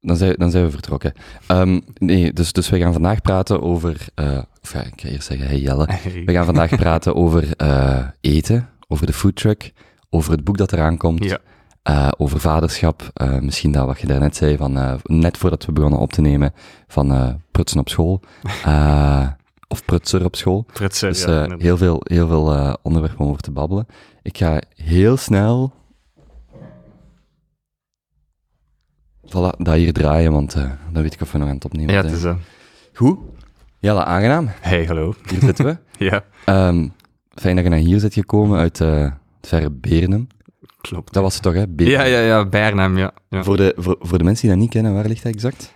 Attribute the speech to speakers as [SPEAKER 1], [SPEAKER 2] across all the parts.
[SPEAKER 1] Dan zijn, dan zijn we vertrokken. Ehm, nee, dus, dus we gaan vandaag praten over... eh, of ja, ik ga eerst zeggen, hey Jelle. We gaan vandaag praten over eh, eten, over de foodtruck, over het boek dat eraan komt,
[SPEAKER 2] Ja.
[SPEAKER 1] eh, over vaderschap. misschien dat wat je daarnet zei, van, net voordat we begonnen op te nemen, van prutsen op school. Of prutser op school.
[SPEAKER 2] Prutser,
[SPEAKER 1] Dus
[SPEAKER 2] ja,
[SPEAKER 1] heel veel, heel veel onderwerpen om over te babbelen. Ik ga heel snel... Voilà, dat hier draaien, want eh, dan weet ik of we nog aan het opnemen
[SPEAKER 2] Ja, het is... eh,
[SPEAKER 1] Goed. Jelle, aangenaam.
[SPEAKER 2] Hey, hallo.
[SPEAKER 1] Hier zitten we.
[SPEAKER 2] Ja,
[SPEAKER 1] Ehm, fijn dat je naar hier zit gekomen uit eh, het verre Berenum.
[SPEAKER 2] klopt.
[SPEAKER 1] Dat was het toch, hè?
[SPEAKER 2] Ja, ja, ja, Bernhem, ja. ja.
[SPEAKER 1] Voor, de, voor, voor de mensen die dat niet kennen, waar ligt dat exact?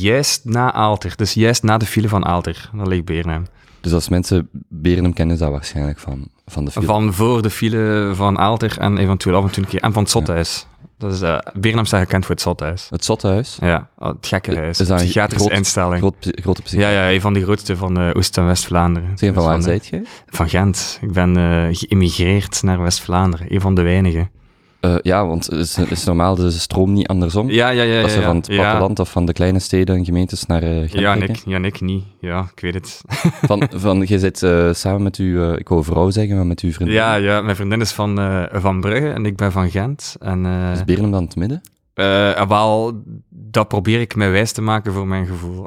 [SPEAKER 2] Juist na Aalter, dus juist na de file van Aalter. Dat ligt Bernhem.
[SPEAKER 1] Dus als mensen Berenum kennen, is dat waarschijnlijk van, van de film.
[SPEAKER 2] Van voor de file van Aalter en eventueel af en toe een keer... En van het Zothuis. Dat is, eh Bernhem staat gekend voor het Zothuis.
[SPEAKER 1] Het Zottehuis.
[SPEAKER 2] Ja, het gekke huis.
[SPEAKER 1] Is dat een
[SPEAKER 2] Psychiatrische
[SPEAKER 1] groot-
[SPEAKER 2] instelling.
[SPEAKER 1] Groot, grote
[SPEAKER 2] Ja, ja, een van de grootste van eh, Oost- en West-Vlaanderen.
[SPEAKER 1] Zeg, van waar
[SPEAKER 2] eh,
[SPEAKER 1] zijt jij?
[SPEAKER 2] Van Gent. Ik ben eh geïmigreerd naar West-Vlaanderen. Een van de weinigen.
[SPEAKER 1] Eh, ja, want het is, is normaal de stroom niet andersom.
[SPEAKER 2] Ja, ja, ja.
[SPEAKER 1] dat ze
[SPEAKER 2] ja,
[SPEAKER 1] van het
[SPEAKER 2] ja.
[SPEAKER 1] platteland of van de kleine steden en gemeentes naar eh Gent
[SPEAKER 2] Ja. Nick, ja, Nick niet. Ja, ik weet het.
[SPEAKER 1] Van, van, je zit eh, samen met uw, ik wou vrouw zeggen, maar met uw vriendin.
[SPEAKER 2] Ja, ja, mijn vriendin is van, van Brugge en ik ben van Gent. En,
[SPEAKER 1] Is Berenum dan het midden?
[SPEAKER 2] wel, dat probeer ik mij wijs te maken voor mijn gevoel.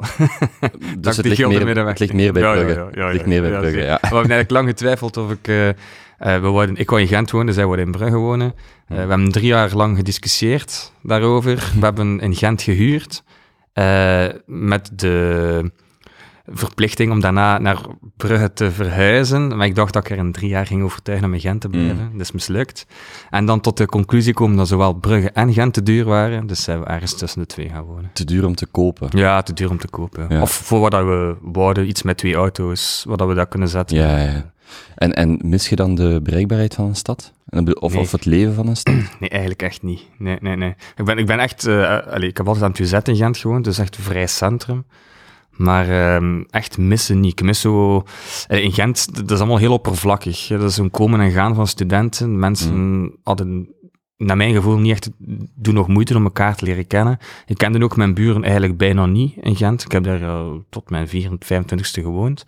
[SPEAKER 1] Dus
[SPEAKER 2] ik
[SPEAKER 1] het ligt, meer, het ligt meer bij
[SPEAKER 2] Ja, ja,
[SPEAKER 1] Brugge.
[SPEAKER 2] ja, ja,
[SPEAKER 1] het ligt meer bij
[SPEAKER 2] ja,
[SPEAKER 1] Brugge, ja.
[SPEAKER 2] We hebben eigenlijk lang getwijfeld of ik... eh, we wouden, ik wou in Gent wonen, zij wouden in Brugge wonen. Eh, we hebben drie jaar lang gediscussieerd daarover. We hebben in Gent gehuurd. eh, met de verplichting om daarna naar Brugge te verhuizen. Maar ik dacht dat ik er in drie jaar ging overtuigen om in Gent te blijven. Dat is mislukt. En dan tot de conclusie komen dat zowel Brugge en Gent te duur waren. Dus zijn we ergens tussen de twee gaan wonen.
[SPEAKER 1] Te duur om te kopen.
[SPEAKER 2] Ja, te duur om te kopen.
[SPEAKER 1] Ja.
[SPEAKER 2] Of voor wat dat we wouden, iets met twee auto's, wat dat we daar kunnen zetten.
[SPEAKER 1] Ja, ja. En, en mis je dan de bereikbaarheid van een stad? Of,
[SPEAKER 2] Nee.
[SPEAKER 1] of het leven van een stad?
[SPEAKER 2] Nee, eigenlijk echt niet. Nee, nee, nee. Ik ben, ik ben echt... allee, ik heb altijd aan het UZ in Gent gewoond, dus echt een vrij centrum. Maar ehm, echt missen niet. Ik mis zo... in Gent, dat is allemaal heel oppervlakkig. Dat is een komen en gaan van studenten. Mensen hadden, naar mijn gevoel, niet echt... doen nog moeite om elkaar te leren kennen. Ik kende ook mijn buren eigenlijk bijna niet in Gent. Ik heb daar tot mijn 24, 25ste gewoond.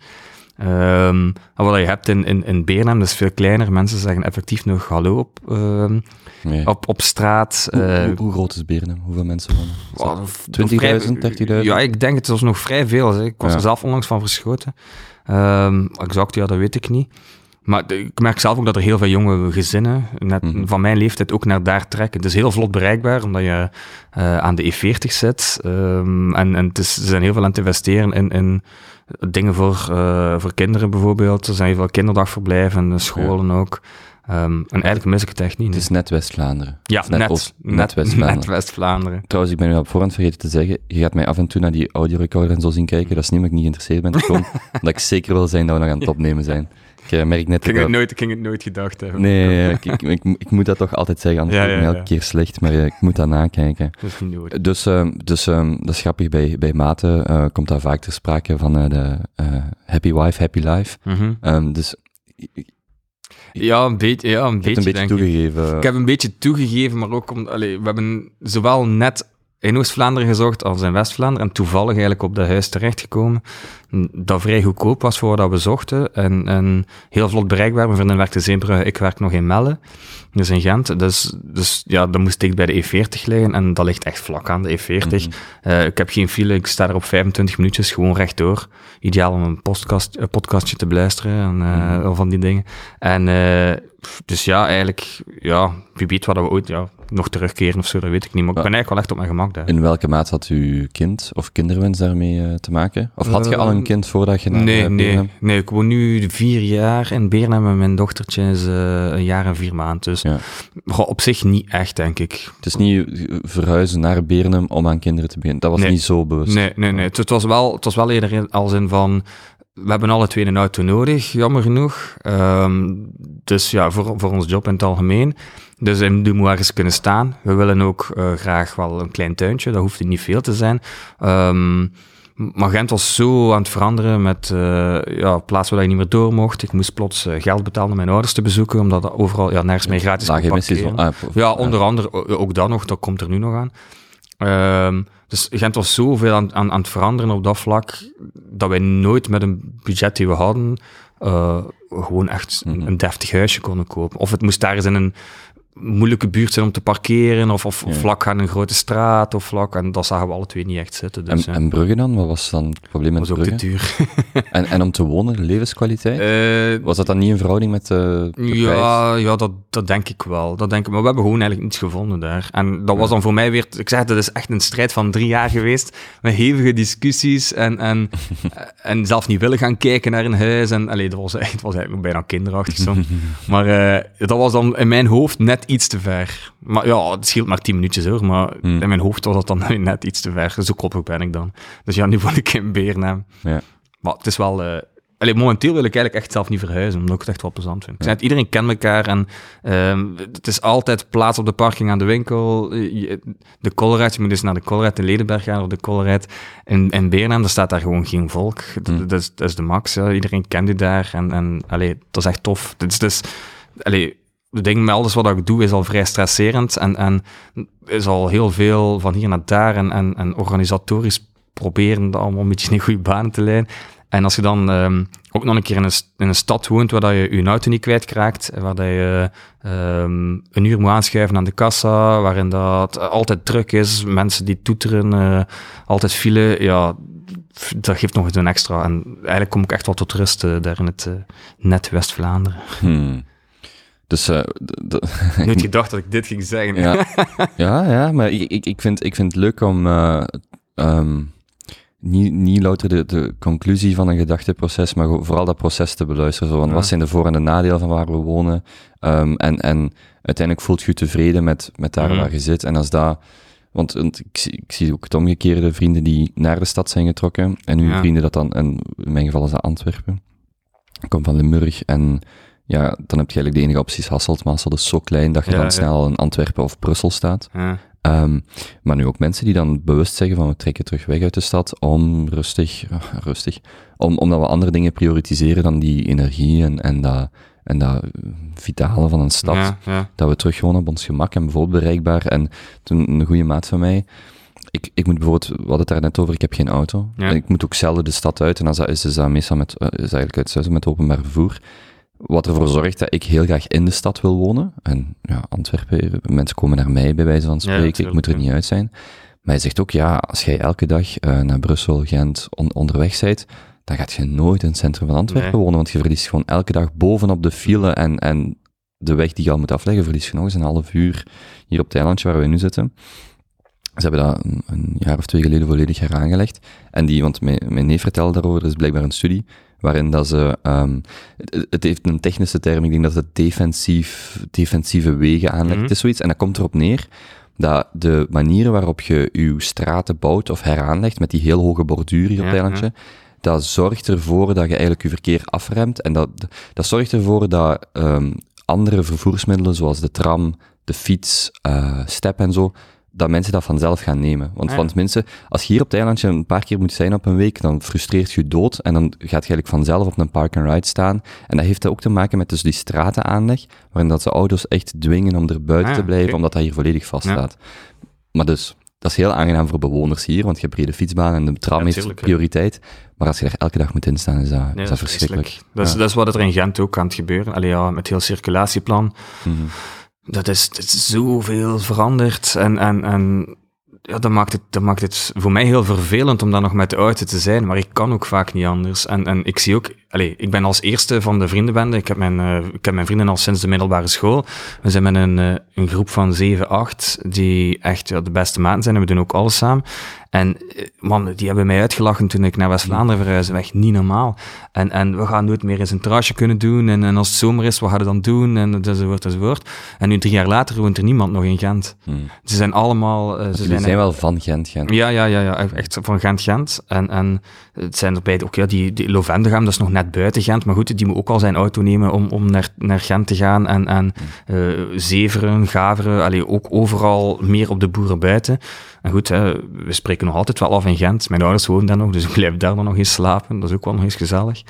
[SPEAKER 2] En wat je hebt in, in, in Beernem, dat is veel kleiner. Mensen zeggen effectief nog hallo op, ehm,
[SPEAKER 1] Nee.
[SPEAKER 2] op, op straat.
[SPEAKER 1] Hoe,
[SPEAKER 2] eh,
[SPEAKER 1] hoe, hoe groot is Berenum? Hoeveel mensen wonen?
[SPEAKER 2] wat, of-
[SPEAKER 1] 20.000,
[SPEAKER 2] vrij-
[SPEAKER 1] 30.000?
[SPEAKER 2] Ja, ik denk het was nog vrij veel. Hè. Ik was
[SPEAKER 1] Ja.
[SPEAKER 2] er zelf onlangs van verschoten. Ehm, exact, ja, dat weet ik niet. Maar ik merk zelf ook dat er heel veel jonge gezinnen, net
[SPEAKER 1] Mhm.
[SPEAKER 2] van mijn leeftijd, ook naar daar trekken. Het is heel vlot bereikbaar, omdat je eh, aan de E40 zit. En en het is, ze zijn heel veel aan het investeren in, in dingen voor, eh, voor kinderen bijvoorbeeld. Er zijn veel kinderdagverblijven, en scholen ook. Ehm, en eigenlijk mis ik het echt niet.
[SPEAKER 1] Het is net West-Vlaanderen.
[SPEAKER 2] ja,
[SPEAKER 1] net
[SPEAKER 2] net, net,
[SPEAKER 1] West-Vlaanderen.
[SPEAKER 2] net West-Vlaanderen.
[SPEAKER 1] Trouwens, ik ben u op voorhand vergeten te zeggen, je gaat mij af en toe naar die audiorecorder en zo zien kijken. Dat is niet omdat ik niet geïnteresseerd ben. Gewoon omdat ik zeker wil zijn dat we nog aan het opnemen zijn. Ik eh, merk net
[SPEAKER 2] Ik ging
[SPEAKER 1] dat...
[SPEAKER 2] het nooit, ik ging het nooit gedacht hebben.
[SPEAKER 1] Nee, ik, ik, ik, ik moet dat toch altijd zeggen, anders
[SPEAKER 2] Ja,
[SPEAKER 1] ik me elke keer slecht, maar eh, ik moet dat nakijken.
[SPEAKER 2] Dat is niet nodig.
[SPEAKER 1] Dus, ehm, dus ehm, dat is grappig, bij, bij maten eh, komt daar vaak ter sprake van de happy wife, happy life.
[SPEAKER 2] Mhm.
[SPEAKER 1] Ehm, dus
[SPEAKER 2] Ja, een beetje, ja, een
[SPEAKER 1] heb
[SPEAKER 2] beetje,
[SPEAKER 1] een beetje
[SPEAKER 2] denk
[SPEAKER 1] toegegeven.
[SPEAKER 2] Ik heb een beetje toegegeven, maar ook om, we hebben zowel net in Oost-Vlaanderen gezocht als in West-Vlaanderen en toevallig eigenlijk op dat huis terechtgekomen dat vrij goedkoop was voor wat we zochten en, en heel vlot bereikbaar. Mijn vriendin werkte in Zeebrugge, ik werk nog in Melle, dus in Gent. Dus, dus ja, dan moest ik bij de E40 liggen en dat ligt echt vlak aan de E40.
[SPEAKER 1] Mhm.
[SPEAKER 2] Eh, ik heb geen file, ik sta er op 25 minuutjes gewoon rechtdoor. Ideaal om een, podcast, een podcastje te beluisteren en eh,
[SPEAKER 1] Mhm.
[SPEAKER 2] van die dingen. En pff, dus ja, eigenlijk, ja, wie weet wat we ooit ja, nog terugkeren of zo, dat weet ik niet. Maar ik ben eigenlijk wel echt op mijn gemak daar.
[SPEAKER 1] In welke maat had uw kind of kinderwens daarmee eh, te maken? Of had je al een
[SPEAKER 2] Ehm,
[SPEAKER 1] kind voordat je naar
[SPEAKER 2] Nee,
[SPEAKER 1] eh,
[SPEAKER 2] nee, nee, ik woon nu vier jaar in Beernem en mijn dochtertje is eh, een jaar en vier maanden. Dus
[SPEAKER 1] Ja.
[SPEAKER 2] goh, op zich niet echt, denk ik.
[SPEAKER 1] Het is niet verhuizen naar Bernum om aan kinderen te beginnen. Dat was
[SPEAKER 2] Nee.
[SPEAKER 1] niet zo bewust.
[SPEAKER 2] Nee, nee, nee. Het, het was wel, het was wel eerder in- als in van... We hebben alle twee een auto nodig, jammer genoeg. Ehm, dus ja, voor, voor ons job in het algemeen. Dus hij moet ergens kunnen staan. We willen ook eh, graag wel een klein tuintje, dat hoeft niet veel te zijn. Ehm, maar Gent was zo aan het veranderen met eh ja, plaatsen waar je niet meer door mocht. Ik moest plots eh, geld betalen om mijn ouders te bezoeken, omdat dat overal ja, nergens meer gratis kon
[SPEAKER 1] ah, of-
[SPEAKER 2] Ja, onder andere ook dat nog, dat komt er nu nog aan. Ehm, dus Gent was zoveel aan, aan, aan het veranderen op dat vlak, dat wij nooit met een budget die we hadden, uh, gewoon echt
[SPEAKER 1] Mhm.
[SPEAKER 2] een deftig huisje konden kopen. Of het moest daar eens in een moeilijke buurt zijn om te parkeren, of, of
[SPEAKER 1] Ja.
[SPEAKER 2] vlak aan een grote straat, of vlak, en dat zagen we alle twee niet echt zitten. Dus,
[SPEAKER 1] En, en Brugge dan? Wat was dan het probleem met
[SPEAKER 2] dat was ook te duur.
[SPEAKER 1] En, en om te wonen, levenskwaliteit?
[SPEAKER 2] Eh,
[SPEAKER 1] was dat dan niet in verhouding met de, de prijs?
[SPEAKER 2] Ja, ja dat, dat denk ik wel. Dat denk ik, maar we hebben gewoon eigenlijk niets gevonden daar. En dat was dan voor mij weer... Ik zeg, dat is echt een strijd van drie jaar geweest. Met hevige discussies en, en, en zelf niet willen gaan kijken naar een huis. En, allee, dat was, echt- was eigenlijk nog bijna kinderachtig soms. Maar eh, dat was dan in mijn hoofd net iets te ver. Maar ja, het scheelt maar tien minuutjes hoor. Maar
[SPEAKER 1] Hmm.
[SPEAKER 2] in mijn hoofd was dat dan net iets te ver. Zo koppig ben ik dan. Dus ja, nu word ik in Beernaam.
[SPEAKER 1] Ja.
[SPEAKER 2] Maar het is wel... allee, momenteel wil ik eigenlijk echt zelf niet verhuizen, omdat ik het echt wel plezant vind. Ik zei iedereen kent elkaar en ehm, het is altijd plaats op de parking aan de winkel. Je- De Colruyt, je moet dus naar de Colruyt in Ledenberg gaan of de Colruyt in, in Beernaam, daar staat daar gewoon geen volk. Dat,
[SPEAKER 1] Hmm.
[SPEAKER 2] dat, is, dat is de max, ja. iedereen kent u daar en, en allee, dat is echt tof. Het is dus... Allee, het ding met alles wat ik doe is al vrij stresserend en, en is al heel veel van hier naar daar en, en, organisatorisch proberen dat allemaal een beetje in goede banen te leiden. En als je dan ehm, ook nog een keer in een, in een stad woont waar dat je je auto niet kwijtraakt, en waar dat je ehm, een uur moet aanschuiven aan de kassa, waarin dat altijd druk is, mensen die toeteren, eh, altijd file, ja, dat geeft nog eens een extra. En eigenlijk kom ik echt wel tot rust eh, daar in het eh, net West-Vlaanderen.
[SPEAKER 1] Hmm. Dus eh, d- d-
[SPEAKER 2] Nooit gedacht dat ik dit ging zeggen.
[SPEAKER 1] Ja, ja, ja maar ik, ik, ik, vind, ik vind het leuk om eh, ehm, niet, niet louter de, de conclusie van een gedachteproces, maar vooral dat proces te beluisteren. Zo, van,
[SPEAKER 2] Ja.
[SPEAKER 1] Wat zijn de voor- en de nadelen van waar we wonen? Ehm, en, en uiteindelijk voelt je je tevreden met, met daar
[SPEAKER 2] Mhm.
[SPEAKER 1] waar je zit. En als dat... Want, want ik, zie, ik zie ook het omgekeerde, vrienden die naar de stad zijn getrokken. En nu
[SPEAKER 2] Ja.
[SPEAKER 1] vrienden dat dan, en in mijn geval is dat Antwerpen. Ik kom van Limburg en ja, dan heb je eigenlijk de enige optie is Hasselt. Maar Hasselt is zo klein dat je
[SPEAKER 2] Ja,
[SPEAKER 1] dan
[SPEAKER 2] ja.
[SPEAKER 1] snel in Antwerpen of Brussel staat.
[SPEAKER 2] Ja.
[SPEAKER 1] Ehm, maar nu ook mensen die dan bewust zeggen van we trekken terug weg uit de stad om rustig, eh, rustig, om, omdat we andere dingen prioritiseren dan die energie en, en dat, en dat vitale van een stad. Dat we terug gewoon op ons gemak en bijvoorbeeld bereikbaar. En toen een goede maat van mij, ik, ik moet bijvoorbeeld, we hadden het daar net over, ik heb geen auto. En ik moet ook zelden de stad uit en als dat is, is dat meestal met, eh, is eigenlijk uit met openbaar vervoer. Wat ervoor zorgt dat ik heel graag in de stad wil wonen. En ja, Antwerpen, mensen komen naar mij bij wijze van spreken, ik moet er niet uit zijn. Maar hij zegt ook, ja, als jij elke dag eh, naar Brussel, Gent on- onderweg bent, dan gaat je nooit in het centrum van Antwerpen
[SPEAKER 2] Nee.
[SPEAKER 1] wonen, want je verliest gewoon elke dag bovenop de file en, en de weg die je al moet afleggen, verlies je nog eens een half uur hier op het eilandje waar we nu zitten. Ze hebben dat een, een jaar of twee geleden volledig heraangelegd. En die, want mijn, mijn neef vertelde daarover, er is blijkbaar een studie waarin dat ze, ehm, het, het heeft een technische term, ik denk dat het defensief, defensieve wegen aanlegt
[SPEAKER 2] Mhm.
[SPEAKER 1] is zoiets. En dat komt erop neer dat de manieren waarop je je straten bouwt of heraanlegt, met die heel hoge borduur hier op het
[SPEAKER 2] Ja,
[SPEAKER 1] eilandje, dat zorgt ervoor dat je eigenlijk je verkeer afremt. En dat, dat zorgt ervoor dat ehm, andere vervoersmiddelen, zoals de tram, de fiets, eh, step en zo, dat mensen dat vanzelf gaan nemen. Want,
[SPEAKER 2] Ah, ja.
[SPEAKER 1] want mensen, als je hier op het eilandje een paar keer moet zijn op een week, dan frustreert je dood en dan gaat je eigenlijk vanzelf op een park-and-ride staan. En dat heeft ook te maken met dus die stratenaanleg, waarin dat ze auto's echt dwingen om er buiten
[SPEAKER 2] Ah,
[SPEAKER 1] te blijven, omdat dat hier volledig vaststaat. Maar dus, dat is heel aangenaam voor bewoners hier, want je hebt brede fietsbaan en de tram
[SPEAKER 2] Ja,
[SPEAKER 1] heeft prioriteit. Maar als je daar elke dag moet instaan, is dat,
[SPEAKER 2] Nee,
[SPEAKER 1] is dat verschrikkelijk.
[SPEAKER 2] Dat is, dat is wat er in Gent ook aan het gebeuren. Allee, ja, met heel circulatieplan.
[SPEAKER 1] Mhm.
[SPEAKER 2] Dat is, dat is zoveel veranderd. En, en, en ja, dat, maakt het, dat maakt het voor mij heel vervelend om daar nog met de auto te zijn. Maar ik kan ook vaak niet anders. En, en ik zie ook... Allee, ik ben als eerste van de vriendenbende. Ik heb mijn, eh, ik heb mijn vrienden al sinds de middelbare school. We zijn met een, eh, een groep van 7, 8 die echt ja, de beste maten zijn. En we doen ook alles samen. En eh, man, die hebben mij uitgelachen toen ik naar West-Vlaanderen verhuisde. Echt niet normaal. En, en we gaan nooit meer eens een terrasje kunnen doen. En, en als het zomer is, wat gaan we dan doen? En enzovoort, enzovoort. En nu drie jaar later woont er niemand nog in Gent.
[SPEAKER 1] Mhm.
[SPEAKER 2] Ze zijn allemaal... eh, ze zijn,
[SPEAKER 1] zijn wel van Gent, Gent.
[SPEAKER 2] Ja, ja, ja, ja, echt van Gent-Gent. En, en het zijn erbij ook, ja, die, die Lovendegem, dat is nog net buiten Gent. Maar goed, die moet ook al zijn auto nemen om, om naar, naar Gent te gaan. En, en eh, Zeveren, Gaveren, allee, ook overal meer op de boeren buiten. En goed, hè, we spreken nog altijd wel af in Gent. Mijn ouders wonen daar nog, dus ik blijf daar dan nog eens slapen. Dat is ook wel nog eens gezellig.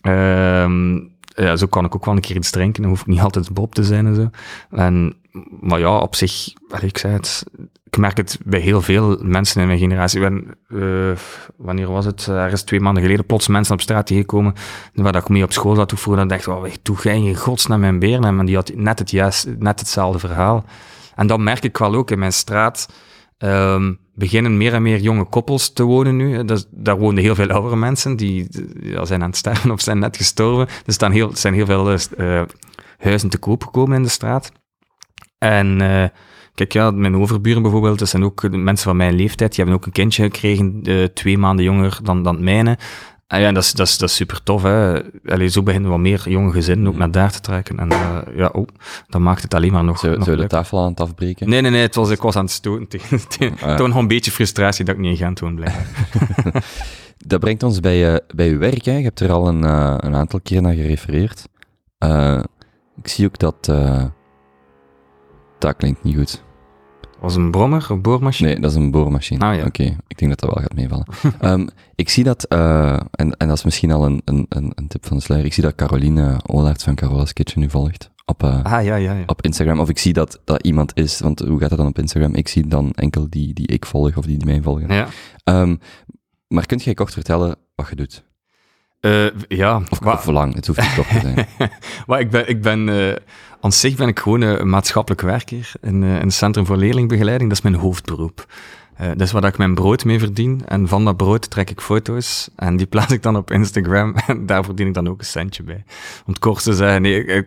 [SPEAKER 2] Ehm, ja, zo kan ik ook wel een keer iets drinken. Dan hoef ik niet altijd Bob te zijn en zo. En maar ja, op zich, ik zei het, ik merk het bij heel veel mensen in mijn generatie. Uh, wanneer was het? Ergens twee maanden geleden plots mensen op straat tegenkomen waar ik mee op school zat vroeger. Dan dacht ik, oh, doe jij in godsnaam mijn beren? En die had net, het juist, net hetzelfde verhaal. En dat merk ik wel ook in mijn straat. Um, beginnen meer en meer jonge koppels te wonen nu. Daar woonden heel veel oudere mensen, die zijn aan het sterven of zijn net gestorven. Er staan heel, zijn heel veel uh, huizen te koop gekomen in de straat. En uh, kijk, ja, mijn overburen bijvoorbeeld, dat zijn ook mensen van mijn leeftijd, die hebben ook een kindje gekregen, uh, twee maanden jonger dan, dan het mijne. Ah ja, dat is, dat is, dat is super tof. Hè. Allee, zo beginnen wat meer jonge gezinnen ook mm. naar daar te trekken. En uh, ja, oh, dat maakt het alleen maar nog.
[SPEAKER 1] Zou, zou de tafel aan het afbreken?
[SPEAKER 2] Nee, nee, nee. Het was, ik was aan het stoten. Tegen, ah, Toon gewoon een beetje frustratie dat ik niet in Gent woon blijven.
[SPEAKER 1] dat brengt ons bij, uh, bij uw werk. Hè. Je hebt er al een, uh, een aantal keer naar gerefereerd. ik zie ook dat. Dat klinkt niet goed
[SPEAKER 2] was een brommer, een boormachine?
[SPEAKER 1] Nee, dat is een boormachine.
[SPEAKER 2] Ah, ja.
[SPEAKER 1] Oké, ik denk dat dat wel gaat meevallen. um, ik zie dat, uh, en, en dat is misschien al een, een, een tip van de sluier, ik zie dat Caroline Olaerts van Carola's Kitchen nu volgt. Op, uh,
[SPEAKER 2] ah, ja, ja, ja.
[SPEAKER 1] op Instagram. Of ik zie dat dat iemand is, want hoe gaat dat dan op Instagram? Ik zie dan enkel die, die ik volg of die, die mij volgen.
[SPEAKER 2] Ja.
[SPEAKER 1] Um, maar kunt jij kort vertellen wat je doet?
[SPEAKER 2] Uh, ja.
[SPEAKER 1] Of, of lang, het hoeft niet kort te zijn.
[SPEAKER 2] maar ik ben, ik ben uh, aan zich ben ik gewoon een maatschappelijk werker in, uh, in het Centrum voor Leerlingbegeleiding. Dat is mijn hoofdberoep. Uh, dat is waar ik mijn brood mee verdien. En van dat brood trek ik foto's en die plaats ik dan op Instagram. En daar verdien ik dan ook een centje bij. Om het kort te zeggen, nee,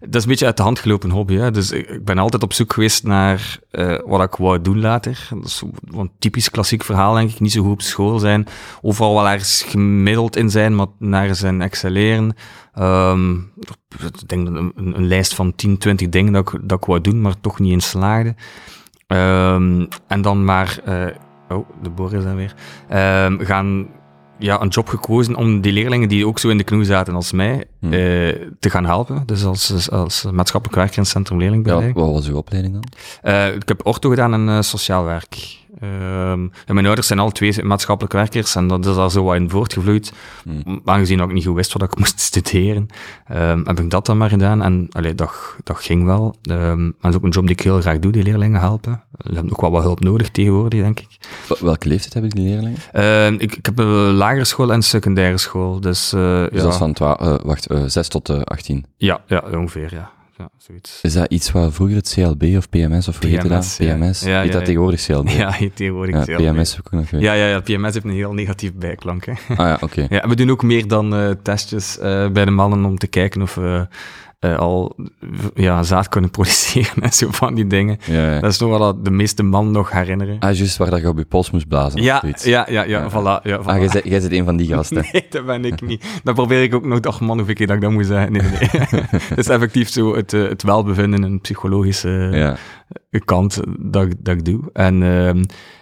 [SPEAKER 2] dat is een beetje uit de hand gelopen hobby. Hè? Dus ik, ben altijd op zoek geweest naar uh, wat ik wou doen later. Dat is een typisch klassiek verhaal, denk ik. Niet zo goed op school zijn. Overal wel ergens gemiddeld in zijn, maar naar zijn excelleren. Um, ik denk een, een, lijst van 10, 20 dingen dat ik, dat ik wou doen, maar toch niet in slaagde. Um, en dan maar, uh, oh, de boer is daar weer, um, gaan ja, een job gekozen om die leerlingen die ook zo in de knoe zaten als mij, hmm. uh, te gaan helpen. Dus als, als maatschappelijk werker in het Centrum Leerlingbegeleiding.
[SPEAKER 1] Ja, wat was uw opleiding dan?
[SPEAKER 2] Uh, ik heb ortho gedaan en sociaal werk. Um, mijn ouders zijn al twee maatschappelijk werkers en dat is al zo wat in voortgevloeid. Mm. Aangezien ik niet goed wist wat ik moest studeren, um, heb ik dat dan maar gedaan. En allee, dat, dat ging wel. Um, dat is ook een job die ik heel graag doe, die leerlingen helpen. Ze hebben ook wel wat hulp nodig tegenwoordig, denk ik.
[SPEAKER 1] Welke leeftijd hebben die leerlingen?
[SPEAKER 2] ik, ik heb een lagere school en secundaire school. Dus, uh,
[SPEAKER 1] dus ja. dat is van uh, wacht, uh, 6 tot 18?
[SPEAKER 2] Ja, ja, ongeveer, ja ja, zoiets.
[SPEAKER 1] Is dat iets wat vroeger het CLB of PMS of hoe heette dat? PMS. Ja, heet dat tegenwoordig CLB?
[SPEAKER 2] Ja, heet tegenwoordig CLB.
[SPEAKER 1] PMS ook nog
[SPEAKER 2] Ja, ja, ja, PMS heeft een heel negatief bijklank. Hè.
[SPEAKER 1] Ah ja, oké.
[SPEAKER 2] Ja, we doen ook meer dan uh, testjes uh, bij de mannen om te kijken of we uh, al ja, zaad kunnen produceren en zo van die dingen.
[SPEAKER 1] Ja, ja.
[SPEAKER 2] Dat is nog wel de meeste man nog herinneren.
[SPEAKER 1] Ah, juist waar dat je op je pols moest blazen.
[SPEAKER 2] Ja, ja, ja, ja, voilà. Ja, voilà.
[SPEAKER 1] Ah, jij zit, jij zit een van die gasten.
[SPEAKER 2] nee, dat ben ik niet. Dan probeer ik ook nog, ach man, hoeveel keer dat ik dat moet zeggen. Nee, nee. dat is effectief zo het, eh, het welbevinden, een psychologische. Kant dat, dat ik doe. En... Uh,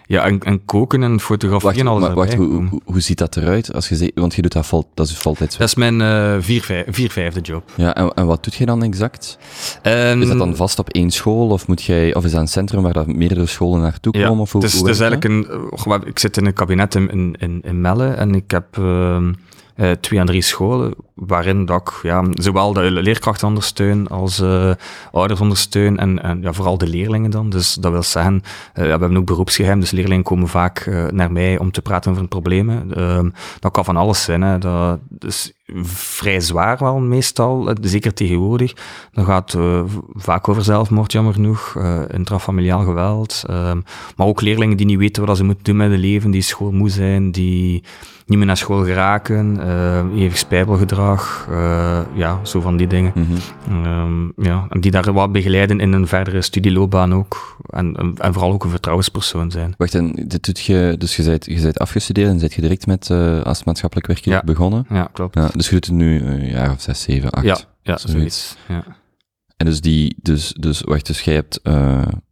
[SPEAKER 2] ja, en, en, koken en fotograferen
[SPEAKER 1] wacht,
[SPEAKER 2] alles
[SPEAKER 1] wacht, hoe, hoe, hoe, ziet dat eruit? Als je zegt, want je doet dat vol, dat is voltijds.
[SPEAKER 2] Dat is mijn uh, vier, vijf, vier vijfde job.
[SPEAKER 1] Ja, en, en wat doet je dan exact? Um, is dat dan vast op één school of moet jij, of is dat een centrum waar dat meerdere scholen naartoe komen?
[SPEAKER 2] Ja,
[SPEAKER 1] of hoe,
[SPEAKER 2] het is, het is eigenlijk een, ik zit in een kabinet in, in, in Melle en ik heb uh, twee aan drie scholen, waarin ik ja, zowel de leerkrachten ondersteun als uh, ouders ondersteun en, en ja, vooral de leerlingen dan. Dus dat wil zeggen, uh, we hebben ook beroepsgeheim, dus leerlingen komen vaak naar mij om te praten over problemen. Ehm, dat kan van alles zijn. Hè. Dat is vrij zwaar wel meestal, zeker tegenwoordig. Dat gaat vaak over zelfmoord, jammer genoeg, intrafamiliaal geweld. Ehm, maar ook leerlingen die niet weten wat ze moeten doen met hun leven, die schoolmoe zijn, die niet meer naar school geraken, uh, eeuwig spijbelgedrag, uh, ja, zo van die dingen.
[SPEAKER 1] Mm
[SPEAKER 2] -hmm. ja, en die daar wat begeleiden in een verdere studieloopbaan ook. En, en vooral ook een vertrouwenspersoon zijn.
[SPEAKER 1] Wacht, en dit doet je, dus je bent, je bent afgestudeerd en zit je direct met uh, als maatschappelijk werker
[SPEAKER 2] ja.
[SPEAKER 1] begonnen?
[SPEAKER 2] Ja, klopt.
[SPEAKER 1] Ja, dus je doet het nu een jaar of zes, zeven, acht?
[SPEAKER 2] Ja, ja zoiets. zoiets. Ja.
[SPEAKER 1] En dus die, dus, dus wacht, dus jij hebt,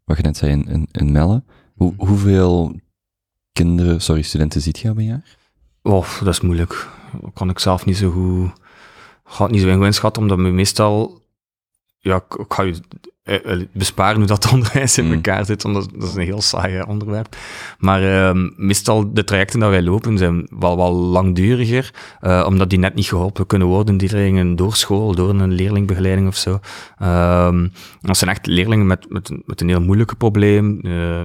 [SPEAKER 1] wat je net zei, in, in, in Melle, Hoe, hoeveel kinderen, sorry, studenten ziet je op een jaar?
[SPEAKER 2] Oh, dat is moeilijk. Dat kan ik zelf niet zo goed, gaat niet zo in inschatten, omdat we meestal ja, ik, ik ga je eh, besparen hoe dat onderwijs in
[SPEAKER 1] Mm.
[SPEAKER 2] elkaar zit, want dat, dat is een heel saai eh, onderwerp. Maar ehm, meestal de trajecten dat wij lopen zijn wel, wel langduriger, eh, omdat die net niet geholpen kunnen worden, die leerlingen door school, door een leerlingbegeleiding of zo. Ehm, dat zijn echt leerlingen met, met, een- met een heel moeilijke probleem, eh,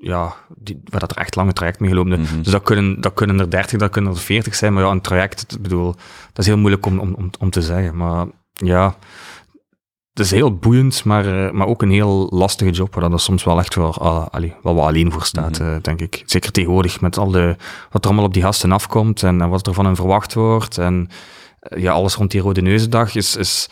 [SPEAKER 2] ja, die, waar dat er echt lange traject mee gelopen.
[SPEAKER 1] Mhm.
[SPEAKER 2] Dus dat kunnen, dat kunnen er 30, dat kunnen er 40 zijn, maar ja, een traject, ik bedoel, dat is heel moeilijk om, om, om, om te zeggen. Maar ja, het is heel boeiend, maar, eh, maar ook een heel lastige job, waar dat soms wel echt wel, ah, allee, wel wat alleen voor staat,
[SPEAKER 1] Mhm.
[SPEAKER 2] eh, denk ik. Zeker tegenwoordig met al de, wat er allemaal op die gasten afkomt en, en wat er van hen verwacht wordt. En eh, ja, alles rond die Rode Neuzendag is, is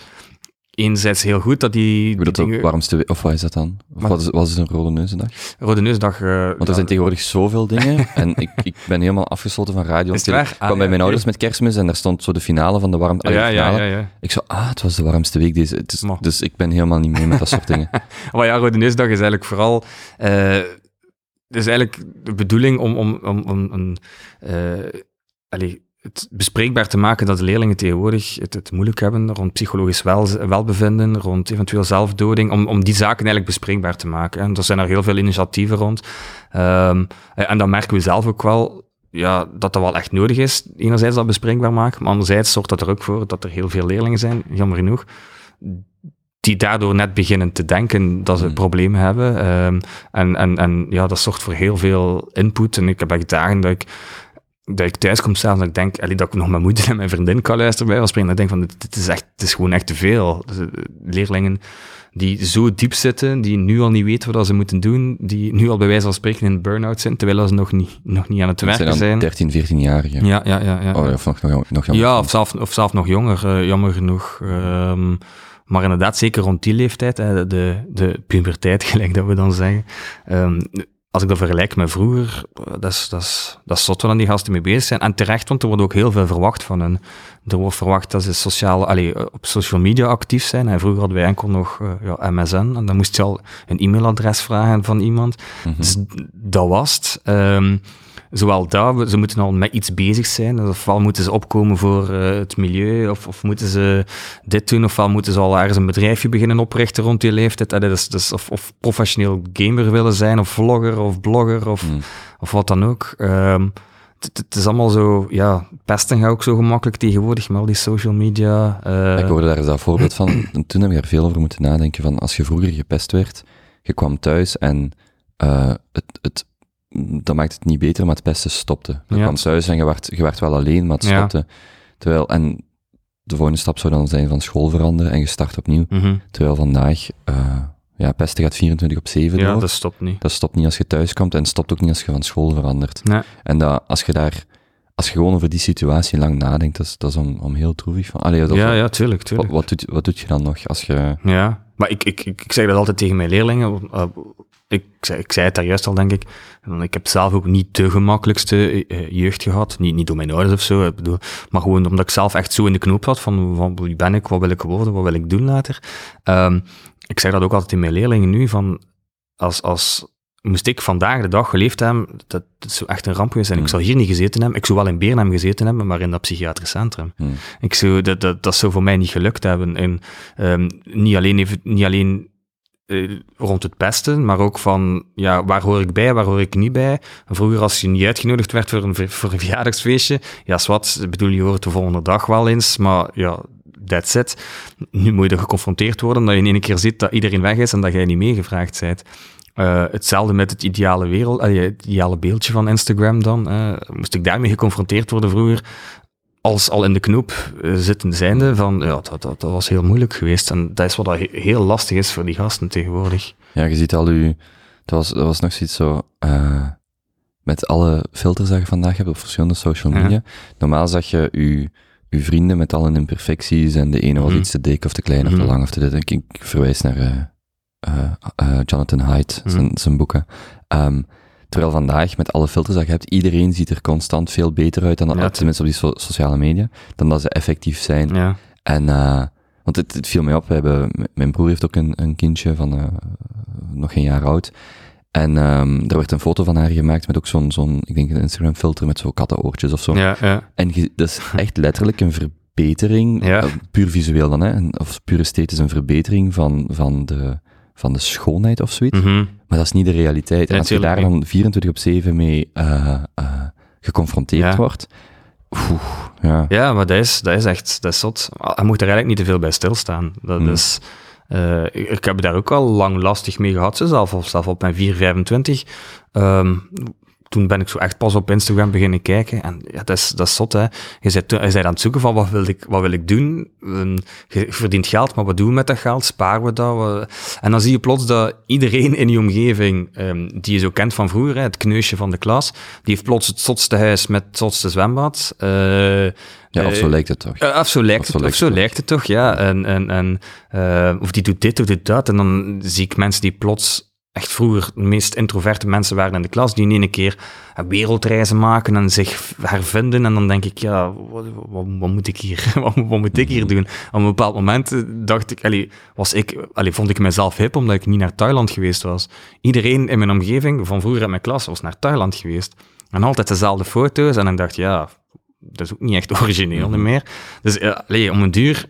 [SPEAKER 2] enerzijds heel goed dat die,
[SPEAKER 1] Ik
[SPEAKER 2] die dingen-
[SPEAKER 1] warmste, of wat is dat dan? Of
[SPEAKER 2] Maar-
[SPEAKER 1] wat, is, wat is een rode neuzendag?
[SPEAKER 2] Rode Neuzendag... eh,
[SPEAKER 1] Want er
[SPEAKER 2] ja,
[SPEAKER 1] zijn tegenwoordig zoveel dingen. en ik, ik ben helemaal afgesloten van radio.
[SPEAKER 2] Is het
[SPEAKER 1] Ik kwam
[SPEAKER 2] Ah,
[SPEAKER 1] bij
[SPEAKER 2] ja,
[SPEAKER 1] mijn ouders met kerstmis en daar stond zo de finale van de warm... allee,
[SPEAKER 2] ja, ja, ja.
[SPEAKER 1] Ik zo, ah, het was de warmste week deze. Is- dus ik ben helemaal niet mee met dat soort dingen.
[SPEAKER 2] Maar ja, Rode Neusdag is eigenlijk vooral... het is eigenlijk de bedoeling om, om, om, om een, eh, allee, het bespreekbaar te maken dat de leerlingen tegenwoordig het, het moeilijk hebben rond psychologisch wel, welbevinden, rond eventueel zelfdoding, om, om die zaken eigenlijk bespreekbaar te maken. En er zijn er heel veel initiatieven rond. Ehm, en dan merken we zelf ook wel ja, dat dat wel echt nodig is. Enerzijds dat bespreekbaar maken, maar anderzijds zorgt dat er ook voor dat er heel veel leerlingen zijn, jammer genoeg, die daardoor net beginnen te denken dat ze
[SPEAKER 1] Hmm.
[SPEAKER 2] problemen hebben. Ehm, en, en, en ja, dat zorgt voor heel veel input. En ik heb echt dagen dat ik, dat ik thuis kom staan en ik denk, allee, dat ik nog mijn moeder en mijn vriendin kan luisteren bij. En ik denk van, dit, dit is echt, het is gewoon echt te veel. Dus, eh, leerlingen die zo diep zitten, die nu al niet weten wat ze moeten doen, die nu al bij wijze van spreken in burn-out zijn, terwijl ze nog niet, nog niet aan het werken
[SPEAKER 1] zijn dan
[SPEAKER 2] zijn.
[SPEAKER 1] 13, 14-jarigen.
[SPEAKER 2] Ja, ja, ja. ja.
[SPEAKER 1] Oh, of nog, nog, nog jonger.
[SPEAKER 2] Ja, of zelf, of zelf nog jonger, eh, jammer genoeg. Ehm, maar inderdaad, zeker rond die leeftijd, hè, de, de puberteit, gelijk dat we dan zeggen. Ehm, als ik dat vergelijk met vroeger, dat is, dat, is, dat is zot aan die gasten mee bezig zijn. En terecht, want er wordt ook heel veel verwacht van hen. Er wordt verwacht dat ze sociale, allee, eh, op social media actief zijn. En vroeger hadden wij enkel nog eh, ja, MSN. En dan moest je al een e-mailadres vragen van iemand.
[SPEAKER 1] Mhm.
[SPEAKER 2] Dus dat was het. Ehm, zowel we- ze moeten al met iets bezig zijn. Ofwel moeten ze opkomen voor eh, het milieu, of, of moeten ze dit doen, ofwel moeten ze al ergens een bedrijfje beginnen oprichten rond die leeftijd. Eh, dus, dus, of, of professioneel gamer willen zijn, of vlogger, of blogger, of,
[SPEAKER 1] Mm.
[SPEAKER 2] of wat dan ook. Ehm, het, is allemaal zo, ja, pesten gaat ook zo gemakkelijk tegenwoordig met al die social media. eh,
[SPEAKER 1] Ik hoorde daar eens dat voorbeeld van. En toen heb ik daar veel over moeten nadenken. Van als je vroeger gepest werd, je kwam thuis en eh, het, het, dat maakt het niet beter, maar het pesten stopte. Je
[SPEAKER 2] Ja.
[SPEAKER 1] kwam thuis en je werd, je werd wel alleen, maar het
[SPEAKER 2] Ja.
[SPEAKER 1] stopte. Terwijl, en de volgende stap zou dan zijn van school veranderen en je start opnieuw.
[SPEAKER 2] mhm.
[SPEAKER 1] Terwijl vandaag, eh, ja, pesten gaat 24 op 7
[SPEAKER 2] Ja,
[SPEAKER 1] door.
[SPEAKER 2] dat stopt niet.
[SPEAKER 1] Dat stopt niet als je thuis komt en stopt ook niet als je van school verandert.
[SPEAKER 2] Nee.
[SPEAKER 1] En dat, als je daar, als je gewoon over die situatie lang nadenkt, dat is, dat is om, om heel droevig van. Allee, dat,
[SPEAKER 2] Ja, ja, tuurlijk, tuurlijk.
[SPEAKER 1] wat, doet, wat doet je dan nog als je...
[SPEAKER 2] Ja, maar ik, ik, ik, zeg dat altijd tegen mijn leerlingen. Uh, ik, zei, ik zei het daar juist al, denk ik. Ik heb zelf ook niet de gemakkelijkste eh, jeugd gehad. Niet, niet door mijn ouders of zo. Ik bedoel, maar gewoon omdat ik zelf echt zo in de knoop had van, van wie ben ik, wat wil ik worden, wat wil ik doen later. Ehm, ik zeg dat ook altijd in mijn leerlingen nu, van als, als moest ik vandaag de dag geleefd hebben, dat, dat zou echt een ramp geweest zijn. Ik
[SPEAKER 1] Hmm.
[SPEAKER 2] zou hier niet gezeten hebben. Ik zou wel in Beernam gezeten hebben, maar in dat psychiatrisch centrum.
[SPEAKER 1] Hmm.
[SPEAKER 2] Ik zou, dat, dat, dat zou voor mij niet gelukt hebben. En ehm, niet alleen, even, niet alleen eh, rond het pesten, maar ook van, ja, waar hoor ik bij, waar hoor ik niet bij? Vroeger, als je niet uitgenodigd werd voor een, ver- voor een verjaardagsfeestje, ja, zwart, bedoel, je hoort de volgende dag wel eens, maar ja, that's it. Nu moet je er geconfronteerd worden, dat je in één keer ziet dat iedereen weg is en dat jij niet meegevraagd bent. Eh, hetzelfde met het ideale wereld, het ideale beeldje van Instagram dan. eh, moest ik daarmee geconfronteerd worden vroeger, als al in de knoop eh, zitten zijnde, van ja, dat, dat, dat was heel moeilijk geweest. En dat is wat dat he- heel lastig is voor die gasten tegenwoordig.
[SPEAKER 1] Ja, je ziet al je... Dat was, dat was nog zoiets zo... met alle filters dat je vandaag hebt op verschillende social
[SPEAKER 2] Ja.
[SPEAKER 1] media. Normaal zag je je, je vrienden met al hun imperfecties en de ene was
[SPEAKER 2] Mhm.
[SPEAKER 1] iets te dik of te klein of
[SPEAKER 2] Mhm.
[SPEAKER 1] te lang of te dit. Ik, ik verwijs naar eh, eh, Jonathan Haidt,
[SPEAKER 2] Mhm.
[SPEAKER 1] zijn, zijn boeken. Ehm, terwijl vandaag, met alle filters dat je hebt, iedereen ziet er constant veel beter uit, dan,
[SPEAKER 2] Ja,
[SPEAKER 1] tenminste op die so- sociale media, dan dat ze effectief zijn.
[SPEAKER 2] Ja.
[SPEAKER 1] En, eh, want het, het viel mij op, we hebben, mijn broer heeft ook een, een kindje van nog geen jaar oud. En ehm er werd een foto van haar gemaakt met ook zo'n, zo'n ik denk een Instagram filter met zo kattenoortjes of zo.
[SPEAKER 2] Ja, ja.
[SPEAKER 1] En dat is echt letterlijk een verbetering,
[SPEAKER 2] Ja.
[SPEAKER 1] puur visueel dan, hè, of puur esthetisch een verbetering van, van, de, van de schoonheid of zoiets.
[SPEAKER 2] Mhm.
[SPEAKER 1] Maar dat is niet de realiteit. En als je daar dan 24 op 7 mee eh, eh, geconfronteerd
[SPEAKER 2] Ja.
[SPEAKER 1] wordt, oeh, ja.
[SPEAKER 2] Ja, maar dat is, dat is echt dat is zot. Je moet er eigenlijk niet te veel bij stilstaan. Dat
[SPEAKER 1] Hmm.
[SPEAKER 2] is, eh, ik, heb daar ook al lang lastig mee gehad, zelf, of zelf op mijn 425. Ehm toen ben ik zo echt pas op Instagram beginnen kijken. En ja, dat is, dat is zot, hè. Je bent, je bent aan het zoeken van, wat wil ik, wat wil ik doen? En Je verdient geld, maar wat doen we met dat geld? Sparen we dat? En dan zie je plots dat iedereen in je omgeving, ehm, die je zo kent van vroeger, hè, het kneusje van de klas, die heeft plots het zotste huis met het zotste zwembad. Eh,
[SPEAKER 1] ja, of zo
[SPEAKER 2] eh,
[SPEAKER 1] lijkt het toch.
[SPEAKER 2] eh, of zo lijkt,
[SPEAKER 1] Of zo
[SPEAKER 2] het, of
[SPEAKER 1] lijkt
[SPEAKER 2] zo
[SPEAKER 1] het
[SPEAKER 2] lijkt het toch, ja. En, en, en, eh, of die doet dit, of doet dat. En dan zie ik mensen die plots echt vroeger de meest introverte mensen waren in de klas, die in één keer eh, wereldreizen maken en zich hervinden. En dan denk ik, ja, wat, wat, wat moet ik hier, wat, wat moet ik hier doen? Op een bepaald moment eh, dacht ik, allee, was ik, allee, vond ik mezelf hip omdat ik niet naar Thailand geweest was. Iedereen in mijn omgeving, van vroeger in mijn klas, was naar Thailand geweest. En altijd dezelfde foto's. En dan dacht ik, ja, dat is ook niet echt origineel
[SPEAKER 1] Mhm.
[SPEAKER 2] meer. Dus ja, allee, om een duur,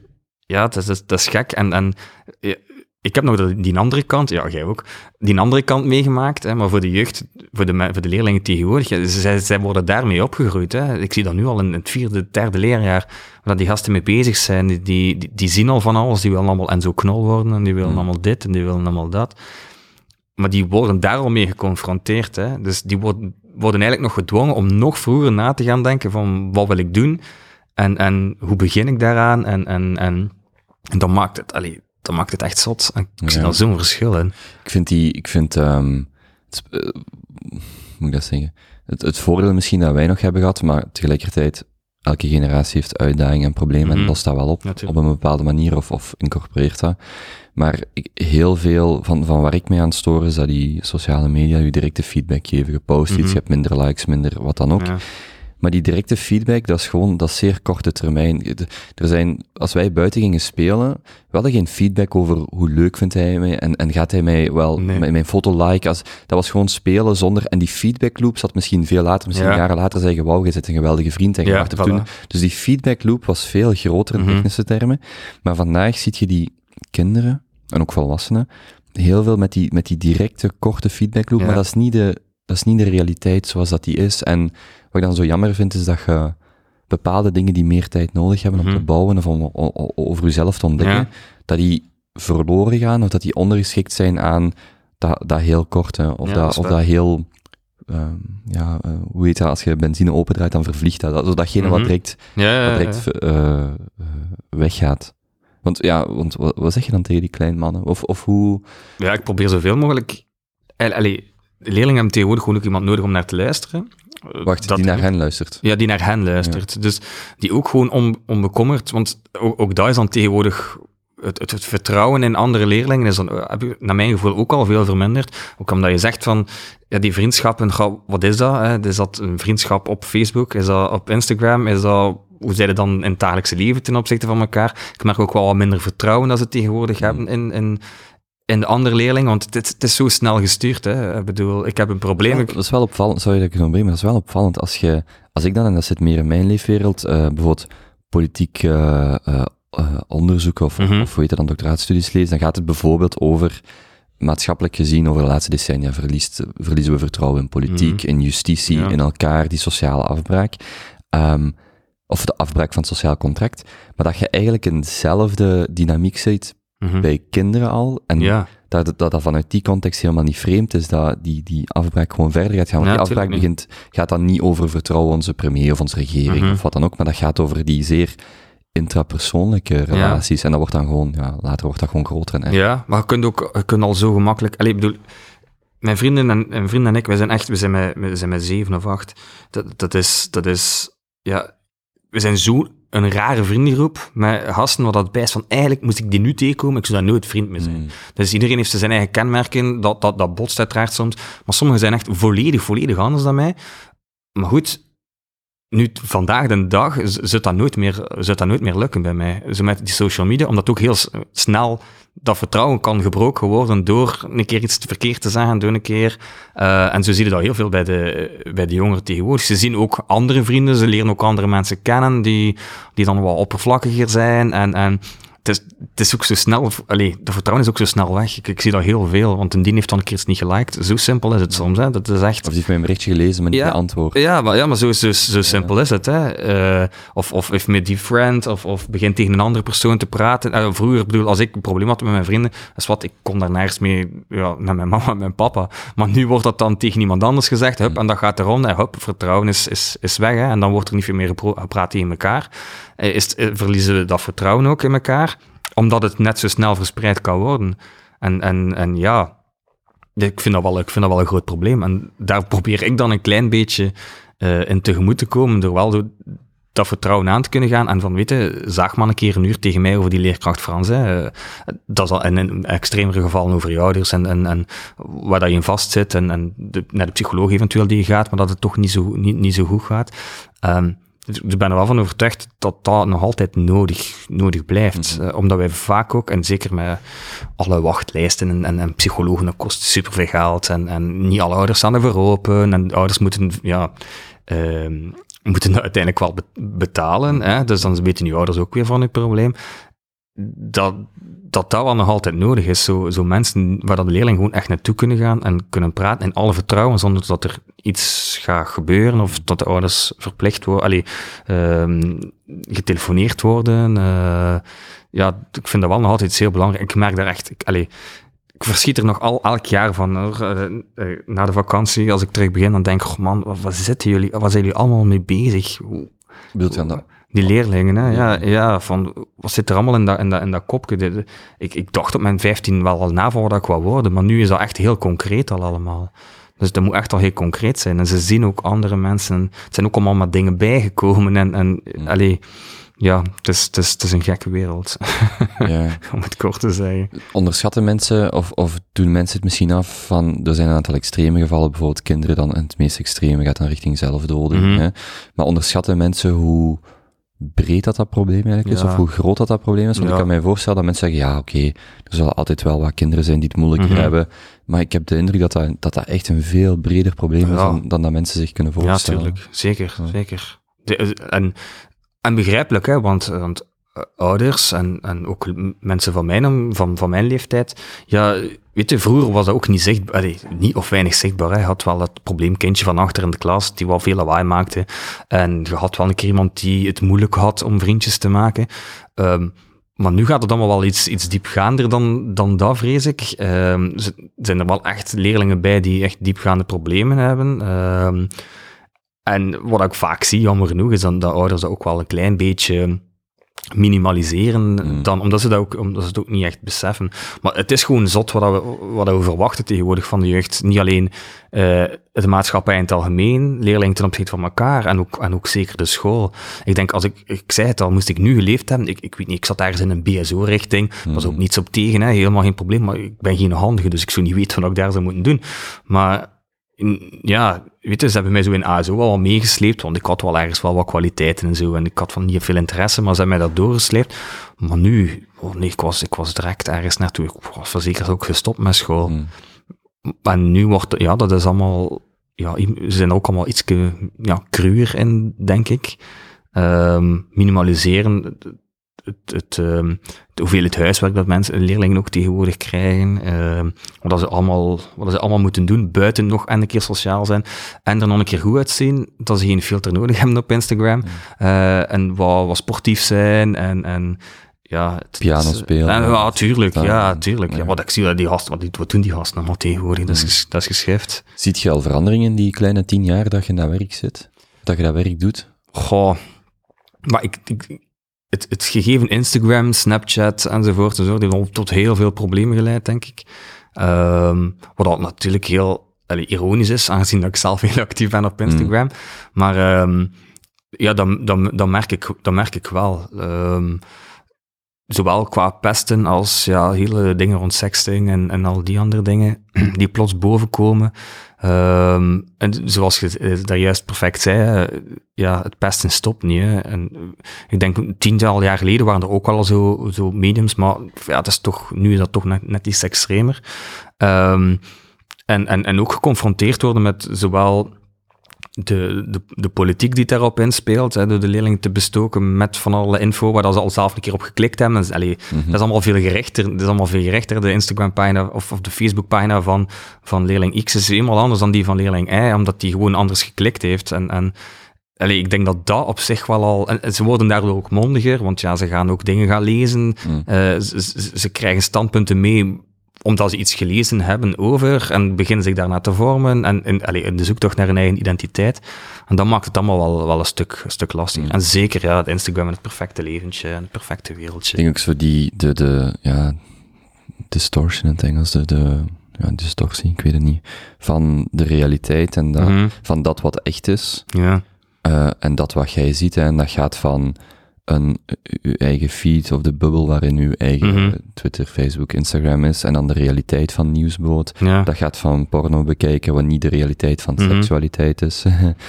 [SPEAKER 2] ja, dat is, dat is- gek. En, en ik heb nog de- die andere kant, ja, jij ook, die andere kant meegemaakt. Hè, maar voor de jeugd, voor de, voor de leerlingen tegenwoordig, ja, zij, zij worden daarmee opgegroeid. Hè. Ik zie dat nu al in het vierde, derde leerjaar, waar die gasten mee bezig zijn. Die, die, die, zien al van alles, die willen allemaal en zo knol worden, en die willen
[SPEAKER 1] Mm.
[SPEAKER 2] allemaal dit, en die willen allemaal dat. Maar die worden daar al mee geconfronteerd. Hè. Dus die worden, worden eigenlijk nog gedwongen om nog vroeger na te gaan denken van wat wil ik doen en, en hoe begin ik daaraan en, en, en, en dan maakt het, allee, dan maakt het echt zot. En ik zie daar zo'n verschil in.
[SPEAKER 1] Ik vind die, ik vind, ehm, het, hoe moet ik dat zeggen? Het, het voordeel misschien dat wij nog hebben gehad, maar tegelijkertijd, elke generatie heeft uitdagingen en problemen en
[SPEAKER 2] Mhm.
[SPEAKER 1] lost dat wel op,
[SPEAKER 2] Natuurlijk.
[SPEAKER 1] op een bepaalde manier of, of incorporeert dat. Maar ik, heel veel van, van waar ik mee aan storen is dat die sociale media je directe feedback geven. Gepost iets,
[SPEAKER 2] Mhm.
[SPEAKER 1] je hebt minder likes, minder wat dan ook.
[SPEAKER 2] Ja.
[SPEAKER 1] Maar die directe feedback, dat is gewoon, dat is zeer korte termijn. Er zijn, als wij buiten gingen spelen, we hadden geen feedback over hoe leuk vindt hij mij en, en gaat hij mij wel
[SPEAKER 2] Nee.
[SPEAKER 1] mijn, mijn foto liken. Als, dat was gewoon spelen zonder, en die feedback loop zat misschien veel later, misschien
[SPEAKER 2] Ja.
[SPEAKER 1] jaren later zeggen, wauw, je bent een geweldige vriend en je
[SPEAKER 2] Ja,
[SPEAKER 1] mag
[SPEAKER 2] voilà.
[SPEAKER 1] toen. Dus die feedback loop was veel groter in
[SPEAKER 2] Mhm.
[SPEAKER 1] technische termen. Maar vandaag ziet je die kinderen, en ook volwassenen, heel veel met die, met die directe, korte feedback loop,
[SPEAKER 2] Ja.
[SPEAKER 1] maar dat is niet de, dat is niet de realiteit zoals dat die is. En wat ik dan zo jammer vind, is dat je bepaalde dingen die meer tijd nodig hebben om
[SPEAKER 2] Mhm.
[SPEAKER 1] te bouwen of om o- o- over jezelf te ontdekken,
[SPEAKER 2] Ja.
[SPEAKER 1] dat die verloren gaan of dat die ondergeschikt zijn aan dat, dat heel korte of,
[SPEAKER 2] Ja,
[SPEAKER 1] dat, of dat heel, ehm, ja, eh, hoe heet dat, als je benzine opendraait, dan vervliegt dat. Dat, datgene wat
[SPEAKER 2] Mhm.
[SPEAKER 1] direct,
[SPEAKER 2] Ja,
[SPEAKER 1] wat direct eh, eh, weggaat. Want ja, want wat, wat zeg je dan tegen die kleine mannen? Of, of hoe...
[SPEAKER 2] Ja, ik probeer zoveel mogelijk... Al- Allee, de leerlingen hebben tegenwoordig gewoon ook iemand nodig om naar te luisteren. Eh,
[SPEAKER 1] Wacht,
[SPEAKER 2] dat-
[SPEAKER 1] die naar hen luistert.
[SPEAKER 2] Ja, die naar hen luistert. Dus die ook gewoon on, onbekommerd, want ook, ook dat is dan tegenwoordig... Het, het, het vertrouwen in andere leerlingen is dan, eh, heb naar mijn gevoel, ook al veel verminderd. Ook omdat je zegt van, ja, die vriendschappen, wat is dat? Hè? Is dat een vriendschap op Facebook? Is dat op Instagram? Is dat, hoe zijn ze dan in het dagelijkse leven ten opzichte van elkaar? Ik merk ook wel wat minder vertrouwen dat ze tegenwoordig hebben in, in, in de andere leerlingen, want het, is- het is zo snel gestuurd. Hè? Ik bedoel, ik heb een probleem.
[SPEAKER 1] Ja, dat is wel opvallend, sorry dat ik het onderbreek, maar dat is wel opvallend als je, als ik dan, en dat zit meer in mijn leefwereld, eh, bijvoorbeeld politiek eh, onderzoek of,
[SPEAKER 2] Mhm.
[SPEAKER 1] of hoe heet dat dan, doctoraatstudies lees, dan gaat het bijvoorbeeld over, maatschappelijk gezien, over de laatste decennia verliest, verliezen we vertrouwen in politiek, in justitie,
[SPEAKER 2] Ja.
[SPEAKER 1] in elkaar, die sociale afbraak. Ehm, of de afbraak van het sociaal contract, maar dat je eigenlijk eenzelfde dynamiek
[SPEAKER 2] Mhm.
[SPEAKER 1] bij kinderen al, en
[SPEAKER 2] Ja,
[SPEAKER 1] dat, dat dat vanuit die context helemaal niet vreemd is, dat die, die afbraak gewoon verder gaat gaan. Want
[SPEAKER 2] Ja,
[SPEAKER 1] die afbraak begint, gaat dan niet over vertrouwen onze premier of onze regering
[SPEAKER 2] Mhm.
[SPEAKER 1] of wat dan ook, maar dat gaat over die zeer intrapersoonlijke relaties. En dat wordt dan gewoon, ja, later wordt dat gewoon groter en.
[SPEAKER 2] Ja, maar je kunt ook je kunt al zo gemakkelijk... Allee, ik bedoel, mijn vrienden en, en vrienden en ik, wij zijn echt, we zijn met, we zijn met zeven of acht. Dat, dat is, dat is, ja, we zijn zo een rare vriendengroep met gasten wat dat bijst van, eigenlijk moest ik die nu tegenkomen, ik zou daar nooit vriend mee zijn.
[SPEAKER 1] Mm.
[SPEAKER 2] Dus iedereen heeft zijn eigen kenmerken, dat, dat, dat botst uiteraard soms. Maar sommigen zijn echt volledig, volledig anders dan mij. Maar goed, nu, vandaag de dag, zou dat nooit meer, zou dat nooit meer lukken bij mij. Zo met die social media, omdat ook heel snel dat vertrouwen kan gebroken worden door een keer iets verkeerd te zeggen, door een keer. Uh, en zo zie je dat heel veel bij de, bij de jongeren tegenwoordig. Ze zien ook andere vrienden, ze leren ook andere mensen kennen die, die dan wat oppervlakkiger zijn. En, en het is, het is ook zo snel, allee, de vertrouwen is ook zo snel weg. Ik, ik zie dat heel veel, want een dien heeft dan een keer iets niet geliked. Zo simpel is het soms, hè. Dat is echt... Of
[SPEAKER 1] die heeft mijn berichtje gelezen, maar niet ja, geantwoord.
[SPEAKER 2] Ja, maar, ja, maar zo, zo, zo simpel is het, hè. Uh, of, of heeft met die friend, of, of begint tegen een andere persoon te praten. Uh, vroeger, bedoel, als ik een probleem had met mijn vrienden, is wat, ik kon daar nergens mee, ja, naar mijn mama en mijn papa. Maar nu wordt dat dan tegen iemand anders gezegd, hup, en dat gaat erom, en hup, vertrouwen is, is, is weg, hè. En dan wordt er niet veel meer gepraat tegen elkaar. Uh, is, verliezen we dat vertrouwen ook in elkaar omdat het net zo snel verspreid kan worden. En, en, en ja, ik vind, dat wel, ik vind dat wel een groot probleem. En daar probeer ik dan een klein beetje uh, in tegemoet te komen, door wel dat vertrouwen aan te kunnen gaan. En van, weten, zaag maar een keer een uur tegen mij over die leerkracht Frans. Hè. Eh, dat is al in extremere gevallen over je ouders en, en, waar dat je in vastzit. En, en de, naar de psycholoog eventueel die je gaat, maar dat het toch niet zo, niet, niet zo goed gaat. Um, ik ben er wel van overtuigd dat dat nog altijd nodig, nodig blijft. Mm omdat wij vaak ook, en zeker met alle wachtlijsten en, en, en psychologen, dat kost superveel geld. En, en niet alle ouders staan ervoor open. En ouders moeten, ja, uh, moeten uiteindelijk wel betalen. Hè? Dus dan weten nu ouders ook weer van het probleem. Dat, dat dat wel nog altijd nodig is. Zo, zo mensen waar dat de leerling gewoon echt naartoe kunnen gaan en kunnen praten in alle vertrouwen, zonder dat er iets gaat gebeuren of dat de ouders verplicht worden, allee, uh, getelefoneerd worden. Uh, ja, ik vind dat wel nog altijd heel belangrijk. Ik merk daar echt, ik, allee, ik verschiet er nog al elk jaar van. Uh, na de vakantie, als ik terug begin, dan denk ik, oh man, wat, wat zitten jullie, wat zijn jullie allemaal mee bezig?
[SPEAKER 1] Bedoelt je aan dat?
[SPEAKER 2] Die leerlingen, hè? Ja, ja, van wat zit er allemaal in dat, in dat, in dat kopje? Ik, ik dacht op mijn 15 wel al na voor dat ik wou worden, maar nu is dat echt heel concreet al allemaal. Dus dat moet echt al heel concreet zijn. En ze zien ook andere mensen. Het zijn ook allemaal maar dingen bijgekomen. En, en mm. allee, ja, het is, het, is, het is een gekke wereld. Ja. Om het kort te zeggen.
[SPEAKER 1] Onderschatten mensen, of, of doen mensen het misschien af van, er zijn een aantal extreme gevallen, bijvoorbeeld kinderen dan, en het meest extreme gaat dan richting zelfdoding. Mm hè? Maar onderschatten mensen hoe breed dat dat probleem eigenlijk is, of hoe groot dat dat probleem is. Want ik kan mij voorstellen dat mensen zeggen, ja, oké, er zullen altijd wel wat kinderen zijn die het moeilijker mhm. hebben, maar ik heb de indruk dat dat, dat, dat echt een veel breder probleem is dan, dan dat mensen zich kunnen voorstellen.
[SPEAKER 2] Ja, tuurlijk. Zeker, zeker. De, en, en begrijpelijk, hè, want, want eh, ouders en, en ook mensen van mijn, van, van mijn leeftijd, ja, weet je, vroeger was dat ook niet zichtbaar, niet of weinig zichtbaar. Hè. Je had wel dat probleemkindje van achter in de klas, die wel veel lawaai maakte. En je had wel een keer iemand die het moeilijk had om vriendjes te maken. Um, maar nu gaat het allemaal wel iets, iets diepgaander dan, dan dat, vrees ik. Um, zijn er wel echt leerlingen bij die echt diepgaande problemen hebben. Um, en wat ik vaak zie, jammer genoeg, is dan dat ouders dat ook wel een klein beetje minimaliseren, mm. dan, omdat, ze dat ook, omdat ze het ook niet echt beseffen. Maar het is gewoon zot wat we, wat we verwachten tegenwoordig van de jeugd. Niet alleen uh, de maatschappij in het algemeen, leerlingen ten opzichte van elkaar en ook, en ook zeker de school. Ik denk, als ik, ik zei het al, moest ik nu geleefd hebben, ik, ik weet niet, ik zat ergens in een BSO-richting, mm. was ook niets op tegen, hè, helemaal geen probleem, maar ik ben geen handige, dus ik zou niet weten wat ik daar zou moeten doen. Maar ja, weet je, ze hebben mij zo in ASO wel meegesleept, want ik had wel ergens wel wat kwaliteiten en zo, en ik had van niet veel interesse, maar ze hebben mij dat doorgesleept. Maar nu, oh nee, ik was, ik was direct ergens naartoe, ik was verzekerd ook gestopt met school. Hmm. En nu wordt, ja, dat is allemaal, ja, ze zijn ook allemaal iets ja, cruwer in, denk ik. Um, minimaliseren, het, het, de hoeveelheid huiswerk dat mensen, leerlingen ook tegenwoordig krijgen, uh, wat, ze allemaal, wat ze allemaal moeten doen, buiten nog en een keer sociaal zijn, en er nog een keer goed uitzien, dat ze geen filter nodig hebben op Instagram, uh, en wat, wat sportief zijn, en, en ja,
[SPEAKER 1] het, Piano spelen.
[SPEAKER 2] En, ja, tuurlijk, ja, tuurlijk. Ja. wat ik zie, die gasten, wat, wat doen die gasten allemaal tegenwoordig, dat is, dat is geschrift.
[SPEAKER 1] Ziet je al veranderingen in die kleine tien jaar dat je dat werk zit? Dat je dat werk doet?
[SPEAKER 2] Goh, maar ik, ik het, het gegeven Instagram, Snapchat enzovoort, enzovoort heeft tot heel veel problemen geleid, denk ik. Um, wat natuurlijk heel allee, ironisch is, aangezien dat ik zelf heel actief ben op Instagram. Mm. Maar um, ja, dan, dan, dan, merk ik, dan merk ik wel. Um, zowel qua pesten als ja, hele dingen rond sexting en, en al die andere dingen, die plots bovenkomen. Um, en zoals je eh, daar juist perfect zei, ja, het pesten stopt niet. Hè. En ik denk, tiental jaar geleden waren er ook al zo, zo mediums, maar ja, dat is toch, nu is dat toch net, iets extremer. Um, en, en, en ook geconfronteerd worden met zowel de, de, de politiek die daarop inspeelt, hè, door de leerlingen te bestoken met van alle info waar ze al zelf een keer op geklikt hebben. Dat is, allee, mhm. dat is allemaal veel gerechter. Dat is allemaal veel gerechter. De Instagram-pagina of, of de Facebook-pagina van, van leerling X is helemaal anders dan die van leerling Y, omdat die gewoon anders geklikt heeft. En, en allee, ik denk dat dat op zich wel al... En ze worden daardoor ook mondiger, want ja, ze gaan ook dingen gaan lezen. Mm. Uh, ze, ze, krijgen standpunten mee omdat ze iets gelezen hebben over en beginnen zich daarna te vormen en in, allez, in de zoektocht naar hun eigen identiteit. En dan maakt het allemaal wel, wel een, stuk, een stuk lastiger. En zeker ja, het Instagram en het perfecte leventje en het perfecte wereldje.
[SPEAKER 1] Ik denk ook zo die, de, de, ja, distortion in het Engels, de, de ja, distortie, ik weet het niet, van de realiteit en dat, mhm. van dat wat echt is.
[SPEAKER 2] Ja.
[SPEAKER 1] Uh, en dat wat jij ziet, hè, en dat gaat van een, uw eigen feed of de bubbel waarin uw eigen mhm. Twitter, Facebook, Instagram is en dan de realiteit van nieuwsboot. Dat gaat van porno bekijken wat niet de realiteit van mhm. seksualiteit is.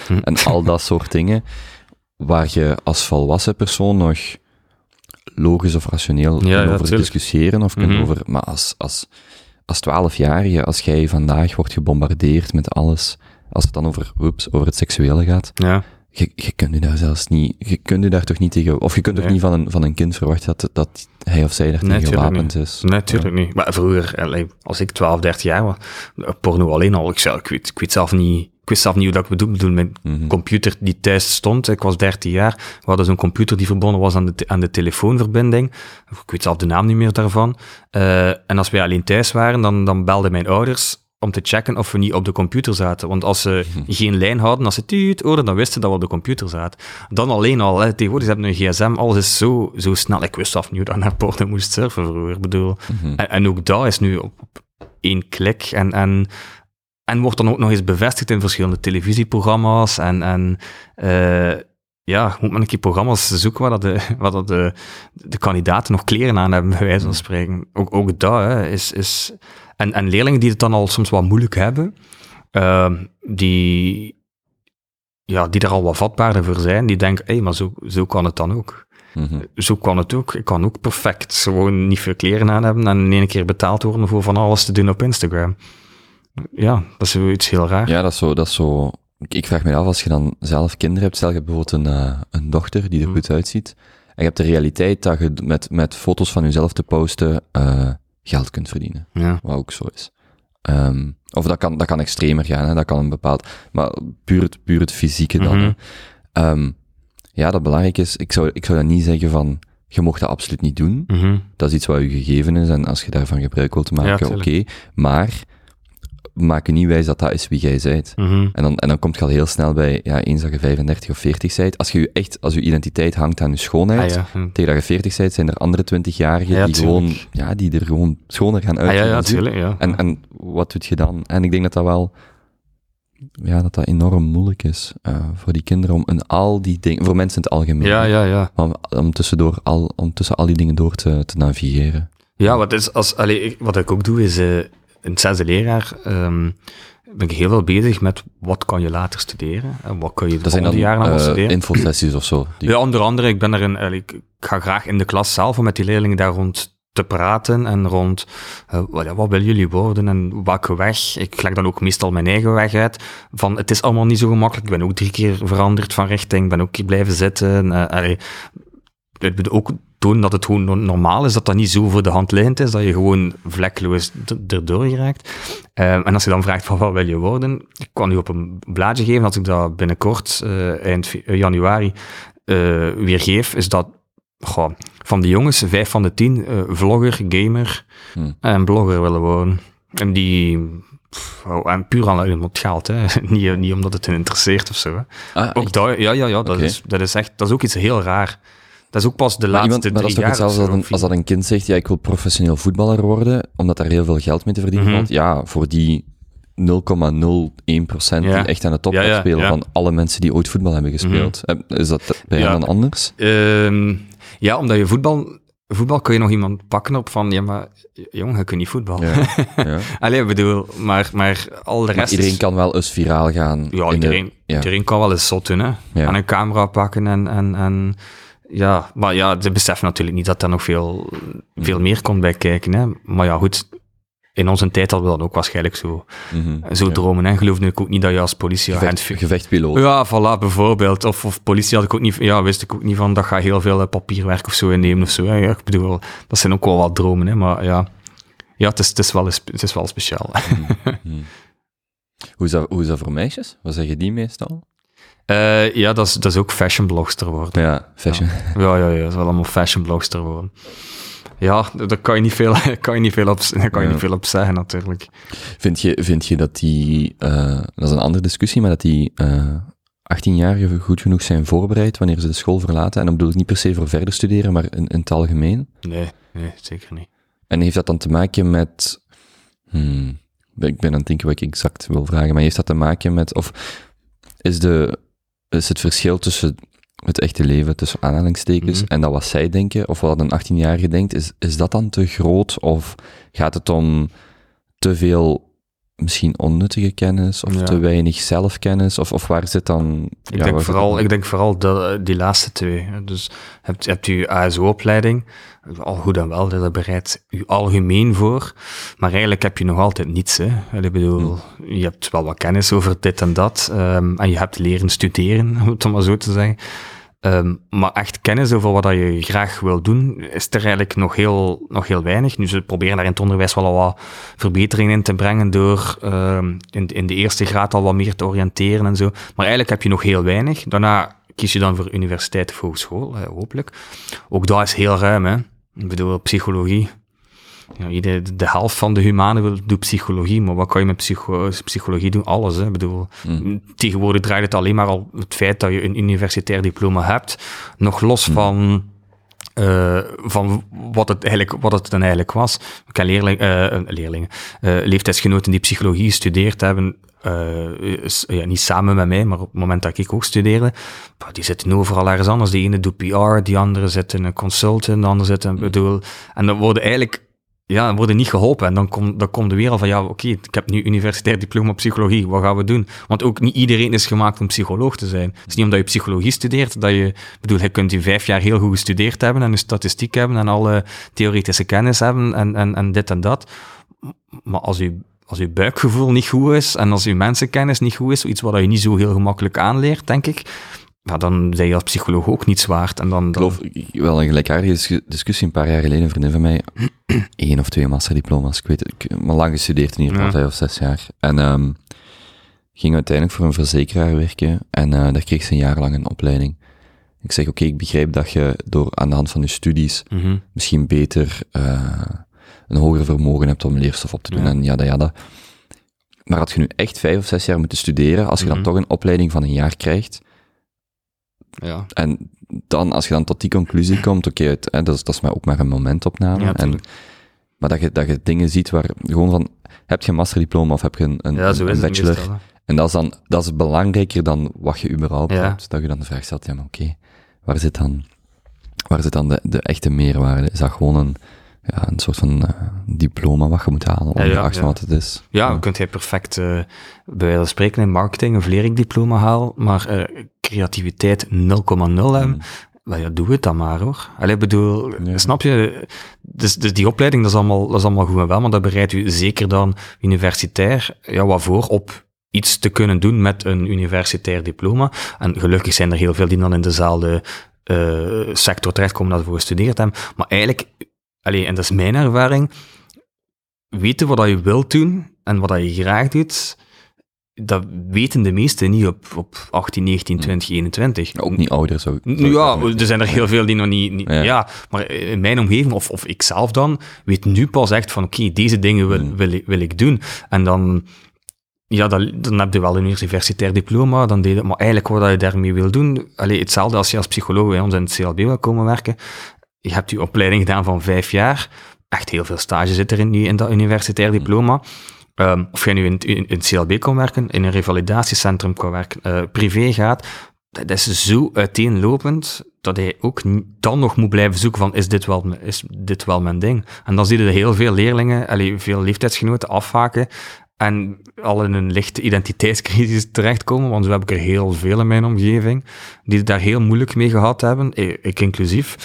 [SPEAKER 1] Mhm. en al dat soort dingen waar je als volwassen persoon nog logisch of rationeel ja, kunt over discussiëren of kunt over, maar als, als, als twaalfjarige, als jij vandaag wordt gebombardeerd met alles, als het dan over, whoops, over het seksuele gaat,
[SPEAKER 2] ja
[SPEAKER 1] je, je kunt je daar zelfs niet, je kunt je daar toch niet tegen, of je kunt toch niet van een, van een kind verwachten dat, dat hij of zij daar tegen gewapend is.
[SPEAKER 2] Natuurlijk niet. Maar vroeger, als ik 12, 13 jaar was, porno alleen al, ik, ik, weet, ik weet zelf niet, ik wist zelf niet hoe dat ik bedoel. bedoel mijn mhm. computer die thuis stond, ik was 13 jaar, we hadden zo'n computer die verbonden was aan de, aan de telefoonverbinding. Ik weet zelf de naam niet meer daarvan. Uh, en als wij alleen thuis waren, dan, dan belden mijn ouders om te checken of we niet op de computer zaten. Want als ze geen lijn hadden, als ze tuut hoorden, dan wisten dat we op de computer zaten. Dan alleen al, hè, tegenwoordig hebben een gsm, alles is zo, zo snel. Ik wist af nu dat naar porno moest surfen vroeger, bedoel. Mhm. en, en, ook dat is nu op, één klik en, en, en wordt dan ook nog eens bevestigd in verschillende televisieprogramma's en, en uh, ja, moet men een keer programma's zoeken waar, dat de, waar dat de, de kandidaten nog kleren aan hebben, bij wijze van spreken. Ook, ook dat hè, is, is en, en leerlingen die het dan al soms wat moeilijk hebben, uh, die, ja, die er al wat vatbaarder voor zijn, die denken, hé, hey, maar zo, zo kan het dan ook. Mm Zo kan het ook. Ik kan ook perfect gewoon niet veel kleren aan hebben en in één keer betaald worden voor van alles te doen op Instagram. Ja, dat is zoiets heel raar.
[SPEAKER 1] Ja, dat is zo, dat is zo ik vraag me af, als je dan zelf kinderen hebt, stel je bijvoorbeeld een, uh, een dochter die er mhm. goed uitziet, en je hebt de realiteit dat je met, met foto's van jezelf te posten, uh, geld kunt verdienen.
[SPEAKER 2] Ja.
[SPEAKER 1] Wat ook zo is. Um, of dat kan, dat kan extremer gaan, hè? dat kan een bepaald, maar puur het, puur het fysieke dan. Mm um, ja, dat belangrijk is, ik zou, ik zou dat niet zeggen van, je mocht dat absoluut niet doen.
[SPEAKER 2] Mm
[SPEAKER 1] Dat is iets wat je gegeven is en als je daarvan gebruik wilt maken, ja, oké. Maar maak je niet wijs dat dat is wie jij bent.
[SPEAKER 2] Mhm.
[SPEAKER 1] En, dan, en dan komt je al heel snel bij, ja, eens dat je 35 of 40 bent, als je echt, als je identiteit hangt aan je schoonheid, ah, tegen dat je 40 bent, zijn er andere 20-jarigen die gewoon, ja, die er gewoon schoner gaan.
[SPEAKER 2] Ah, ja, tuurlijk, ja.
[SPEAKER 1] En, en wat doet je dan? En ik denk dat dat wel, ja, dat dat enorm moeilijk is uh, voor die kinderen om in al die dingen, voor mensen in het algemeen.
[SPEAKER 2] Ja, ja, ja.
[SPEAKER 1] Om, om, tussendoor al, om tussen al die dingen door te, te navigeren.
[SPEAKER 2] Ja, wat, is als, allee, wat ik ook doe is, uh, in het zesde leerjaar um, ben ik heel veel bezig met wat kan je later studeren en wat kun je de volgende jaren nog uh, studeren.
[SPEAKER 1] infosessies of zo?
[SPEAKER 2] Die... Ja, onder andere, ik ben er in, ik, ga graag in de klas zelf om met die leerlingen daar rond te praten en rond uh, wat, ja, wat willen jullie worden en welke weg. Ik leg dan ook meestal mijn eigen weg uit. Van het is allemaal niet zo gemakkelijk. Ik ben ook drie keer veranderd van richting, ben ook hier blijven zitten. Uh, allee, ook tonen dat het gewoon normaal is, dat dat niet zo voor de hand liggend is, dat je gewoon vlekloos erdoor geraakt. Um, en als je dan vraagt van wat wil je worden, ik kan u op een blaadje geven, als ik dat binnenkort, uh, eind januari, uh, weer geef, is dat goh, van de jongens, vijf van de tien, uh, vlogger, gamer hmm. en blogger willen worden. En die Oh, en puur om het geld, hè. niet, niet omdat het hen interesseert of zo. Ah, ook dat, ja, ja, ja, dat, is, dat is echt, dat is ook iets heel raar. Dat is ook pas de laatste iemand, maar hetzelfde
[SPEAKER 1] als, als, dat een kind zegt, ja, ik wil professioneel voetballer worden, omdat daar heel veel geld mee te verdienen valt. Mm Ja, voor die 0,01% die echt aan de top gaat spelen van alle mensen die ooit voetbal hebben gespeeld. Mhm. Is dat bij jou dan anders?
[SPEAKER 2] Um, ja, omdat je voetbal voetbal kun je nog iemand pakken op van, ja, maar jongen, je kunt niet voetballen. Ja, ja. Allee, bedoel, maar, maar al de rest
[SPEAKER 1] Iedereen kan wel eens viraal gaan.
[SPEAKER 2] Ja, iedereen, iedereen kan wel eens zot doen, hè. En een camera pakken en, en, en ja, maar ja, ze beseffen natuurlijk niet dat er nog veel, veel meer komt bij kijken, hè. Maar ja, goed, in onze tijd hadden we dan ook waarschijnlijk zo, mhm, zo dromen. En geloof ik ook niet dat je als politieagent...
[SPEAKER 1] Gevecht, gevechtpiloot.
[SPEAKER 2] Ja, voilà, bijvoorbeeld. Of, of politie had ik ook niet... Ja, wist ik ook niet van, dat ga heel veel eh, papierwerk of zo innemen of zo. Hè. Ja, ik bedoel, dat zijn ook wel wat dromen, hè. Maar ja, ja het, is, het, is wel, het is wel speciaal. Mhm,
[SPEAKER 1] mhm. hoe, is dat, hoe is dat voor meisjes? Wat zeggen die meestal?
[SPEAKER 2] Uh, ja, dat is, dat is ook fashionblogster worden.
[SPEAKER 1] Ja, fashion.
[SPEAKER 2] Ja, ja, ja, dat is wel allemaal fashionblogster worden. Ja, daar kan je niet veel, kan je niet veel, op, kan je niet veel op zeggen, natuurlijk.
[SPEAKER 1] Vind je, vind je dat die, uh, dat is een andere discussie, maar dat die uh, 18-jarigen goed genoeg zijn voorbereid wanneer ze de school verlaten? En dan bedoel ik niet per se voor verder studeren, maar in, in het algemeen?
[SPEAKER 2] Nee, nee, zeker niet.
[SPEAKER 1] En heeft dat dan te maken met, hmm, ik ben aan het denken wat ik exact wil vragen, maar heeft dat te maken met, of is de, is het verschil tussen het echte leven tussen aanhalingstekens mhm. en dat wat zij denken, of wat een 18-jarige denkt, is, is dat dan te groot? Of gaat het om te veel misschien onnuttige kennis of te weinig zelfkennis? Of, of waar zit dan...
[SPEAKER 2] Ik, denk, vooral, ik denk vooral de, die laatste twee. Dus hebt, hebt u ASO-opleiding, al goed en wel, dat bereidt u algemeen voor, maar eigenlijk heb je nog altijd niets. Hè. Ik bedoel, hm. je hebt wel wat kennis over dit en dat, um, en je hebt leren studeren, om het maar zo te zeggen. Um, maar echt kennis over wat je graag wil doen, is er eigenlijk nog heel, nog heel weinig. Nu, ze proberen daar in het onderwijs wel al wat verbeteringen in te brengen door um, in, de eerste graad al wat meer te oriënteren en zo. Maar eigenlijk heb je nog heel weinig. Daarna kies je dan voor universiteit of hogeschool, hopelijk. Ook dat is heel ruim, hè. Ik bedoel, psychologie. Ja, de, de helft van de humanen doet psychologie, maar wat kan je met psycho psychologie doen? Alles, hè. Ik bedoel, mm. tegenwoordig draait het alleen maar al het feit dat je een universitair diploma hebt, nog los mm. van... Uh, van wat het, eigenlijk, wat het dan eigenlijk was. Ik heb leerling, uh, leerlingen, uh, leeftijdsgenoten die psychologie gestudeerd hebben, ja, niet samen met mij, maar op het moment dat ik ook studeerde, die zitten overal ergens anders. De ene doet PR, die andere zit in een consultant, de andere zit in, bedoel, en dan worden eigenlijk ja, worden niet geholpen. En dan komt dan komt de wereld van, ja, oké, ik heb nu universitair diploma psychologie, wat gaan we doen? Want ook niet iedereen is gemaakt om psycholoog te zijn. Het is niet omdat je psychologie studeert, dat je, bedoel, je kunt je vijf jaar heel goed gestudeerd hebben en een statistiek hebben en alle theoretische kennis hebben en, en, en dit en dat. Maar als je als je buikgevoel niet goed is en als je mensenkennis niet goed is, iets wat je niet zo heel gemakkelijk aanleert, denk ik, ja, dan ben je als psycholoog ook niets waard. En dan, dan...
[SPEAKER 1] Ik geloof, wel een gelijkaardige discussie een paar jaar geleden, een vriendin van mij, één of twee masterdiploma's, ik weet het, ik, maar lang gestudeerd in ieder geval, vijf of zes jaar. En um, ging uiteindelijk voor een verzekeraar werken en uh, daar kreeg ze een jaar lang een opleiding. Ik zeg, oké, ik begrijp dat je door aan de hand van je studies mhm. misschien beter uh, een hoger vermogen hebt om leerstof op te doen ja. en ja, ja. Maar had je nu echt vijf of zes jaar moeten studeren, als je dan mhm. toch een opleiding van een jaar krijgt,
[SPEAKER 2] ja.
[SPEAKER 1] En dan, als je dan tot die conclusie komt, oké, okay, dat, is, dat is maar ook maar een momentopname. Ja, en, maar dat je, dat je dingen ziet waar gewoon van, heb je een masterdiploma of heb je een, een, ja, een bachelor? en dat is dan, dat is belangrijker dan wat je überhaupt ja. hebt. Dat je dan de vraag stelt, ja, maar oké, waar zit dan, waar zit dan de, de echte meerwaarde? Is dat gewoon een, ja, een soort van uh, diploma wat je moet halen, ongeacht ja, ja. wat het is.
[SPEAKER 2] Ja, dan kunt je perfect, uh, bij wijze van spreken, in marketing een leerdiploma halen, maar uh, creativiteit 0,0 hebben. Mm. Ja, doe het dan maar hoor. Allee, bedoel, snap je? Dus, dus die opleiding, dat is, allemaal, dat is allemaal goed en wel, maar dat bereidt u zeker dan universitair ja, wat voor op iets te kunnen doen met een universitair diploma. En gelukkig zijn er heel veel die dan in dezelfde uh, sector terechtkomen dat we gestudeerd hebben. Maar eigenlijk, allee, en dat is mijn ervaring, weten wat je wilt doen en wat je graag doet, dat weten de meesten niet op, op 18, 19, 20, 21.
[SPEAKER 1] Ook niet ouder zo.
[SPEAKER 2] ja, er zijn er heel veel die nog niet... niet ja. maar in mijn omgeving, of, of ik zelf dan, weet nu pas echt van, oké, deze dingen wil, mm. wil, ik, wil ik doen. En dan... Ja, dan, dan heb je wel een universitair diploma, dan deed het, maar eigenlijk wat je daarmee wil doen, allee, hetzelfde als je als psycholoog bij ons in het CLB wil komen werken, je hebt je opleiding gedaan van vijf jaar, echt heel veel stage zit er in, in dat universitair diploma, Um, of jij nu in, in, in, het CLB kan werken, in een revalidatiecentrum kan werken, uh, privé gaat, dat is zo uiteenlopend dat hij ook dan nog moet blijven zoeken van is dit wel, is dit wel mijn ding? En dan zie je heel veel leerlingen, allee, veel leeftijdsgenoten afhaken en al in een lichte identiteitscrisis terechtkomen, want zo heb ik er heel veel in mijn omgeving, die daar heel moeilijk mee gehad hebben, ik inclusief,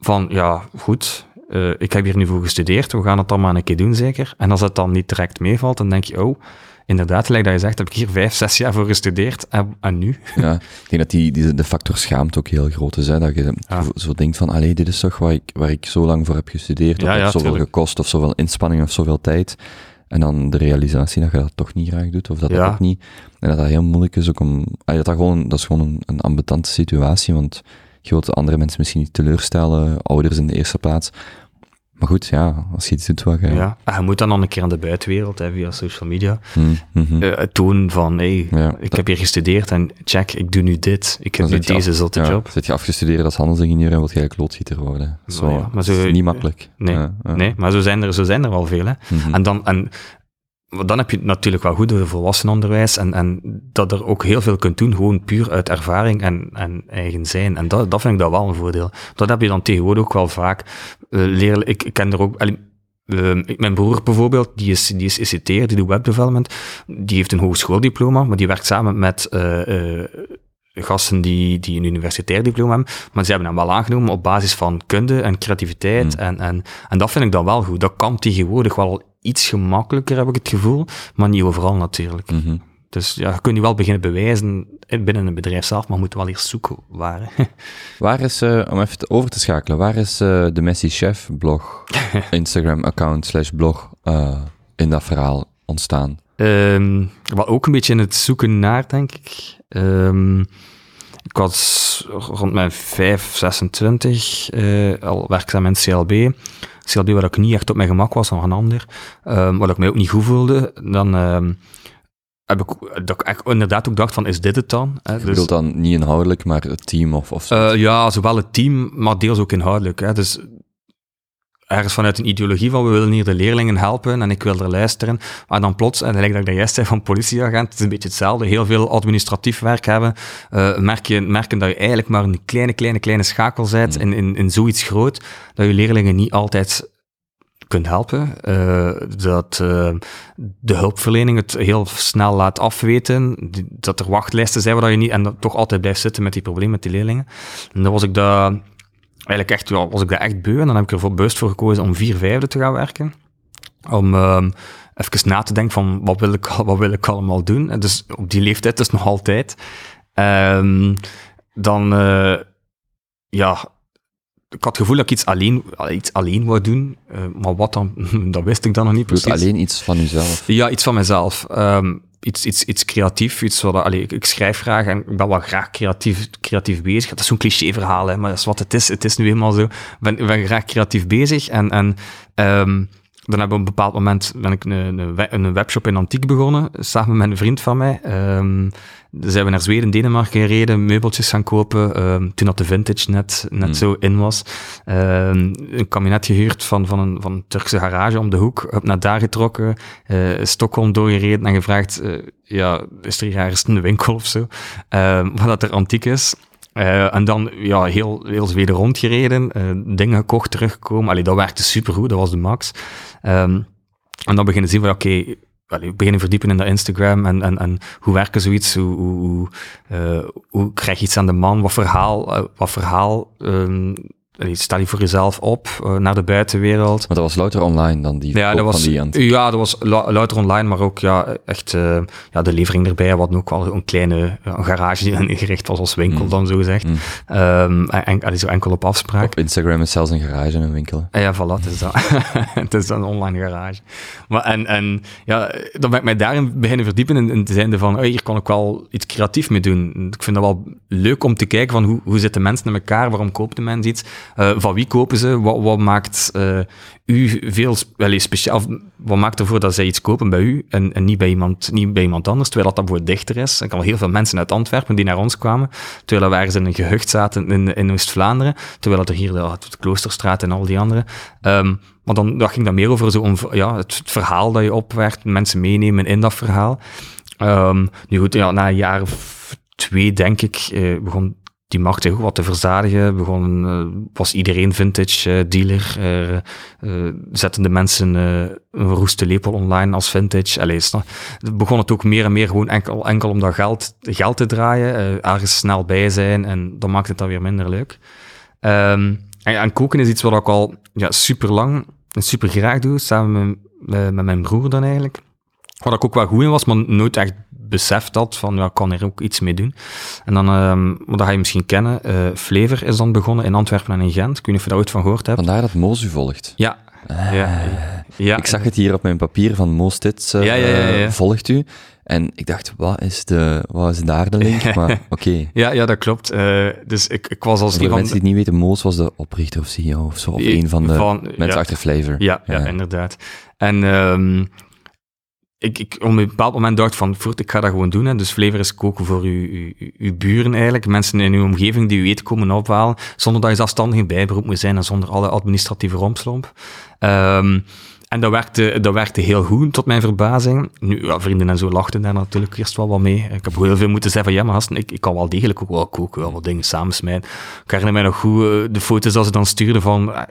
[SPEAKER 2] van ja, goed, uh, ik heb hier nu voor gestudeerd, we gaan het dan maar een keer doen zeker. En als het dan niet direct meevalt, dan denk je, oh, inderdaad, gelijk dat je zegt, heb ik hier vijf, zes jaar voor gestudeerd en, en nu?
[SPEAKER 1] Ja, ik denk dat die, die, de factor schaamte ook heel groot is. Hè? Dat je zo denkt van, allee, dit is toch waar ik, waar ik zo lang voor heb gestudeerd, of ja, ja, zoveel gekost, of zoveel inspanning, of zoveel tijd. En dan de realisatie dat je dat toch niet graag doet, of dat dat ook niet. En dat dat heel moeilijk is ook om, dat, dat, gewoon, dat is gewoon een, een ambetante situatie, want je wilt andere mensen misschien niet teleurstellen, ouders in de eerste plaats. Maar goed, ja, als je iets doet wat je...
[SPEAKER 2] Ja, en je moet dan nog een keer aan de buitenwereld, hè, via social media, mm -hmm. uh, toon van, hey, ik heb hier gestudeerd en check, ik doe nu dit, ik heb nu deze zotte ja, job.
[SPEAKER 1] Zit je afgestudeerd als handelsingenieur en wil je eigenlijk loodgieter worden. Zo, ja, maar zo, is niet makkelijk.
[SPEAKER 2] Nee, nee maar zo zijn, er, zo zijn er wel veel. Hè. Mm -hmm. En dan... En, dan heb je natuurlijk wel goed volwassenenonderwijs en, en dat er ook heel veel kunt doen, gewoon puur uit ervaring en, en eigen zijn. En dat, dat vind ik dat wel een voordeel. Dat heb je dan tegenwoordig ook wel vaak. Uh, ik, ik ken er ook... Uh, mijn broer bijvoorbeeld, die is, die is ICT'er, die doet webdevelopment. Die heeft een hogeschooldiploma, maar die werkt samen met uh, gasten die, die een universitair diploma hebben. Maar ze hebben hem wel aangenomen op basis van kunde en creativiteit. Hmm. En, en, en dat vind ik dan wel goed. Dat kan tegenwoordig wel iets gemakkelijker, heb ik het gevoel, maar niet overal natuurlijk. Mhm. Dus ja, je kunt je wel beginnen bewijzen binnen een bedrijf zelf, maar je moet wel eerst zoeken waar.
[SPEAKER 1] waar is, uh, om even over te schakelen, waar is uh, de Messi Chef blog, Instagram account slash blog uh, in dat verhaal ontstaan?
[SPEAKER 2] Um, wel ook een beetje in het zoeken naar, denk ik. Um, ik was rond mijn 5, 26 al werkzaam in CLB. CLB waar ik niet echt op mijn gemak was, nog een ander, um, wat ik mij ook niet goed voelde, dan um, heb ik, dat ik inderdaad ook dacht van, is dit het dan?
[SPEAKER 1] Hè? Je dus, dan niet inhoudelijk, maar het team of, of
[SPEAKER 2] uh, Ja, zowel het team, maar deels ook inhoudelijk. Hè? Dus ergens vanuit een ideologie van we willen hier de leerlingen helpen en ik wil er luisteren. Maar dan plots, en gelijk dat ik dat juist zei van politieagent, het is een beetje hetzelfde. Heel veel administratief werk hebben. Uh, merk je, merken dat je eigenlijk maar een kleine, kleine, kleine schakel bent mm. in, in, in zoiets groot, dat je leerlingen niet altijd kunt helpen. Uh, dat uh, de hulpverlening het heel snel laat afweten. Dat er wachtlijsten zijn waar je niet... En dat toch altijd blijft zitten met die problemen met die leerlingen. En dan was ik daar eigenlijk echt, ja, was ik daar echt beu. En dan heb ik ervoor bewust voor gekozen om vier vijfde te gaan werken. Om um, even na te denken van, wat wil ik, wat wil ik allemaal doen? En dus op die leeftijd, dus nog altijd. Um, dan, uh, ja, ik had het gevoel dat ik iets alleen, iets alleen wou doen, uh, maar wat dan, dat wist ik dan nog niet
[SPEAKER 1] precies. Dus alleen iets van jezelf?
[SPEAKER 2] Ja, iets van mezelf. Um, iets, iets, iets creatief, iets wat, allee, ik, ik, schrijf graag en ik ben wel graag creatief, creatief bezig. Dat is zo'n cliché verhaal, hè, maar dat is wat het is. Het is nu eenmaal zo. Ik ben, graag creatief bezig en, en um, dan hebben we op een bepaald moment ben ik een, een, een webshop in Antiek begonnen, samen met een vriend van mij. Um, dan zijn we naar Zweden, Denemarken gereden, meubeltjes gaan kopen, um, toen dat de vintage net, net mm. zo in was. Um, een kabinet gehuurd van, van, een, van een Turkse garage om de hoek, op naar daar getrokken, uh, Stockholm doorgereden en gevraagd, uh, ja, is er hier ergens een winkel of zo, wat dat er antiek is. Uh, en dan ja, heel, heel Zweden rondgereden, uh, dingen gekocht, teruggekomen. Allee, dat werkte supergoed, dat was de max. Um, en dan beginnen zien van, oké, okay, beginnen verdiepen in dat Instagram en, en, en hoe werken zoiets, hoe, hoe, hoe krijg je iets aan de man, wat verhaal, wat verhaal um, stel je voor jezelf op uh, naar de buitenwereld.
[SPEAKER 1] Maar dat was louter online dan, die
[SPEAKER 2] ja, dat was, die Ja, dat was louter online, maar ook ja, echt uh, ja, de levering erbij. wat ook wel een kleine een garage die dan ingericht was als winkel, mm. dan zo gezegd. Mm. Um, en, zo enkel op afspraak.
[SPEAKER 1] Op Instagram is zelfs een garage een winkel.
[SPEAKER 2] Ja, voilà, het is dat. het is een online garage. Maar en, en ja, dan ben ik mij daarin beginnen verdiepen in, in de zijnde van, oh, hier kan ik wel iets creatief mee doen. Ik vind dat wel leuk om te kijken van hoe, hoe zitten mensen in elkaar, waarom koopt de mens iets, uh, van wie kopen ze, wat, wat maakt uh, u veel wel, speciaal, wat maakt ervoor dat zij iets kopen bij u en, en niet, bij iemand, niet bij iemand anders, terwijl dat dan voor dichter is. Ik had heel veel mensen uit Antwerpen die naar ons kwamen, terwijl we ergens in een gehucht zaten in, in Oost-Vlaanderen, terwijl er hier de, de Kloosterstraat en al die andere. Um, maar dan ging dat meer over zo ja, het, verhaal dat je opwerkt, mensen meenemen in dat verhaal. Um, nu goed, ja, na een jaar of twee, denk ik, begon die zich ook wat te verzadigen. Begon, was iedereen vintage dealer. zetten de mensen een roeste lepel online als vintage. Allee, begon het ook meer en meer gewoon enkel, enkel om dat geld, geld te draaien. ergens snel bij zijn en dan maakt het dan weer minder leuk. Um, en, koken is iets wat ik al ja, super lang en super graag doe, samen met, met mijn broer dan eigenlijk. Wat ik ook wel goed in was, maar nooit echt beseft had van, ja, ik kan er ook iets mee doen. En dan, um, dat ga je misschien kennen, uh, Flever is dan begonnen in Antwerpen en in Gent. Ik weet niet of je daar ooit van gehoord hebt.
[SPEAKER 1] Vandaar dat Moos u volgt.
[SPEAKER 2] Ja.
[SPEAKER 1] Ah. ja, ja. Ik zag het hier op mijn papier van Moos Tits, uh, ja, ja, volgt u. En ik dacht, wat is, de, wat is daar de link? Maar oké.
[SPEAKER 2] ja, ja, dat klopt. Uh, dus ik, ik was als
[SPEAKER 1] Voor de mensen die het niet weten, Moos was de oprichter of CEO of zo, of een van de van, mensen achter Flavor.
[SPEAKER 2] Ja, ja, inderdaad. En um, ik, ik op een bepaald moment dacht van, voort, ik ga dat gewoon doen. Hè. Dus Flavor is koken voor uw, uw, uw, buren eigenlijk. Mensen in uw omgeving die u eten komen ophalen, zonder dat je zelfstandig bijberoep moet zijn en zonder alle administratieve rompslomp. Um, en dat werkte, dat werkte heel goed, tot mijn verbazing. Nu, ja, vrienden en zo lachten daar natuurlijk eerst wel wat mee. Ik heb heel veel moeten zeggen van, ja, maar gasten, ik, ik kan wel degelijk ook wel koken, wel wat dingen samensmijden. Ik herinner mij nog goed uh, de foto's dat ze dan stuurden van uh,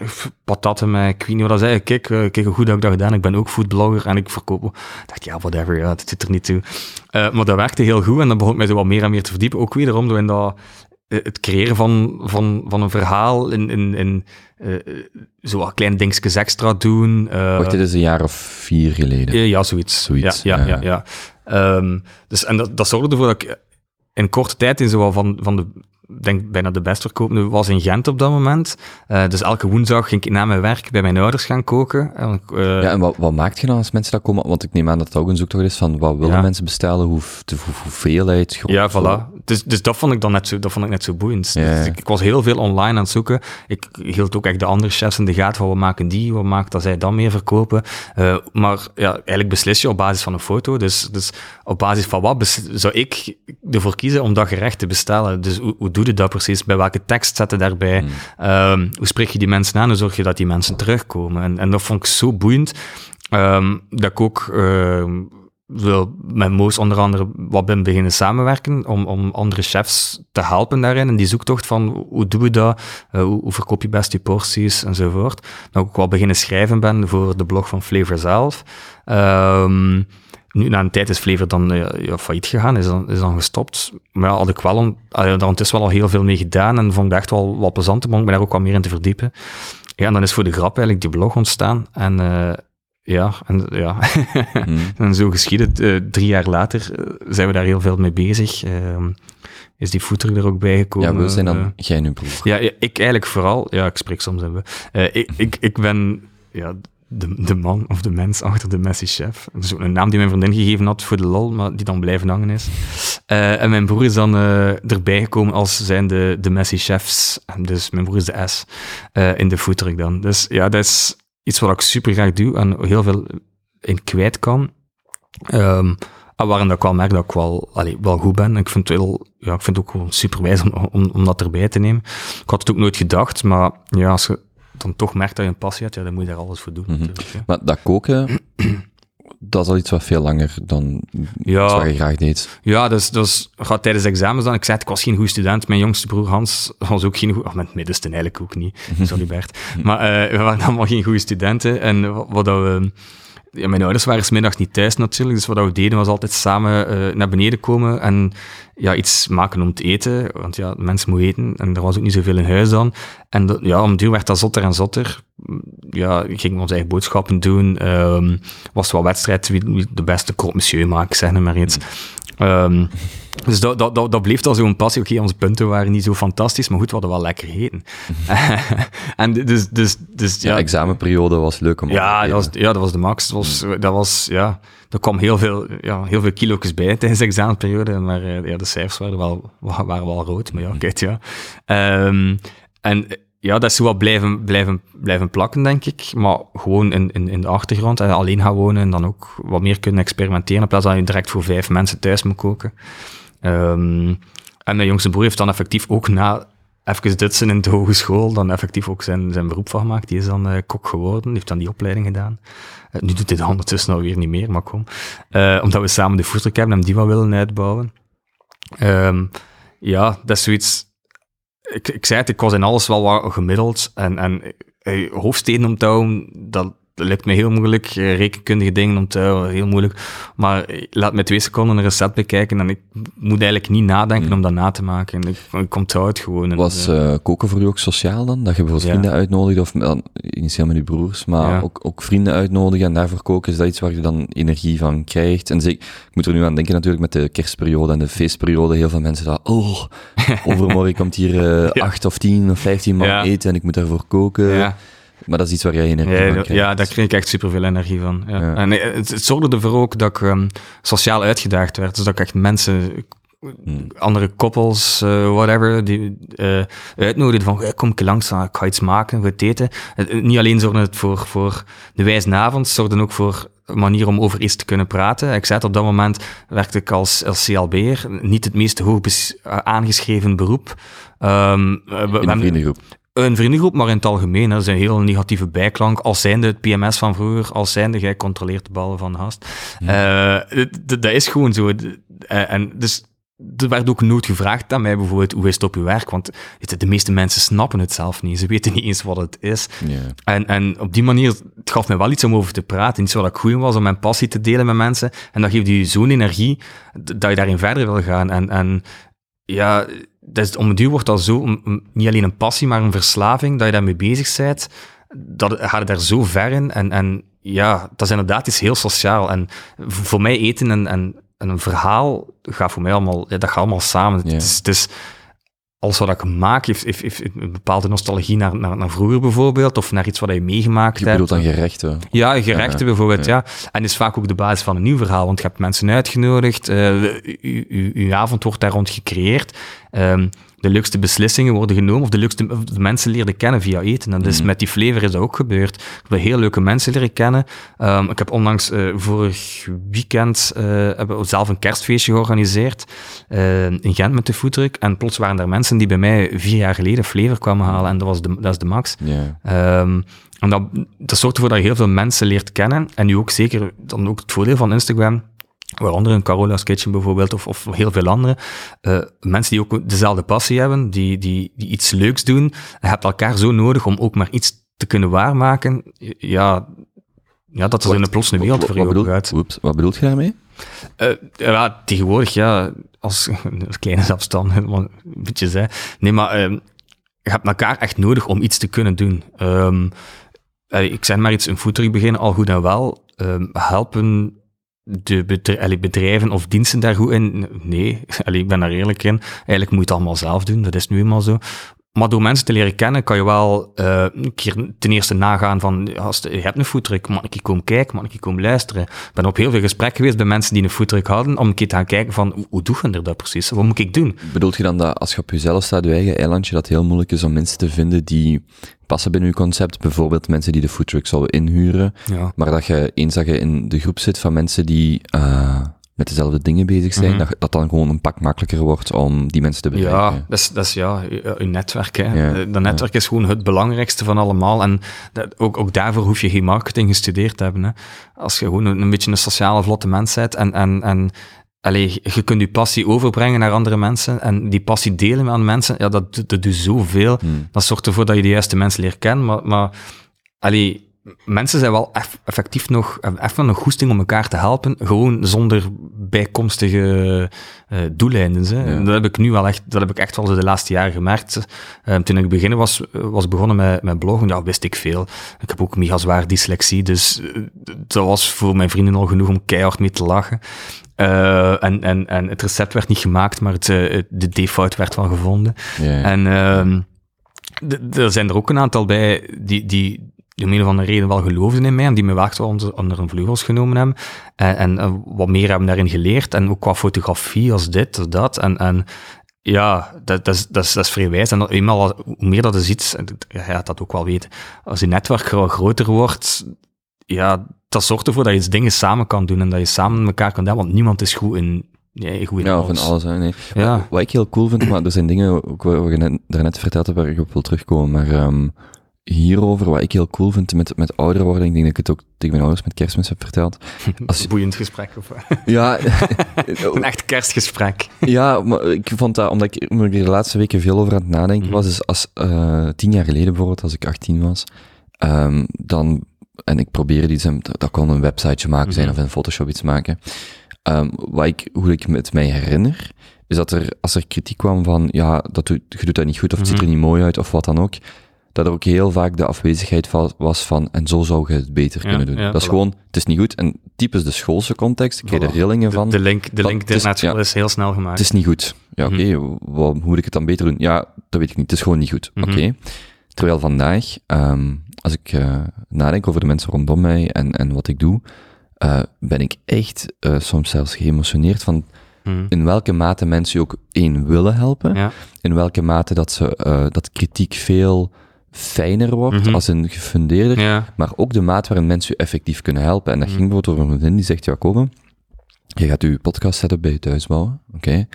[SPEAKER 2] patatten met, ik weet niet wat dat zei, kijk, uh, kijk hoe goed dat ik dat gedaan ik ben ook foodblogger en ik verkoop. Ik dacht, ja, whatever, dat zit er niet toe. maar dat werkte heel goed en dan begon mij zo wat meer en meer te verdiepen. Ook wederom door in dat, het creëren van, van, van een verhaal in, in, in uh, zo wat kleine dingetjes extra doen.
[SPEAKER 1] Uh, Wacht, dit is een jaar of vier geleden.
[SPEAKER 2] ja, zoiets. zoiets. Ja, ja, ja. ja, ja. Um, dus, en dat, dat zorgde ervoor dat ik in korte tijd in zo van, van de denk bijna de best verkoop nu was in Gent op dat moment. Uh, dus elke woensdag ging ik na mijn werk bij mijn ouders gaan koken.
[SPEAKER 1] Uh, ja, en wat, wat maakt je dan als mensen dat komen? Want ik neem aan dat het ook een zoektocht is van wat willen mensen bestellen, hoe, de, hoe, hoeveelheid.
[SPEAKER 2] Ja, voilà. Dus, dus dat vond ik dan net zo, dat vond ik net zo boeiend. Dus ik, ik, was heel veel online aan het zoeken. Ik hield ook echt de andere chefs in de gaten van wat maken die, wat maakt dat zij dan meer verkopen. Uh, maar ja, eigenlijk beslis je op basis van een foto. Dus, dus op basis van wat zou ik ervoor kiezen om dat gerecht te bestellen? Dus hoe, hoe doe je dat precies? Bij welke tekst zetten daarbij? Hmm. Um, hoe spreek je die mensen aan? Hoe zorg je dat die mensen terugkomen? En, en dat vond ik zo boeiend, um, dat ik ook uh, wil met Moos onder andere wat ben beginnen samenwerken om, om andere chefs te helpen daarin. En die zoektocht van hoe doen we dat? Uh, hoe, hoe, verkoop je best je porties enzovoort. Dat ik ook wel beginnen schrijven ben voor de blog van Flavor zelf. Um, nu, na een tijd is Flever dan uh, ja, failliet gegaan, is dan, is dan gestopt. Maar ja, had ik wel, uh, daar is wel al heel veel mee gedaan en vond ik echt wel wat plezant om me daar ook wat meer in te verdiepen. Ja, en dan is voor de grap eigenlijk die blog ontstaan. En uh, ja, en, ja. Hmm. en zo geschieden. Uh, drie jaar later zijn we daar heel veel mee bezig. Uh, is die voeter er ook bij gekomen.
[SPEAKER 1] Ja, we zijn dan jij nu broer.
[SPEAKER 2] Ja, ja, ik eigenlijk vooral. Ja, ik spreek soms in we. ik, ik, ik ben ja, de, de man of de mens achter de Messi Chef. Dat is een naam die mijn vriendin gegeven had voor de lol, maar die dan blijven hangen is. Uh, en mijn broer is dan uh, erbij gekomen als zijn de, de Messi Chefs. Dus mijn broer is de S uh, in de foodtruck dan. Dus ja, dat is iets wat ik super graag doe en heel veel in kwijt kan. Um, waarin ik wel merk dat ik wel, allee, wel goed ben. Ik vind het, heel, ja, ik vind het ook gewoon super wijs om, om, om dat erbij te nemen. Ik had het ook nooit gedacht, maar ja, als je dan toch merkt dat je een passie hebt, ja, dan moet je daar alles voor doen. Mhm.
[SPEAKER 1] Maar dat koken, dat is al iets wat veel langer dan ja, wat je graag deed.
[SPEAKER 2] Ja, dus, dus gaat tijdens examens dan. Ik zei, ik was geen goede student. Mijn jongste broer Hans was ook geen goede... Oh, mijn middenste eigenlijk ook niet. Sorry Bert. Maar uh, we waren allemaal geen goede studenten. En wat, wat we ja, mijn ouders waren smiddags niet thuis natuurlijk, dus wat we deden was altijd samen uh, naar beneden komen en ja, iets maken om te eten, want ja, mensen moeten eten en er was ook niet zoveel in huis dan. En dat, ja, om duur werd dat zotter en zotter. Ja, gingen we onze eigen boodschappen doen, um, was wel wedstrijd wie, wie de beste croque monsieur maakt, zeg maar iets. Um, dus dat, dat, dat, dat bleef al zo'n passie. Oké, onze punten waren niet zo fantastisch, maar goed, we hadden wel lekker gegeten. en dus, dus, dus, ja.
[SPEAKER 1] ja. examenperiode was leuk om
[SPEAKER 2] ja, dat was, ja, dat was de max. Dat was, mm. dat was, ja, er kwam heel veel, ja, heel veel kilo's bij tijdens de examenperiode, maar eh, ja, de cijfers waren wel, waren wel rood, maar ja, kijk, ja. Um, en ja, dat is wat blijven, blijven, blijven plakken, denk ik. Maar gewoon in, in, in de achtergrond. En alleen gaan wonen en dan ook wat meer kunnen experimenteren. In plaats dat je direct voor vijf mensen thuis moet koken. Um, en mijn jongste broer heeft dan effectief ook na even Dutsen in de hogeschool, dan effectief ook zijn, zijn beroep van gemaakt. Die is dan uh, kok geworden, heeft dan die opleiding gedaan. Uh, nu doet hij dat ondertussen alweer niet meer, maar kom. Omdat we samen de voertuig hebben en die wat willen uitbouwen. Ehm, ja, dat is zoiets... Ik, ik zei het, ik was in alles wel wat gemiddeld. En, en eh, hoofdsteden onthouden, dat, dat lukt me heel moeilijk. Eh, rekenkundige dingen onthouden, heel moeilijk. Maar eh, laat me twee seconden een recept bekijken en ik moet eigenlijk niet nadenken
[SPEAKER 1] Hmm.
[SPEAKER 2] om dat na te maken. Ik, ik onthoud gewoon.
[SPEAKER 1] Was
[SPEAKER 2] eh,
[SPEAKER 1] koken voor u ook sociaal dan? Dat je bijvoorbeeld
[SPEAKER 2] Ja.
[SPEAKER 1] vrienden uitnodigt, of dan initieel met je broers, maar
[SPEAKER 2] Ja.
[SPEAKER 1] ook, ook vrienden uitnodigen en daarvoor koken, is dat iets waar je dan energie van krijgt? En zeker, ik moet er nu aan denken natuurlijk met de kerstperiode en de feestperiode, heel veel mensen dat, oh, overmorgen komt hier
[SPEAKER 2] Ja.
[SPEAKER 1] acht of tien of vijftien man eten en ik moet daarvoor koken. Maar dat is iets waar jij energie
[SPEAKER 2] Ja,
[SPEAKER 1] van krijgt.
[SPEAKER 2] ja, daar kreeg ik echt superveel energie van. Ja.
[SPEAKER 1] Ja.
[SPEAKER 2] En eh, het, het zorgde ervoor ook dat ik ehm, sociaal uitgedaagd werd. Dus dat ik echt mensen,
[SPEAKER 1] Hmm.
[SPEAKER 2] andere koppels, eh, whatever, die uitnodigde van, "Hey, kom ik langs, ah, ik ga iets maken, goed eten. Niet alleen zorgde het voor, voor de het zorgde ook voor een manier om over iets te kunnen praten. Ik zei het, op dat moment werkte ik als, als CLB'er, niet het meest hoog aangeschreven beroep. Ehm, we- we
[SPEAKER 1] In vriendengroep.
[SPEAKER 2] Een vriendengroep, maar in het algemeen. Er is een heel negatieve bijklank. Als zijnde het PMS van vroeger, als zijnde jij controleert de ballen van Haast. Eh, dat is gewoon zo. Eh, en dus er werd ook nooit gevraagd aan mij bijvoorbeeld, hoe is het op je werk? Want de meeste mensen snappen het zelf niet. Ze weten niet eens wat het is.
[SPEAKER 1] Ja.
[SPEAKER 2] En, en op die manier, het gaf mij wel iets om over te praten. Iets wat ik goed in was, om mijn passie te delen met mensen. En dat geeft je zo'n energie, dat je daarin verder wil gaan. En, en ja, om het duur wordt dat zo, niet alleen een passie, maar een verslaving, dat je daarmee bezig bent. Dat gaat het daar zo ver in. En, en ja, dat is inderdaad iets heel sociaal. En voor mij eten en, en, en een verhaal gaat voor mij allemaal, ja, dat gaat allemaal samen.
[SPEAKER 1] Ja.
[SPEAKER 2] Het is, het is, alles wat ik maak heeft, heeft, heeft een bepaalde nostalgie naar, naar, naar vroeger bijvoorbeeld, of naar iets wat je meegemaakt
[SPEAKER 1] Je
[SPEAKER 2] hebt.
[SPEAKER 1] bedoelt dan gerechten.
[SPEAKER 2] Ja, gerechten
[SPEAKER 1] Ja,
[SPEAKER 2] bijvoorbeeld,
[SPEAKER 1] ja.
[SPEAKER 2] ja. En is vaak ook de basis van een nieuw verhaal, want je hebt mensen uitgenodigd, eh, u- u- uw avond wordt daar rond gecreëerd. Ehm, de leukste beslissingen worden genomen, of de leukste of de mensen leerden kennen via eten. En dus
[SPEAKER 1] Mhm.
[SPEAKER 2] met die flavor is dat ook gebeurd. Ik heb heel leuke mensen leren kennen. Ehm, ik heb onlangs eh, vorig weekend eh, hebben we zelf een kerstfeestje georganiseerd eh, in Gent met de foodtruck. En plots waren er mensen die bij mij vier jaar geleden flavor kwamen halen. En dat, was de, dat is de max. Ehm, en dat, dat zorgt ervoor dat je heel veel mensen leert kennen. En nu ook zeker, dan ook het voordeel van Instagram, waaronder een Carola's Kitchen bijvoorbeeld, of, of heel veel andere. eh, mensen die ook dezelfde passie hebben, die, die, die iets leuks doen. Je hebt elkaar zo nodig om ook maar iets te kunnen waarmaken. Ja, ja dat is een plots een wereld voor je
[SPEAKER 1] oeps, wat bedoelt je daarmee?
[SPEAKER 2] Eh, ja, tegenwoordig, ja, als, als kleine zelfstandige, maar een beetje zei. Nee, maar ehm, je hebt elkaar echt nodig om iets te kunnen doen. Ehm, eh, ik zeg maar iets, een foodtruck beginnen, al goed en wel. Ehm, helpen de bedrijven of diensten daar goed in? Nee, ik ben daar eerlijk in. Eigenlijk moet je het allemaal zelf doen, dat is nu eenmaal zo. Maar door mensen te leren kennen, kan je wel eh, een keer ten eerste nagaan van, als je hebt een foodtruck, mag ik hier komen kijken, mag ik hier komen luisteren? Ik ben op heel veel gesprekken geweest bij mensen die een foodtruck hadden, om een keer te gaan kijken van, hoe, doe je dat precies? Wat moet ik doen?
[SPEAKER 1] Bedoelt je dan dat als je op jezelf staat, je eigen eilandje, dat het heel moeilijk is om mensen te vinden die passen binnen je concept? Bijvoorbeeld mensen die de foodtruck zouden inhuren,
[SPEAKER 2] Ja.
[SPEAKER 1] maar dat je eens dat je in de groep zit van mensen die eh, met dezelfde dingen bezig zijn,
[SPEAKER 2] Mhm.
[SPEAKER 1] dat, dat dan gewoon een pak makkelijker wordt om die mensen te bereiken.
[SPEAKER 2] Ja, dat is, dat is ja, je, je netwerk. Hè.
[SPEAKER 1] Ja,
[SPEAKER 2] Eh, Dat netwerk is gewoon het belangrijkste van allemaal. En dat, ook, ook daarvoor hoef je geen marketing gestudeerd te hebben. Hè. Als je gewoon een, een beetje een sociale, vlotte mens bent en, en, en allee, je kunt je passie overbrengen naar andere mensen en die passie delen met andere mensen, ja, dat, dat doet zoveel.
[SPEAKER 1] Hmm.
[SPEAKER 2] Dat zorgt ervoor dat je de juiste mensen leert kennen. Maar, maar allee, mensen zijn wel eff- effectief nog, echt wel een goesting om elkaar te helpen, gewoon zonder bijkomstige eh doeleinden. Hè.
[SPEAKER 1] Ja.
[SPEAKER 2] Dat heb ik nu wel echt, dat heb ik echt wel de laatste jaren gemerkt. Eh, toen ik beginnen was, was begonnen met, met bloggen, ja, wist ik veel. Ik heb ook mega zwaar dyslexie, dus eh, dat was voor mijn vrienden al genoeg om keihard mee te lachen. Eh, en, en, en het recept werd niet gemaakt, maar het, eh, de default werd wel gevonden.
[SPEAKER 1] Ja, ja.
[SPEAKER 2] En ehm, er zijn er ook een aantal bij die, die om een of andere reden wel geloofden in mij en die me wel onder, onder hun vleugels genomen hebben. En, en eh, wat meer hebben daarin geleerd. En ook qua fotografie als dit of dat. En, en ja, dat, dat, is, dat, is, dat is vrij wijs. En eenmaal, hoe meer dat je ziet, en ja, je gaat dat ook wel weten, als je netwerk groter wordt, ja, dat zorgt ervoor dat je iets dingen samen kan doen en dat je samen elkaar kan doen, want niemand is goed in, nee, goed in
[SPEAKER 1] Ja, van alles. Hè, nee.
[SPEAKER 2] Ja.
[SPEAKER 1] Wat, wat ik heel cool vind, maar er zijn dingen ook je net, daarnet verteld hebt waar ik op wil terugkomen, maar ehm, hierover, wat ik heel cool vind met, met ouder worden, ik denk dat ik het ook tegen mijn ouders met kerstmis heb verteld.
[SPEAKER 2] Als. Boeiend gesprek, of
[SPEAKER 1] Ja.
[SPEAKER 2] een echt kerstgesprek.
[SPEAKER 1] ja, maar ik vond dat, omdat ik, omdat ik de laatste weken veel over aan het nadenken mhm. was, is als uh, tien jaar geleden bijvoorbeeld, als ik 18 was, um, dan, en ik probeerde iets, dat kon een websiteje maken zijn, mm -hmm. of in Photoshop iets maken. Um, wat ik, hoe ik het mij herinner, is dat er, als er kritiek kwam van, ja, dat doet, je doet dat niet goed, of het ziet er mhm. niet mooi uit, of wat dan ook, dat er ook heel vaak de afwezigheid was van, en zo zou je het beter kunnen doen. dat is gewoon, het is niet goed. En typisch de schoolse context, ik krijg er rillingen van.
[SPEAKER 2] De, link, de link school is heel snel gemaakt.
[SPEAKER 1] Het is niet goed. Ja, oké, mhm. hoe moet ik het dan beter doen? Ja, dat weet ik niet. Het is gewoon niet goed. Mhm. Oké. Terwijl vandaag, um, als ik uh, nadenk over de mensen rondom mij en, en wat ik doe, uh, ben ik echt uh, soms zelfs geëmotioneerd van mhm. in welke mate mensen ook één willen helpen, ja. in welke mate dat ze dat kritiek veel fijner wordt, mhm. als een gefundeerder, maar ook de maat waarin mensen je effectief kunnen helpen. En dat mm ging bijvoorbeeld over een vriendin die zegt, Jacob, je gaat je podcast setup bij je thuis bouwen, oké?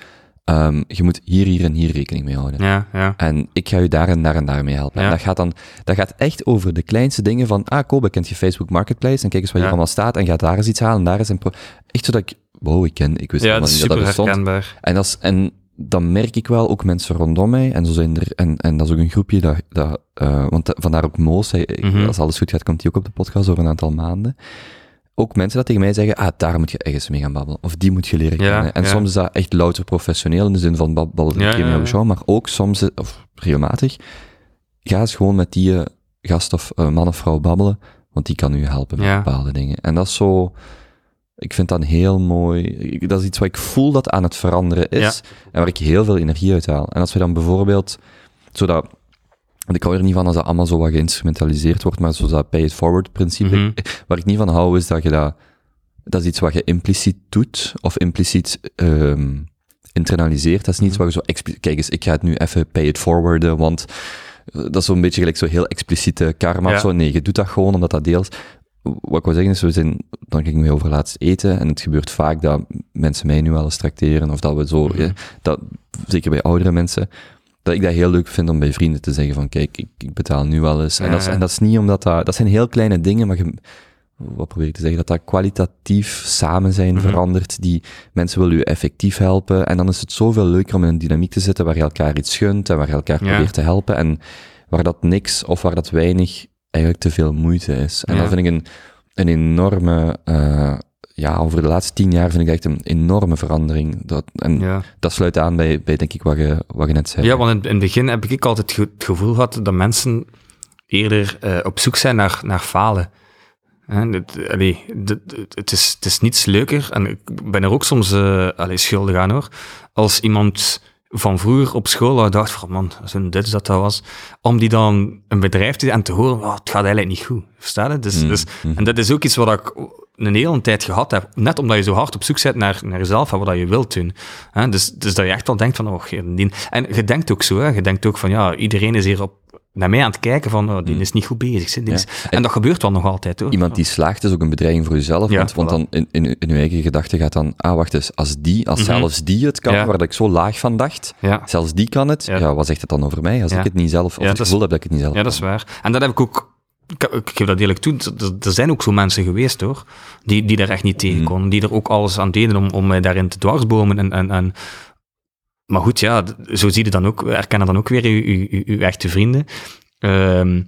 [SPEAKER 1] Um, je moet hier, hier en hier rekening mee houden.
[SPEAKER 2] Ja, ja.
[SPEAKER 1] En ik ga je daar en daar en daar mee helpen. En dat gaat dan, dat gaat echt over de kleinste dingen van, ah, Kobe, kent je Facebook Marketplace? En kijk eens wat hier allemaal staat en gaat daar eens iets halen, daar is een echt zodat ik, wow, ik ken, ik wist
[SPEAKER 2] ja, niet dat dat bestond. Herkenbaar.
[SPEAKER 1] En dat is, en dan merk ik wel ook mensen rondom mij, en zo zijn er, en, en dat is ook een groepje dat, dat uh, want vandaar ook Moos, hij, mhm. als alles goed gaat, komt hij ook op de podcast over een aantal maanden. Ook mensen dat tegen mij zeggen, ah, daar moet je ergens mee gaan babbelen. Of die moet je leren kennen. en soms is dat echt louter professioneel, in de zin van babbelen ja, ja, show, maar ook soms, of regelmatig, ga eens gewoon met die uh, gast of uh, man of vrouw babbelen, want die kan u helpen met bepaalde dingen. En dat is zo, ik vind dat heel mooi. Dat is iets wat ik voel dat aan het veranderen is. En waar ik heel veel energie uit haal. En als we dan bijvoorbeeld, zodat, ik hou er niet van als dat allemaal zo wat geïnstrumentaliseerd wordt, maar zoals dat pay-it-forward principe, mhm. waar ik niet van hou, is dat je dat, dat is iets wat je impliciet doet, of impliciet um, internaliseert. Dat is niet iets mhm. wat je zo expliciet, kijk eens, ik ga het nu even pay-it-forwarden, want dat is zo'n beetje gelijk zo heel expliciete karma ja. of zo. Nee, je doet dat gewoon omdat dat deels wat ik wil zeggen is, we zijn, dan gingen we over laatst eten en het gebeurt vaak dat mensen mij nu wel eens tracteren of dat we zo, mhm. dat, zeker bij oudere mensen, dat ik dat heel leuk vind om bij vrienden te zeggen van kijk, ik, ik betaal nu wel eens. En, dat is, en dat is niet omdat dat, dat zijn heel kleine dingen, maar je, wat probeer ik te zeggen, dat dat kwalitatief samen zijn mm verandert, die mensen willen je effectief helpen. En dan is het zoveel leuker om in een dynamiek te zitten waar je elkaar iets gunt en waar je elkaar probeert te helpen en waar dat niks of waar dat weinig eigenlijk te veel moeite is. En ja. dat vind ik een, een enorme, uh, ja, over de laatste tien jaar vind ik echt een enorme verandering. Dat, en ja. dat sluit aan bij, bij, denk ik, wat je, wat je net zei.
[SPEAKER 2] Ja, want in, in het begin heb ik altijd het gevoel gehad dat mensen eerder uh, op zoek zijn naar, naar falen. He, dit, allee, dit, het, is, het is niets leuker, en ik ben er ook soms uh, allee, schuldig aan hoor, als iemand van vroeger op school dacht van, man, zo'n dit is dat dat was, om die dan een bedrijf te en te horen, oh, het gaat eigenlijk niet goed. Versta je? Dus, mm, dus, mm. En dat is ook iets wat ik een hele tijd gehad heb, net omdat je zo hard op zoek bent naar, naar jezelf en wat je wilt doen. Dus, dus dat je echt wel denkt van, oh, En je denkt ook zo, hè? je denkt ook van, ja, iedereen is hier op naar mij aan het kijken van, oh, die mm. is niet goed bezig. Die is... En, dat gebeurt wel nog altijd, hoor.
[SPEAKER 1] Iemand die slaagt is ook een bedreiging voor jezelf, ja, want, want dan in, in, in je eigen gedachte gaat dan, ah, wacht eens, als die, als mm -hmm. zelfs die het kan, ja. waar ik zo laag van dacht, zelfs die kan het, ja. wat zegt het dan over mij, als ik het niet zelf, of het gevoel heb dat ik het niet zelf
[SPEAKER 2] Ja, dat is waar. En dat heb ik ook ik geef dat eerlijk toe, er zijn ook zo mensen geweest hoor, die, die daar echt niet tegen mhm. konden, die er ook alles aan deden om, om mij daarin te dwarsbomen en, en, en maar goed, ja, zo zie je dan ook, erkennen dan ook weer uw, uw echte vrienden. Um,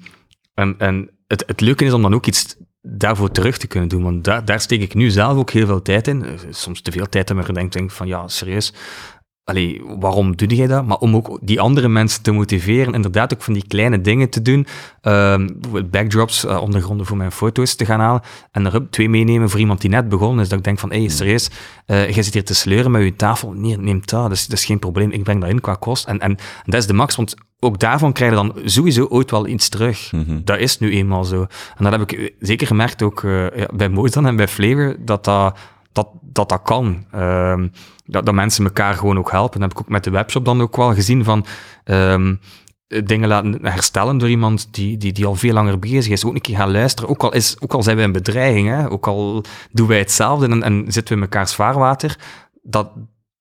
[SPEAKER 2] en en het, het leuke is om dan ook iets daarvoor terug te kunnen doen, want daar, daar steek ik nu zelf ook heel veel tijd in. Soms te veel tijd, maar ik denk van ja, serieus, Allee, waarom doe jij dat? Maar om ook die andere mensen te motiveren, inderdaad ook van die kleine dingen te doen. Uh, backdrops, uh, ondergronden voor mijn foto's te gaan halen. En er twee meenemen voor iemand die net begonnen is. Dat ik denk van, hé, hey, serieus, uh, jij zit hier te sleuren met je tafel. Nee, neem dat. Dus dat is geen probleem. Ik breng dat in qua kost. En, en dat is de max, want ook daarvan krijg je dan sowieso ooit wel iets terug. Mm Dat is nu eenmaal zo. En dat heb ik zeker gemerkt ook uh, ja, bij Mozan en bij Flavor, dat dat dat dat, dat kan. Um, dat, dat mensen elkaar gewoon ook helpen. Dat heb ik ook met de webshop dan ook wel gezien van um, dingen laten herstellen door iemand die, die, die al veel langer bezig is. Ook een keer gaan luisteren. Ook al, is, ook al zijn wij een bedreiging, hè, ook al doen wij hetzelfde en, en zitten we in mekaars vaarwater. Dat,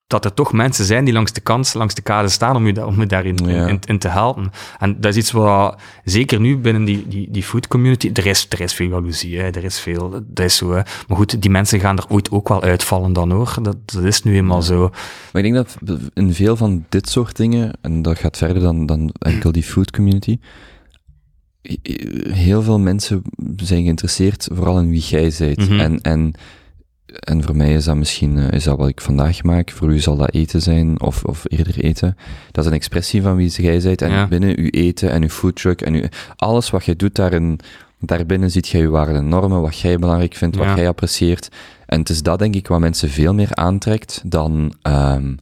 [SPEAKER 2] dat er toch mensen zijn die langs de kant, langs de kade staan om je, om je daarin in, in, te helpen. En dat is iets wat, zeker nu binnen die, die, die food community, er is, er is veel jaloezie, hè, er is veel, dat is zo. Hè. Maar goed, die mensen gaan er ooit ook wel uitvallen dan hoor. Dat, dat is nu eenmaal zo.
[SPEAKER 1] Maar ik denk dat in veel van dit soort dingen, en dat gaat verder dan, dan enkel die food community, heel veel mensen zijn geïnteresseerd vooral in wie jij bent. Mhm. En, en en voor mij is dat misschien uh, is dat wat ik vandaag maak. Voor u zal dat eten zijn, of, of eerder eten. Dat is een expressie van wie jij bent. En binnen uw eten en uw foodtruck en uw, alles wat je doet daarin, daarbinnen ziet jij je waarden en normen, wat jij belangrijk vindt, wat jij apprecieert. En het is dat, denk ik, wat mensen veel meer aantrekt dan, um,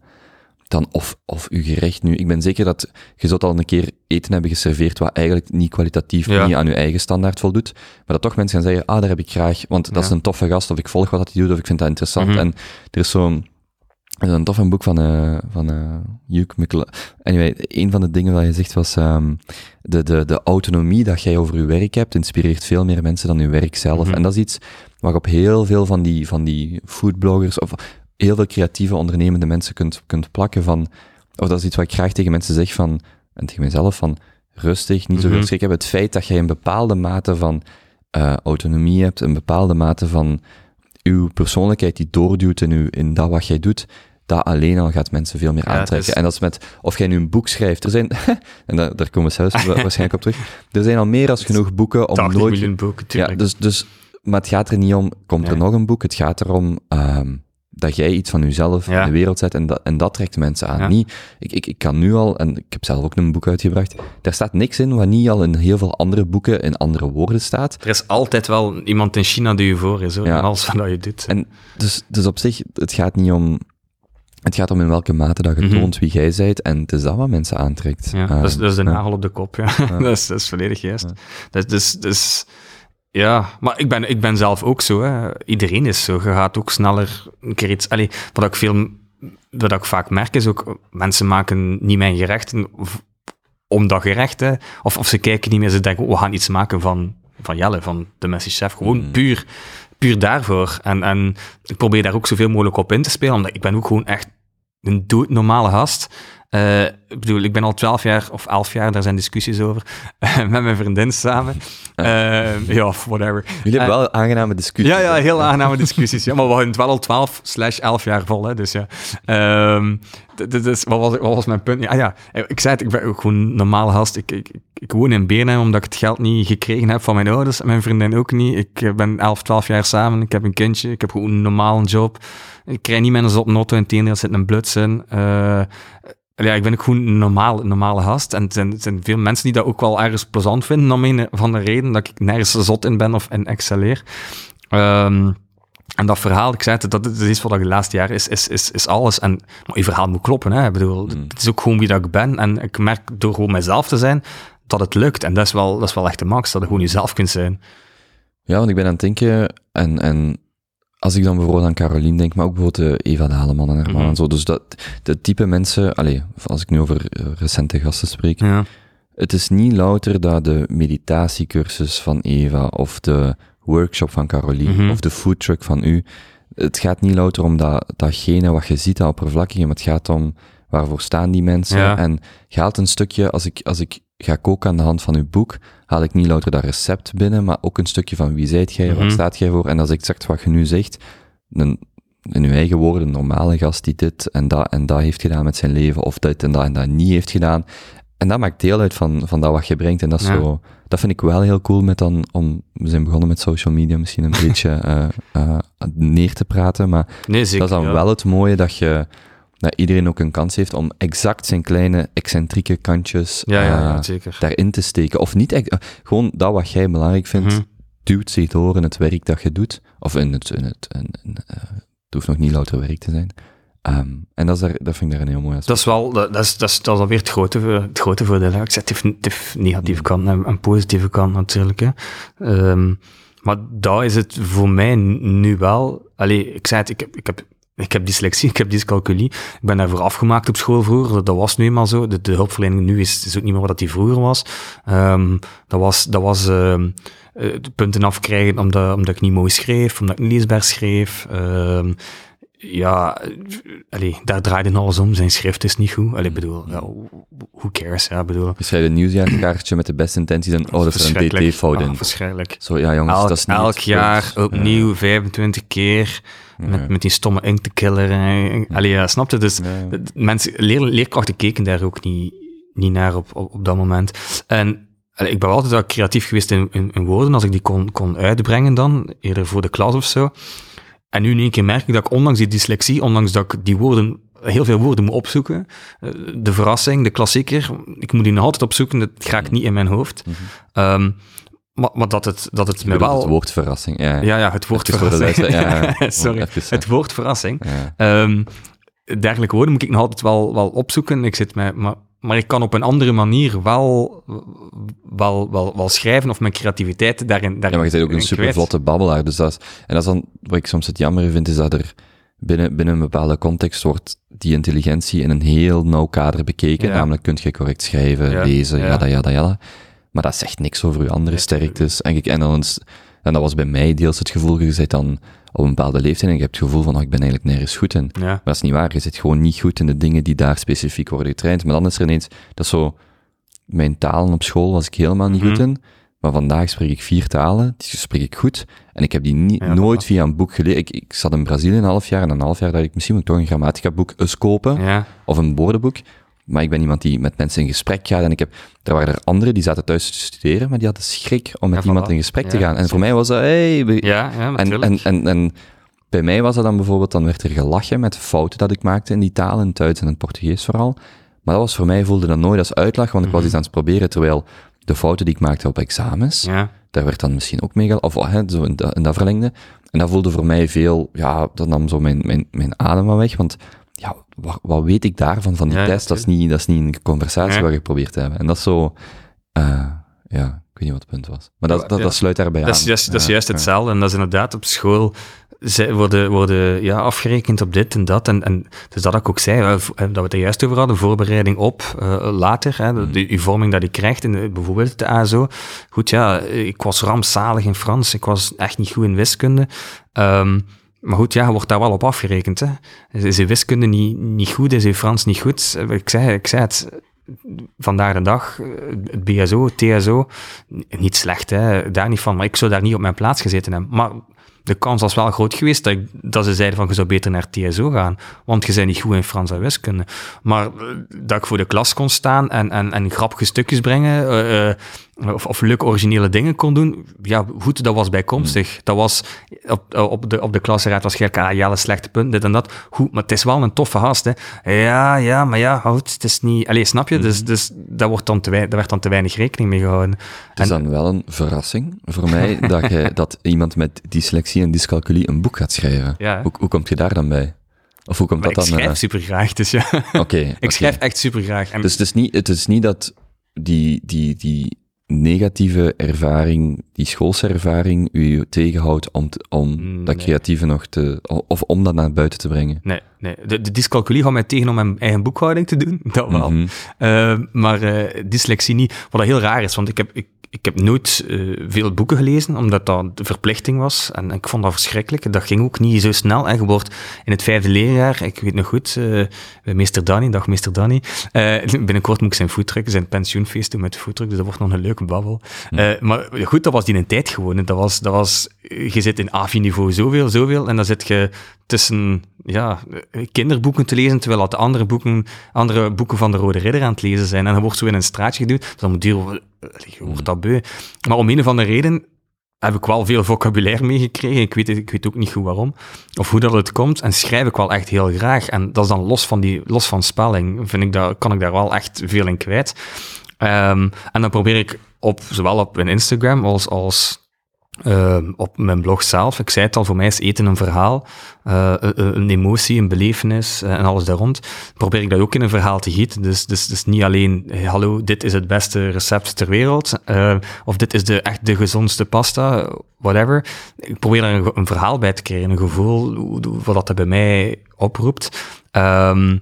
[SPEAKER 1] dan of, of uw gerecht nu. Ik ben zeker dat je zult al een keer eten hebben geserveerd wat eigenlijk niet kwalitatief, niet aan je eigen standaard voldoet. Maar dat toch mensen gaan zeggen, ah, daar heb ik graag, want dat is een toffe gast, of ik volg wat hij doet, of ik vind dat interessant. Mhm. En er is zo'n, een tof boek van, uh, van uh, Hugh. Anyway, een van de dingen wat je zegt was, um, de, de, de autonomie dat jij over je werk hebt, inspireert veel meer mensen dan je werk zelf. Mhm. En dat is iets wat op heel veel van die, van die foodbloggers, of heel veel creatieve ondernemende mensen kunt, kunt plakken van, of dat is iets wat ik graag tegen mensen zeg van, en tegen mezelf van, rustig, niet zo veel mm schrik hebben. Het feit dat jij een bepaalde mate van uh, autonomie hebt, een bepaalde mate van uw persoonlijkheid die doorduwt in, uw, in dat wat jij doet, dat alleen al gaat mensen veel meer aantrekken. En dat is met, of jij nu een boek schrijft, er zijn, en daar, daar komen we zelfs waarschijnlijk op terug, er zijn al meer dan genoeg boeken om nooit...
[SPEAKER 2] miljoen boeken,
[SPEAKER 1] Ja, dus, dus, maar het gaat er niet om, komt er nog een boek, het gaat erom, um, dat jij iets van jezelf in de wereld zet en dat, en dat trekt mensen aan. Niet, ik, ik, ik kan nu al, en ik heb zelf ook een boek uitgebracht, daar staat niks in wat niet al in heel veel andere boeken in andere woorden staat.
[SPEAKER 2] Er is altijd wel iemand in China die je voor is, hoor, ja. in alles wat je doet.
[SPEAKER 1] En dus, dus op zich, het gaat niet om... Het gaat om in welke mate dat je mhm. toont wie jij bent, en het is dat wat mensen aantrekt.
[SPEAKER 2] Ja, dat, is, dat is de nagel op de kop, ja. dat, is, dat is volledig juist. Dat, dus, dus ja, maar ik ben, ik ben zelf ook zo. Hè. Iedereen is zo. Je gaat ook sneller een keer iets... Allee, wat ik veel... Wat ik vaak merk is ook, mensen maken niet mijn gerechten om dat gerecht. Hè. Of, of ze kijken niet meer, ze denken, oh, we gaan iets maken van, van Jelle, van de Messi Chef. Gewoon mm. puur, puur daarvoor. En, en ik probeer daar ook zoveel mogelijk op in te spelen, omdat ik ben ook gewoon echt een normale gast. Uh, ik bedoel, ik ben al twaalf jaar of elf jaar, daar zijn discussies over, met mijn vriendin samen. Uh, ja, whatever.
[SPEAKER 1] Jullie hebben wel aangename discussies.
[SPEAKER 2] Ja, ja, heel aangename discussies. Ja, maar we houden het wel al twaalf slash elf jaar vol, hè, dus ja. Um, dus, wat, was, wat was mijn punt? Ja, ja, ik zei het, ik ben ook gewoon normale gast. Ik, ik, ik woon in Bernheim omdat ik het geld niet gekregen heb van mijn ouders mijn vriendin ook niet. Ik ben elf, twaalf jaar samen, ik heb een kindje, ik heb gewoon een normale job. Ik krijg niet een zot notto in het zit een bluts in. Uh, ja, ik ben ook gewoon een normale, normale gast. En er zijn, zijn, veel mensen die dat ook wel ergens plezant vinden, om een van de reden dat ik nergens zot in ben of in excelleer. Um, en dat verhaal, ik zei het, dat, is wat ik de laatste jaren is, is, is, is alles. En, maar je verhaal moet kloppen, hè. Ik bedoel, mm. het is ook gewoon wie dat ik ben. En ik merk door gewoon mezelf te zijn, dat het lukt. En dat is wel, dat is wel echt de max, dat je gewoon jezelf kunt zijn.
[SPEAKER 1] Ja, want ik ben aan het denken, en, en als ik dan bijvoorbeeld aan Caroline denk, maar ook bijvoorbeeld Eva de Haleman en haar man mhm. en zo. Dus dat, de type mensen, allez, als ik nu over eh, recente gasten spreek, ja. het is niet louter dat de meditatiecursus van Eva of de workshop van Caroline mhm. of de foodtruck van u, het gaat niet louter om dat, datgene wat je ziet, dat oppervlakkige, maar het gaat om waarvoor staan die mensen. En haalt een stukje, als ik, als ik ga koken aan de hand van uw boek, haal ik niet louter dat recept binnen, maar ook een stukje van wie zijt jij, mm waar mhm. staat jij voor? En dat is exact wat je nu zegt. Een, in uw eigen woorden, een normale gast die dit en dat en dat heeft gedaan met zijn leven, of dit en dat en dat niet heeft gedaan. En dat maakt deel uit van, van dat wat je brengt. En dat, is zo, dat vind ik wel heel cool met dan, om, we zijn begonnen met social media misschien een beetje uh, uh, neer te praten, maar nee, zeker, dat is dan wel het mooie dat je, dat iedereen ook een kans heeft om exact zijn kleine excentrieke kantjes ja, ja, uh, daarin te steken. Of niet, echt, gewoon dat wat jij belangrijk vindt, mm duwt zich door in het werk dat je doet. Of in het, in het, in, in, uh, het hoeft nog niet louter werk te zijn. Um, en dat, is daar, dat vind ik daar een heel mooi
[SPEAKER 2] aspect. Dat is wel, dat, dat, is, dat, is, dat is alweer het grote, het grote voordeel. Ik zeg, het heeft, heeft negatieve mm. kant en, en positieve kant natuurlijk. Hè. Um, maar daar is het voor mij nu wel... Allee, ik zei het, ik heb, ik heb ik heb dyslexie, ik heb dyscalculie. Ik ben daarvoor afgemaakt op school vroeger. Dat, was nu eenmaal zo. De, de, hulpverlening nu is, is ook niet meer wat dat die vroeger was. Um, dat was, dat was uh, de punten afkrijgen omdat, omdat ik niet mooi schreef, omdat ik niet leesbaar schreef. Um, ja, allee, daar draaide alles om. Zijn schrift is niet goed. Allee, bedoel, ja, who cares? Ja, bedoel.
[SPEAKER 1] Je schrijft een nieuwsjaarkaartje met de beste intenties en oh, dat is een in.
[SPEAKER 2] Ah, verschrikkelijk.
[SPEAKER 1] Zo, ja jongens,
[SPEAKER 2] elk,
[SPEAKER 1] dat is niet...
[SPEAKER 2] Elk jaar opnieuw, ja. 25 keer, met, met die stomme inktekiller. Allee, ja, snap je? Dus mensen, leer, leerkrachten keken daar ook niet, niet naar op, op, op dat moment. En ik ben wel altijd wel creatief geweest in, in, in woorden, als ik die kon, kon uitbrengen dan, eerder voor de klas of zo. En nu in één keer merk ik dat ik ondanks die dyslexie, ondanks dat ik die woorden, heel veel woorden moet opzoeken, eh, de verrassing, de klassieker, ik moet die nog altijd opzoeken, dat raakt niet in mijn hoofd.
[SPEAKER 1] Mhm.
[SPEAKER 2] Um, maar, maar, dat het, dat het me wel...
[SPEAKER 1] Het woord verrassing, ja.
[SPEAKER 2] Ja, ja, het woord
[SPEAKER 1] Even
[SPEAKER 2] verrassing.
[SPEAKER 1] ja, ja.
[SPEAKER 2] Sorry,
[SPEAKER 1] Even,
[SPEAKER 2] het woord verrassing.
[SPEAKER 1] Ja.
[SPEAKER 2] Um, dergelijke woorden moet ik nog altijd wel, wel opzoeken. Ik zit met, maar, maar ik kan op een andere manier wel, wel, wel, wel schrijven of mijn creativiteit daarin. daarin
[SPEAKER 1] Ja, maar je bent ook een super vlotte babbelaar. Dus dat is, en dat is dan, wat ik soms het jammer vind, is dat er binnen, binnen een bepaalde context wordt die intelligentie in een heel nauw kader bekeken.
[SPEAKER 2] Ja.
[SPEAKER 1] Namelijk, kunt je correct schrijven,
[SPEAKER 2] Ja,
[SPEAKER 1] lezen,
[SPEAKER 2] ja.
[SPEAKER 1] jada, jada, jada. Maar dat zegt niks over je andere sterktes. En, ik, en, dan en dat was bij mij deels het gevoel, je zit dan op een bepaalde leeftijd en je hebt het gevoel van, oh, ik ben eigenlijk nergens goed in.
[SPEAKER 2] Ja.
[SPEAKER 1] Maar dat is niet waar. Je zit gewoon niet goed in de dingen die daar specifiek worden getraind. Maar dan is er ineens, dat is zo, mijn talen op school was ik helemaal niet goed
[SPEAKER 2] Mhm.
[SPEAKER 1] in. Maar vandaag spreek ik vier talen, die spreek ik goed. En ik heb die niet,
[SPEAKER 2] Ja,
[SPEAKER 1] nooit via een boek geleerd. Ik, ik zat in Brazilië een half jaar en een half jaar dacht ik, misschien moet toch een grammatica-boek eens kopen.
[SPEAKER 2] Ja.
[SPEAKER 1] Of een woordenboek. Maar ik ben iemand die met mensen in gesprek gaat. En ik heb, er waren er anderen die zaten thuis te studeren, maar die hadden schrik om met
[SPEAKER 2] Ja,
[SPEAKER 1] iemand
[SPEAKER 2] voilà.
[SPEAKER 1] in gesprek te gaan. En voor mij was dat, hey, we-
[SPEAKER 2] Ja, ja,
[SPEAKER 1] en, en, en, en bij mij was dat dan bijvoorbeeld, dan werd er gelachen met fouten dat ik maakte in die taal, in het Duits en in het Portugees vooral. Maar dat was voor mij, voelde dat nooit als uitlag, want ik was
[SPEAKER 2] Mhm.
[SPEAKER 1] iets aan het proberen, terwijl de fouten die ik maakte op examens,
[SPEAKER 2] ja.
[SPEAKER 1] daar werd dan misschien ook mee, of hè, zo in, dat, in dat verlengde. En dat voelde voor mij veel, ja, dat nam zo mijn, mijn, mijn adem wel weg, want ja, wat, wat weet ik daarvan, van die
[SPEAKER 2] Ja,
[SPEAKER 1] test? Dat is, niet, dat is niet een conversatie
[SPEAKER 2] Ja.
[SPEAKER 1] wat je probeert te hebben. En dat is zo, eh, ja, ik weet niet wat het punt was. Maar dat, dat, sluit daarbij
[SPEAKER 2] Dat is,
[SPEAKER 1] aan.
[SPEAKER 2] dat is, dat is juist hetzelfde. En dat is inderdaad op school zij worden, worden ja, afgerekend op dit en dat. En, en dus dat ik ook zei, dat we het er juist over hadden, voorbereiding op eh, later, hè, de, die vorming dat je krijgt, in de- bijvoorbeeld de ASO. Goed, ja, ik was rampzalig in Frans, ik was echt niet goed in wiskunde. Ehm, maar goed, ja, wordt daar wel op afgerekend. Hè. Is je wiskunde niet, niet goed, is je Frans niet goed? Ik zei, ik zei het, vandaag de dag, het BSO, TSO, n- niet slecht, hè, daar niet van, maar ik zou daar niet op mijn plaats gezeten hebben. Maar de kans was wel groot geweest dat, dat ze zeiden van, je zou beter naar TSO gaan, want je bent niet goed in Frans en wiskunde. Maar eh, dat ik voor de klas kon staan en, en, en grappige stukjes brengen, eh, eh, of, of leuke originele dingen kon doen, ja, goed, dat was bijkomstig. Dat was, op, op, de, op de klasraad waarschijnlijk, ah, Jelle, slechte punt, dit en dat. Goed, maar het is wel een toffe gast, hè. Ja, ja, maar ja, goed, het is niet... Allee, snap je? Dus, dus daar, wordt dan te wei- daar werd dan te weinig rekening mee gehouden.
[SPEAKER 1] Het is dan wel een verrassing voor mij dat, je, dat iemand met dyslexie en dyscalculie een boek gaat schrijven.
[SPEAKER 2] Ja?
[SPEAKER 1] Hoe, hoe komt je daar dan bij? Of hoe komt
[SPEAKER 2] Maar
[SPEAKER 1] dat
[SPEAKER 2] ik
[SPEAKER 1] dan?
[SPEAKER 2] schrijf
[SPEAKER 1] eh,
[SPEAKER 2] super graag, dus ja.
[SPEAKER 1] Oké.
[SPEAKER 2] ik schrijf echt super graag. En
[SPEAKER 1] Dus het is niet, het is niet dat die, die, die negatieve ervaring, die schoolse ervaring, u tegenhoudt om, te- om
[SPEAKER 2] Mm,
[SPEAKER 1] dat creatieve nog te, of om dat naar buiten te brengen.
[SPEAKER 2] Nee, nee. De, de dyscalculie houdt mij tegen om mijn eigen boekhouding te doen. Dat wel.
[SPEAKER 1] Mhm.
[SPEAKER 2] Eh, maar eh, dyslexie niet. Wat dat heel raar is, want ik heb, ik, ik heb nooit eh, veel boeken gelezen, omdat dat de verplichting was. En ik vond dat verschrikkelijk. Dat ging ook niet zo snel. En je wordt in het vijfde leerjaar, ik weet nog goed, eh meester Danny, dag meester Danny. eh, binnenkort moet ik zijn foodtruck, zijn pensioenfeest doen met de foodtruck, dus dat wordt nog een leuke babbel. Eh, maar goed, dat was die een tijd gewoon. Dat was, dat was, je zit in AVI-niveau zoveel, zoveel, en dan zit je tussen ja, eh, kinderboeken te lezen, terwijl dat de andere boeken, andere boeken van de Rode Ridder aan het lezen zijn. En dan wordt zo in een straatje geduwd. Dus dan moet duur, je wordt dat Maar om een of andere reden heb ik wel veel vocabulaire meegekregen. Ik weet, ik weet ook niet goed waarom. Of hoe dat het komt. En schrijf ik wel echt heel graag. En dat is dan los van, die, los van spelling, vind ik dat, kan ik daar wel echt veel in kwijt. Ehm, en dan probeer ik op, zowel op Instagram als, als Ehm, op mijn blog zelf. Ik zei het al, voor mij is eten een verhaal, eh, een, een emotie, een belevenis eh, en alles daar rond. Probeer ik dat ook in een verhaal te gieten. Dus, dus, dus niet alleen, hallo, dit is het beste recept ter wereld, eh, of dit is de, echt de gezondste pasta, whatever. Ik probeer er een, een verhaal bij te krijgen, een gevoel, wat dat bij mij oproept. Ehm,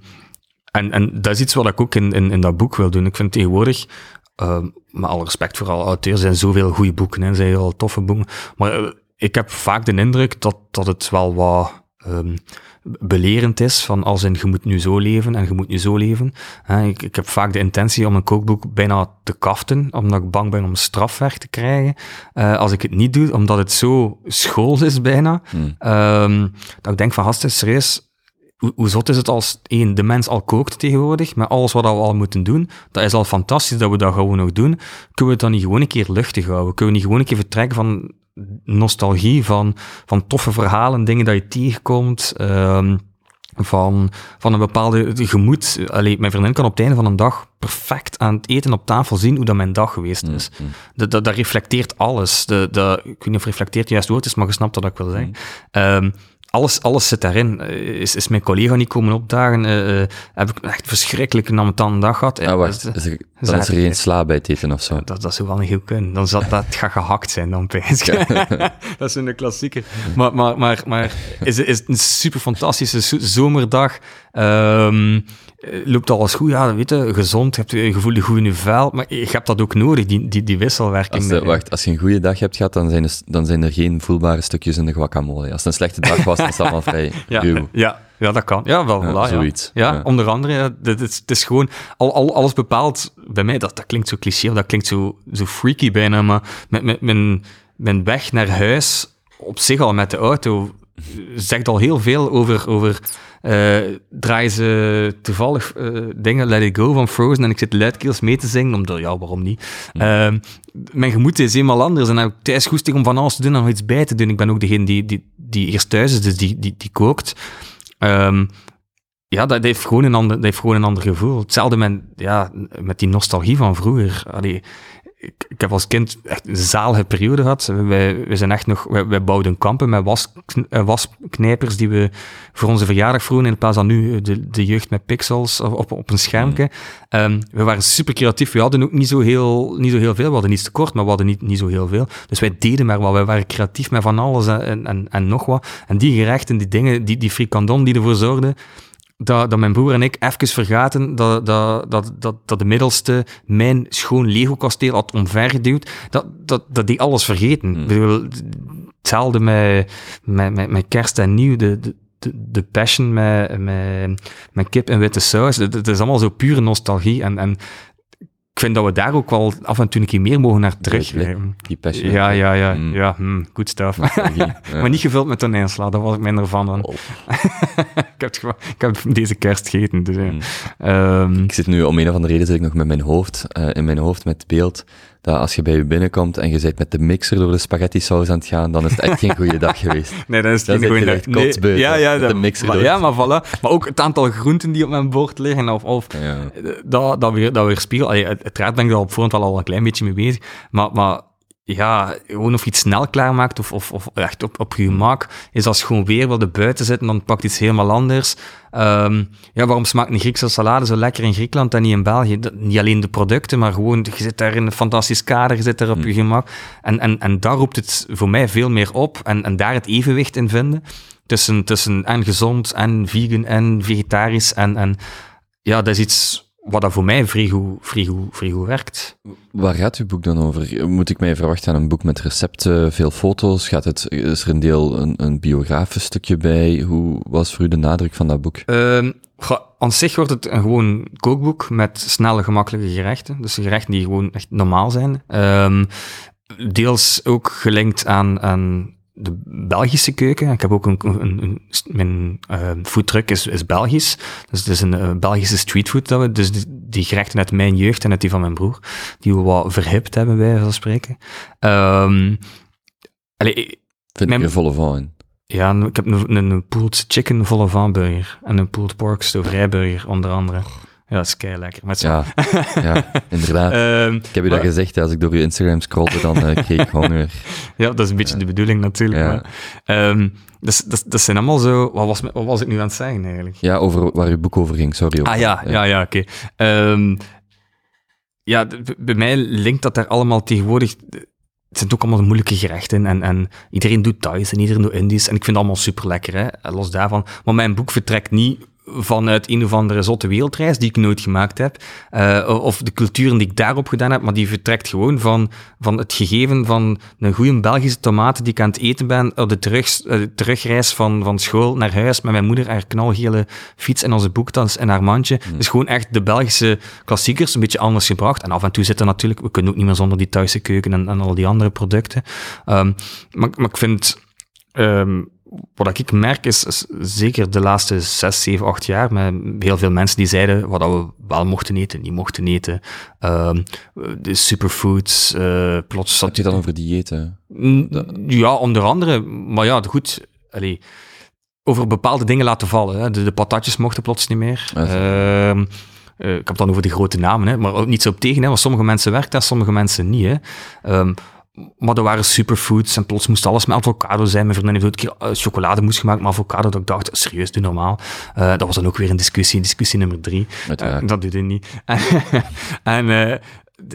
[SPEAKER 2] en, en dat is iets wat ik ook in, in dat boek wil doen. Ik vind tegenwoordig, uh, met alle respect voor alle auteurs, zijn zoveel goede boeken, er zijn heel toffe boeken. Maar uh, ik heb vaak de indruk dat, dat het wel wat um, belerend is, van als in je moet nu zo leven en je moet nu zo leven. ik, ik, heb vaak de intentie om een kookboek bijna te kaften, omdat ik bang ben om strafwerk te krijgen. Uh, als ik het niet doe, omdat het zo schools is bijna, hmm. um, dat ik denk van, gast, serieus, hoe, hoe zot is het als één, de mens al kookt tegenwoordig, met alles wat we al moeten doen, dat is al fantastisch dat we dat gewoon nog doen. Kunnen we het dan niet gewoon een keer luchtig houden? Kunnen we niet gewoon een keer vertrekken van nostalgie, van, van toffe verhalen, dingen dat je tegenkomt, um, van, van een bepaalde gemoed. Allee, mijn vriendin kan op het einde van een dag perfect aan het eten op tafel zien hoe dat mijn dag geweest is. Mm, mm. Dat, dat, dat, reflecteert alles. De, de, ik weet niet of reflecteert juist woord is, maar je snapt wat ik wil zeggen. Mm. Um, alles, alles zit daarin. Eh, is, is mijn collega niet komen opdagen? Uh, heb ik echt verschrikkelijk een dag gehad?
[SPEAKER 1] Ja, wacht. Is er, dan is er geen sla bij het eten of zo?
[SPEAKER 2] Dat, dat zou wel niet goed kunnen. Dan zal dat gaat gehakt zijn, dan Dat is een klassieker. Maar, maar, maar, maar is, is een super fantastische zomerdag. Um, loopt alles goed? Ja, weet je, gezond, je hebt je gevoel goed in je vel, maar je hebt dat ook nodig, die, die, die wisselwerking.
[SPEAKER 1] Als, wacht, als je een goede dag hebt gehad, dan zijn, er, dan zijn er geen voelbare stukjes in de guacamole. Als het een slechte dag was, dan is het allemaal vrij
[SPEAKER 2] ja, ruw. Ja, ja, dat kan. Ja, wel, ja,
[SPEAKER 1] zoiets.
[SPEAKER 2] Ja. ja, onder andere, ja, het, is, het is gewoon, al, al, alles bepaalt, bij mij, dat, dat klinkt zo cliché, dat klinkt zo, zo freaky bijna, maar met, met mijn, mijn weg naar huis, op zich al met de auto, zegt al heel veel over, over uh, draaien ze toevallig uh, dingen Let It Go van Frozen en ik zit luidkeels mee te zingen, omdat, ja, waarom niet? Uh, mijn gemoed is eenmaal anders en heb ik thuis goesting om van alles te doen en nog iets bij te doen. Ik ben ook degene die, die, die eerst thuis is, dus die, die, die kookt. Um, ja, dat heeft, gewoon een ander, dat heeft gewoon een ander gevoel. Hetzelfde met, ja, met die nostalgie van vroeger. Allee, ik, ik, heb als kind echt een zalige periode gehad. Wij, wij zijn echt nog, wij, wij bouwden kampen met was, eh, wasknijpers die we voor onze verjaardag vroegen, in plaats van nu de, de jeugd met pixels op, op een schermpje. Um, we waren super creatief. We hadden ook niet zo heel, niet zo heel veel. We hadden niets tekort, maar we hadden niet, niet zo heel veel. Dus wij deden maar wat. Wij waren creatief met van alles en, en, en nog wat. En die gerechten, die dingen, die, die frikandon die ervoor zorgden dat, dat mijn broer en ik even vergaten dat, dat, dat, dat, dat de middelste mijn schoon Lego-kasteel had omvergeduwd. Dat, dat, dat die alles vergeten. Hmm. Bedoel, hetzelfde met, met, met, met kerst en nieuw. De, de, de passion met, met, met kip en witte saus. Het is allemaal zo pure nostalgie. En, en ik vind dat we daar ook wel af en toe een keer meer mogen naar terug.
[SPEAKER 1] Die passion.
[SPEAKER 2] Ja, ja, ja. Mm. ja hm, goed stuff. maar niet gevuld met toneelsla, daar was ik minder van. Dan. Oh. ik, heb het, ik heb deze kerst gegeten. Dus, mm.
[SPEAKER 1] um, ik zit nu, om een of andere reden, zit ik nog met mijn hoofd, uh, in mijn hoofd met beeld dat als je bij je binnenkomt en je zit met de mixer door de spaghetti saus aan het gaan, dan is het echt geen goede dag geweest.
[SPEAKER 2] Nee, dat is geen goede dag.
[SPEAKER 1] Nee, ja, ja,
[SPEAKER 2] de
[SPEAKER 1] mixer
[SPEAKER 2] maar, ja, maar voilà. Maar ook het aantal groenten die op mijn bord liggen, of, of ja. dat, dat, weer, dat weer spiegel. Uiteraard ben ik daar op voorhand al een klein beetje mee bezig, maar, maar ja, gewoon of iets snel klaarmaakt of, of, of echt op, op je gemak, is als gewoon weer wilde buiten zitten, dan pakt iets helemaal anders. Um, ja, waarom smaakt een Griekse salade zo lekker in Griekenland en niet in België? niet alleen de producten, maar gewoon, je zit daar in een fantastisch kader, je zit daar op mm. je gemak. En, en, en daar roept het voor mij veel meer op en, en daar het evenwicht in vinden. Tussen, tussen en gezond en vegan en vegetarisch en, en ja, dat is iets wat dat voor mij vrij goed, vrij, goed, vrij goed werkt.
[SPEAKER 1] Waar gaat uw boek dan over? Moet ik mij verwachten aan een boek met recepten, veel foto's? Gaat het, is er een deel een, een biografisch stukje bij? Hoe was voor u de nadruk van dat boek?
[SPEAKER 2] Um, aan zich wordt het een gewoon kookboek met snelle, gemakkelijke gerechten. Dus gerechten die gewoon echt normaal zijn. Um, deels ook gelinkt aan, aan de Belgische keuken. Ik heb ook een, een, een mijn uh, foodtruck is, is Belgisch. Dus het is een uh, Belgische streetfood. Dat we, dus die, die, gerechten uit mijn jeugd en uit die van mijn broer, die we wat verhipt hebben, bij van spreken. Um, allee,
[SPEAKER 1] Vind mijn, je volle van
[SPEAKER 2] Ja, ik heb een, een, pulled chicken volle van burger en een pulled pork stoverijburger, onder andere. Ja, dat is kei lekker. Maar
[SPEAKER 1] ja, ja, inderdaad. um, ik heb je dat gezegd, als ik door je Instagram scrolde, dan uh, kreeg ik honger.
[SPEAKER 2] ja, dat is een beetje de bedoeling natuurlijk. Ja. Maar, um, dus, dat, dat zijn allemaal zo... Wat was, wat was ik nu aan het zeggen eigenlijk?
[SPEAKER 1] Ja, over waar je boek over ging, sorry.
[SPEAKER 2] Ah ja, ja, ja, oké. Okay. Um, ja, bij mij linkt dat daar allemaal tegenwoordig het zijn ook allemaal moeilijke gerechten en, en iedereen doet Thais en iedereen doet Indisch en ik vind het allemaal super lekker, hè, los daarvan. Maar mijn boek vertrekt niet vanuit een of andere zotte wereldreis die ik nooit gemaakt heb, uh, of de culturen die ik daarop gedaan heb, maar die vertrekt gewoon van, van het gegeven van een goede Belgische tomaten die ik aan het eten ben op de, terug, uh, terugreis van, van school naar huis met mijn moeder, haar knalgele fiets en onze boektas en haar mandje. Mm. Dus gewoon echt de Belgische klassiekers, een beetje anders gebracht. En af en toe zitten natuurlijk, we kunnen ook niet meer zonder die Thaise keuken en, en al die andere producten. Um, maar, maar ik vind... Um, wat ik merk is, zeker de laatste zes, zeven, acht jaar, met heel veel mensen die zeiden wat we wel mochten eten, niet mochten eten. Uh, de superfoods, uh, plots...
[SPEAKER 1] Had je dan over diëten?
[SPEAKER 2] Ja, onder andere. Maar ja, goed, over bepaalde dingen laten vallen. Hè. De, de patatjes mochten plots niet meer. Uh, uh, ik heb het dan over de grote namen, hè, maar ook niet zo op tegen. Hè, want sommige mensen werken dat, sommige mensen niet. Hè. Um, maar er waren superfoods en plots moest alles met avocado zijn. Mijn vriendin heeft ook een keer chocolade moest gemaakt met avocado. Dat ik dacht, serieus, doe normaal. Uh, dat was dan ook weer een discussie, discussie nummer drie. Uh, dat doet hij niet. en uh,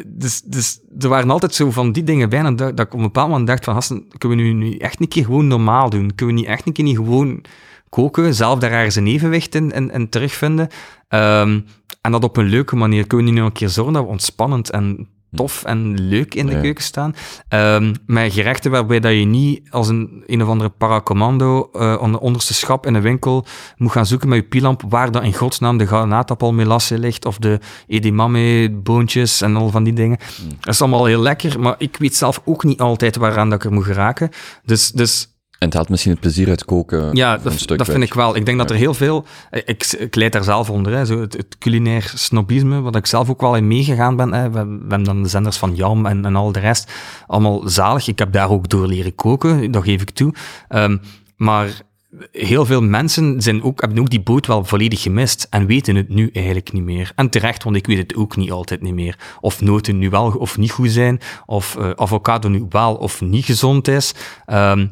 [SPEAKER 2] dus, dus er waren altijd zo van die dingen bijna dat, dat ik op een bepaald moment dacht van, hassen, kunnen we nu, nu echt een keer gewoon normaal doen? Kunnen we niet echt een keer niet gewoon koken, zelf daar ergens een evenwicht in, in terugvinden? Um, en dat op een leuke manier. Kunnen we nog een keer zorgen dat we ontspannend en tof en leuk in de keuken staan. Um, met gerechten waarbij dat je niet als een een of andere paracommando uh, aan de onderste schap in een winkel moet gaan zoeken met je pilamp waar dat in godsnaam de granaatappelmelasse ligt of de edamame boontjes en al van die dingen. Mm. Dat is allemaal heel lekker, maar ik weet zelf ook niet altijd waaraan dat ik er moet geraken. Dus, dus
[SPEAKER 1] en het haalt misschien het plezier uit koken.
[SPEAKER 2] Ja, dat, dat vind ik wel. Ik denk dat er heel veel. Ik, ik leid daar zelf onder, hè, zo het, het, culinair snobisme, wat ik zelf ook wel in meegegaan ben. Hè. We, we, hebben dan de zenders van Jam en, en al de rest. Allemaal zalig. Ik heb daar ook door leren koken, dat geef ik toe. Um, maar heel veel mensen zijn ook, hebben ook die boot wel volledig gemist en weten het nu eigenlijk niet meer. En terecht, want ik weet het ook niet altijd niet meer. Of noten nu wel of niet goed zijn, of uh, avocado nu wel of niet gezond is. Um,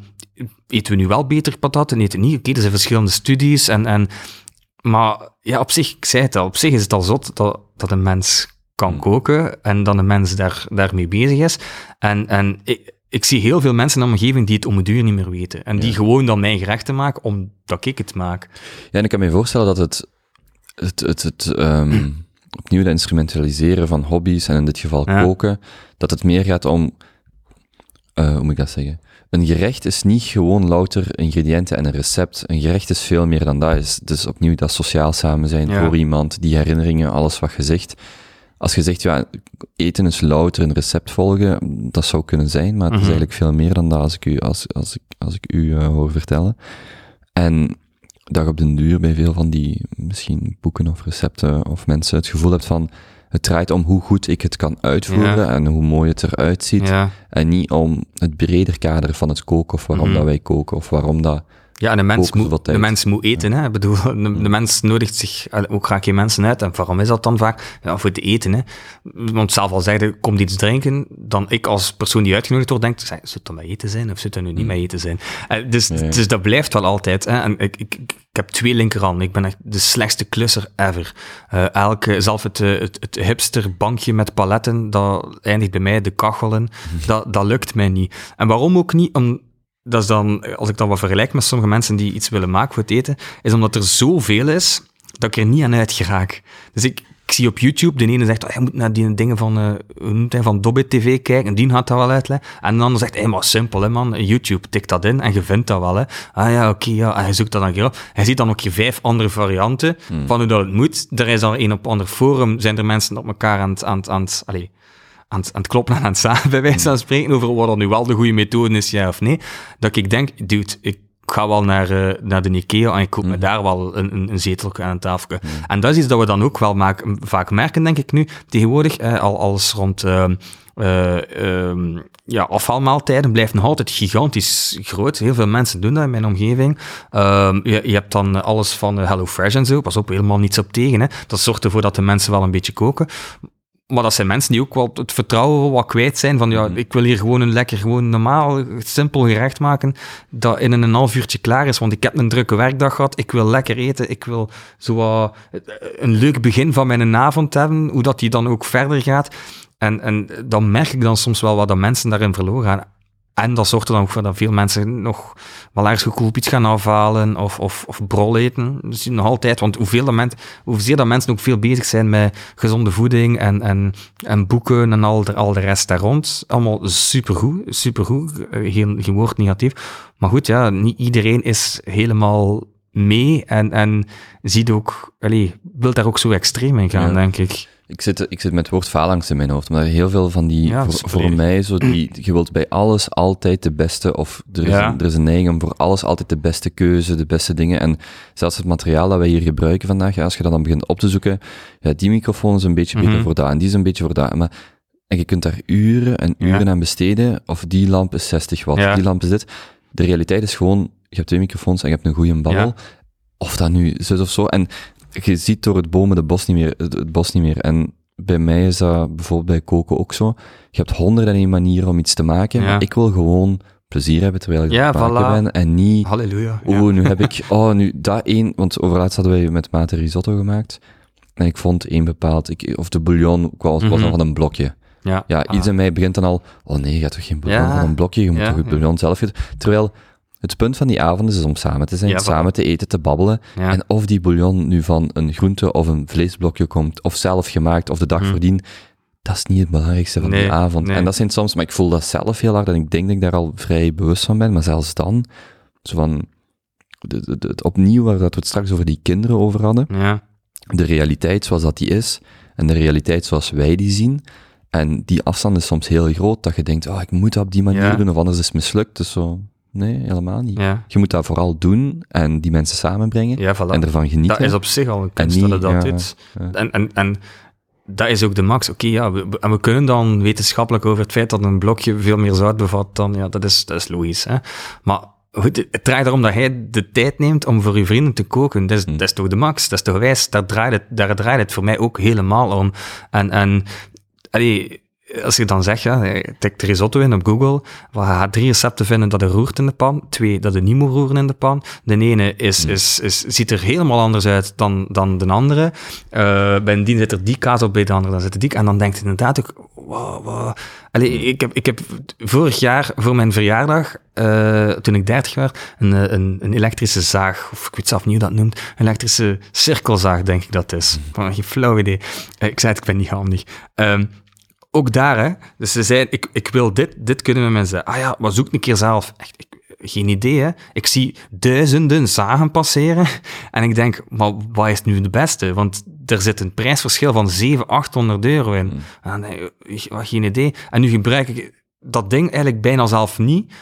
[SPEAKER 2] eten we nu wel beter pataten, eten niet? Oké, okay, er zijn verschillende studies. En, en, maar ja, op zich, ik zei het al, op zich is het al zot dat, dat een mens kan hmm. koken en dat een mens daar, daarmee bezig is. En, en ik, ik zie heel veel mensen in mijn omgeving die het om het duur niet meer weten. En die gewoon dan mijn gerechten maken omdat ik het maak.
[SPEAKER 1] Ja, en ik kan me voorstellen dat het, het, het, het um, opnieuw de instrumentaliseren van hobby's, en in dit geval koken, dat het meer gaat om, uh, hoe moet ik dat zeggen? Een gerecht is niet gewoon louter ingrediënten en een recept. Een gerecht is veel meer dan dat. Is dus opnieuw dat sociaal samen zijn voor iemand, die herinneringen, alles wat je zegt. Als je zegt, ja, eten is louter een recept volgen, dat zou kunnen zijn, maar het is mhm. eigenlijk veel meer dan dat als ik u, als, als ik, als ik u uh, hoor vertellen. En dat je op den duur bij veel van die misschien boeken of recepten of mensen het gevoel hebt van, het draait om hoe goed ik het kan uitvoeren en hoe mooi het eruit ziet. En niet om het breder kader van het koken of waarom mhm. dat wij koken of waarom dat.
[SPEAKER 2] Ja, en de mens, moet, de mens moet eten. Hè? Ik bedoel, de, de, mens nodigt zich ook graag geen mensen uit. En waarom is dat dan vaak? Ja, voor te eten. Hè? Want zelf al zeggen, kom iets drinken, dan ik als persoon die uitgenodigd wordt, denk, zou het dan met eten zijn of zou het nu niet mm. met eten zijn? Uh, dus, dus dat blijft wel altijd. Hè? En ik, ik, ik heb twee linkerhanden. Ik ben echt de slechtste klusser ever. Uh, elke, zelf het, eh, het, het hipster bankje met paletten, dat eindigt bij mij de kachelen. Dat, dat lukt mij niet. En waarom ook niet? Om, dat is dan, als ik dat wat vergelijk met sommige mensen die iets willen maken voor het eten, is omdat er zoveel is dat ik er niet aan uit geraak. Dus ik, ik zie op YouTube, de ene zegt, oh, je moet naar die dingen van, uh, hoe noemt hij, van Dobbit TV kijken, en die gaat dat wel uitleggen. En de ander zegt, hé, hey, maar simpel, hè, man. YouTube, tik dat in en je vindt dat wel, hè. Ah ja, oké, ja. En je zoekt dat dan keer op. Hij ziet dan ook je vijf andere varianten hmm. van hoe dat het moet. Er is al een op ander forum, zijn er mensen op elkaar aan het, aan het, aan het, allez, aan het, aan het kloppen en aan het staan, bij wijze van spreken, over wat dan nu wel de goede methode is, ja of nee. Dat ik denk, dude, ik ga wel naar, uh, naar de Ikea en ik koop me mm. daar wel een, een, een zetelje aan een tafel. Mm. En dat is iets dat we dan ook wel maak, vaak merken, denk ik nu, tegenwoordig, uh, al alles rond... Uh, uh, ja, afvalmaaltijden blijft nog altijd gigantisch groot. Heel veel mensen doen dat in mijn omgeving. Uh, je, je, hebt dan alles van HelloFresh en zo. Pas op, helemaal niets op tegen. Hè. Dat zorgt ervoor dat de mensen wel een beetje koken. Maar dat zijn mensen die ook wel het vertrouwen wat kwijt zijn. Van ja, mhm. ik wil hier gewoon een lekker, gewoon normaal, simpel gerecht maken. Dat in een half uurtje klaar is. Want ik heb een drukke werkdag gehad. Ik wil lekker eten. Ik wil zo een leuk begin van mijn avond hebben. Hoe dat die dan ook verder gaat. En, en dan merk ik dan soms wel wat dat mensen daarin verloren gaan. En dat zorgt er dan ook voor dat veel mensen nog wel ergens goedkoop iets gaan afhalen of, of, of brol eten. Dus nog altijd, want hoeveel, dat mensen, hoezeer dat mensen ook veel bezig zijn met gezonde voeding en, en, en boeken en al de, al de rest daar rond. Allemaal supergoed, supergoed, geen, geen woord negatief. Maar goed, ja, niet iedereen is helemaal mee en, en ziet ook, allez, wil daar ook zo extreem in gaan, denk ik.
[SPEAKER 1] Ik zit, ik zit met het woord faalangst in mijn hoofd, maar heel veel van die, voor, voor, mij, zo die, je wilt bij alles altijd de beste, of er is, een, er is een neiging om voor alles altijd de beste keuze, de beste dingen. En zelfs het materiaal dat wij hier gebruiken vandaag, als je dat dan begint op te zoeken, ja, die microfoon is een beetje beter mhm. voor dat, en die is een beetje voor dat. Maar, en je kunt daar uren en uren aan besteden, of die lamp is 60 watt, die lamp is dit. De realiteit is gewoon, je hebt twee microfoons en je hebt een goede babbel. Of dat nu is of zo. En je ziet door het bomen de bos niet meer, het bos niet meer. En bij mij is dat bijvoorbeeld bij koken ook zo. Je hebt honderden en één manieren om iets te maken, maar ik wil gewoon plezier hebben terwijl ik
[SPEAKER 2] ja,
[SPEAKER 1] het maken ben en niet...
[SPEAKER 2] Halleluja.
[SPEAKER 1] Oh, nu heb ik... Oh, nu dat één... Want overlaatst hadden wij met mate risotto gemaakt. En ik vond één bepaald... Ik, of de bouillon was, was dan van een blokje. Ja, ja iets ah. in mij begint dan al... Oh nee, je gaat toch geen bouillon van een blokje? Je moet toch het bouillon zelf... Terwijl het punt van die avond is, om samen te zijn, samen te eten, te babbelen. En of die bouillon nu van een groente of een vleesblokje komt, of zelf gemaakt, of de dag hm. voordien, dat is niet het belangrijkste van die avond. En dat zijn soms, maar ik voel dat zelf heel hard en ik denk dat ik daar al vrij bewust van ben, maar zelfs dan, zo van, het opnieuw waar dat we het straks over die kinderen over hadden,
[SPEAKER 2] ja.
[SPEAKER 1] de realiteit zoals dat die is, en de realiteit zoals wij die zien, en die afstand is soms heel groot, dat je denkt, oh, ik moet dat op die manier doen, of anders is het mislukt. Dus zo, Nee, helemaal niet. Je moet dat vooral doen en die mensen samenbrengen
[SPEAKER 2] ja,
[SPEAKER 1] en ervan genieten.
[SPEAKER 2] Dat is op zich al een kunst dat dat doet. En, en, en dat is ook de max. Oké, ja, we, en we kunnen dan wetenschappelijk over het feit dat een blokje veel meer zout bevat dan, ja, dat is, dat is logisch. Hè? Maar goed, het draait erom dat hij de tijd neemt om voor uw vrienden te koken. Dat is, hmm. dat is toch de max, dat is toch wijs. Daar draait het, daar draait het voor mij ook helemaal om. En, en allee, als je dan zegt, ja, tik de risotto in op Google, we gaan drie recepten vinden dat er roert in de pan, twee dat er niet moet roeren in de pan. De ene is, hmm. is, is, ziet er helemaal anders uit dan, dan de andere. Uh, bij een zit er die kaas op, bij de andere dan zit er die. En dan denkt je inderdaad ook, wow, wow. Allee, ik, heb, ik heb vorig jaar voor mijn verjaardag, uh, toen ik 30 was, een, een, een, elektrische zaag, of ik weet zelf niet hoe dat noemt, een elektrische cirkelzaag, denk ik dat is. Mm. Geen flauw idee. Uh, ik zei het, ik ben niet handig. Um, ook daar, hè. Dus ze zeiden, ik, ik wil dit, dit kunnen we mensen. Ah ja, maar zoek een keer zelf. Echt, ik, geen idee, hè. Ik zie duizenden zagen passeren en ik denk, maar wat is nu de beste? Want er zit een prijsverschil van 700, 800 euro in. Hmm. Ah, nee, geen idee. En nu gebruik ik dat ding eigenlijk bijna zelf niet,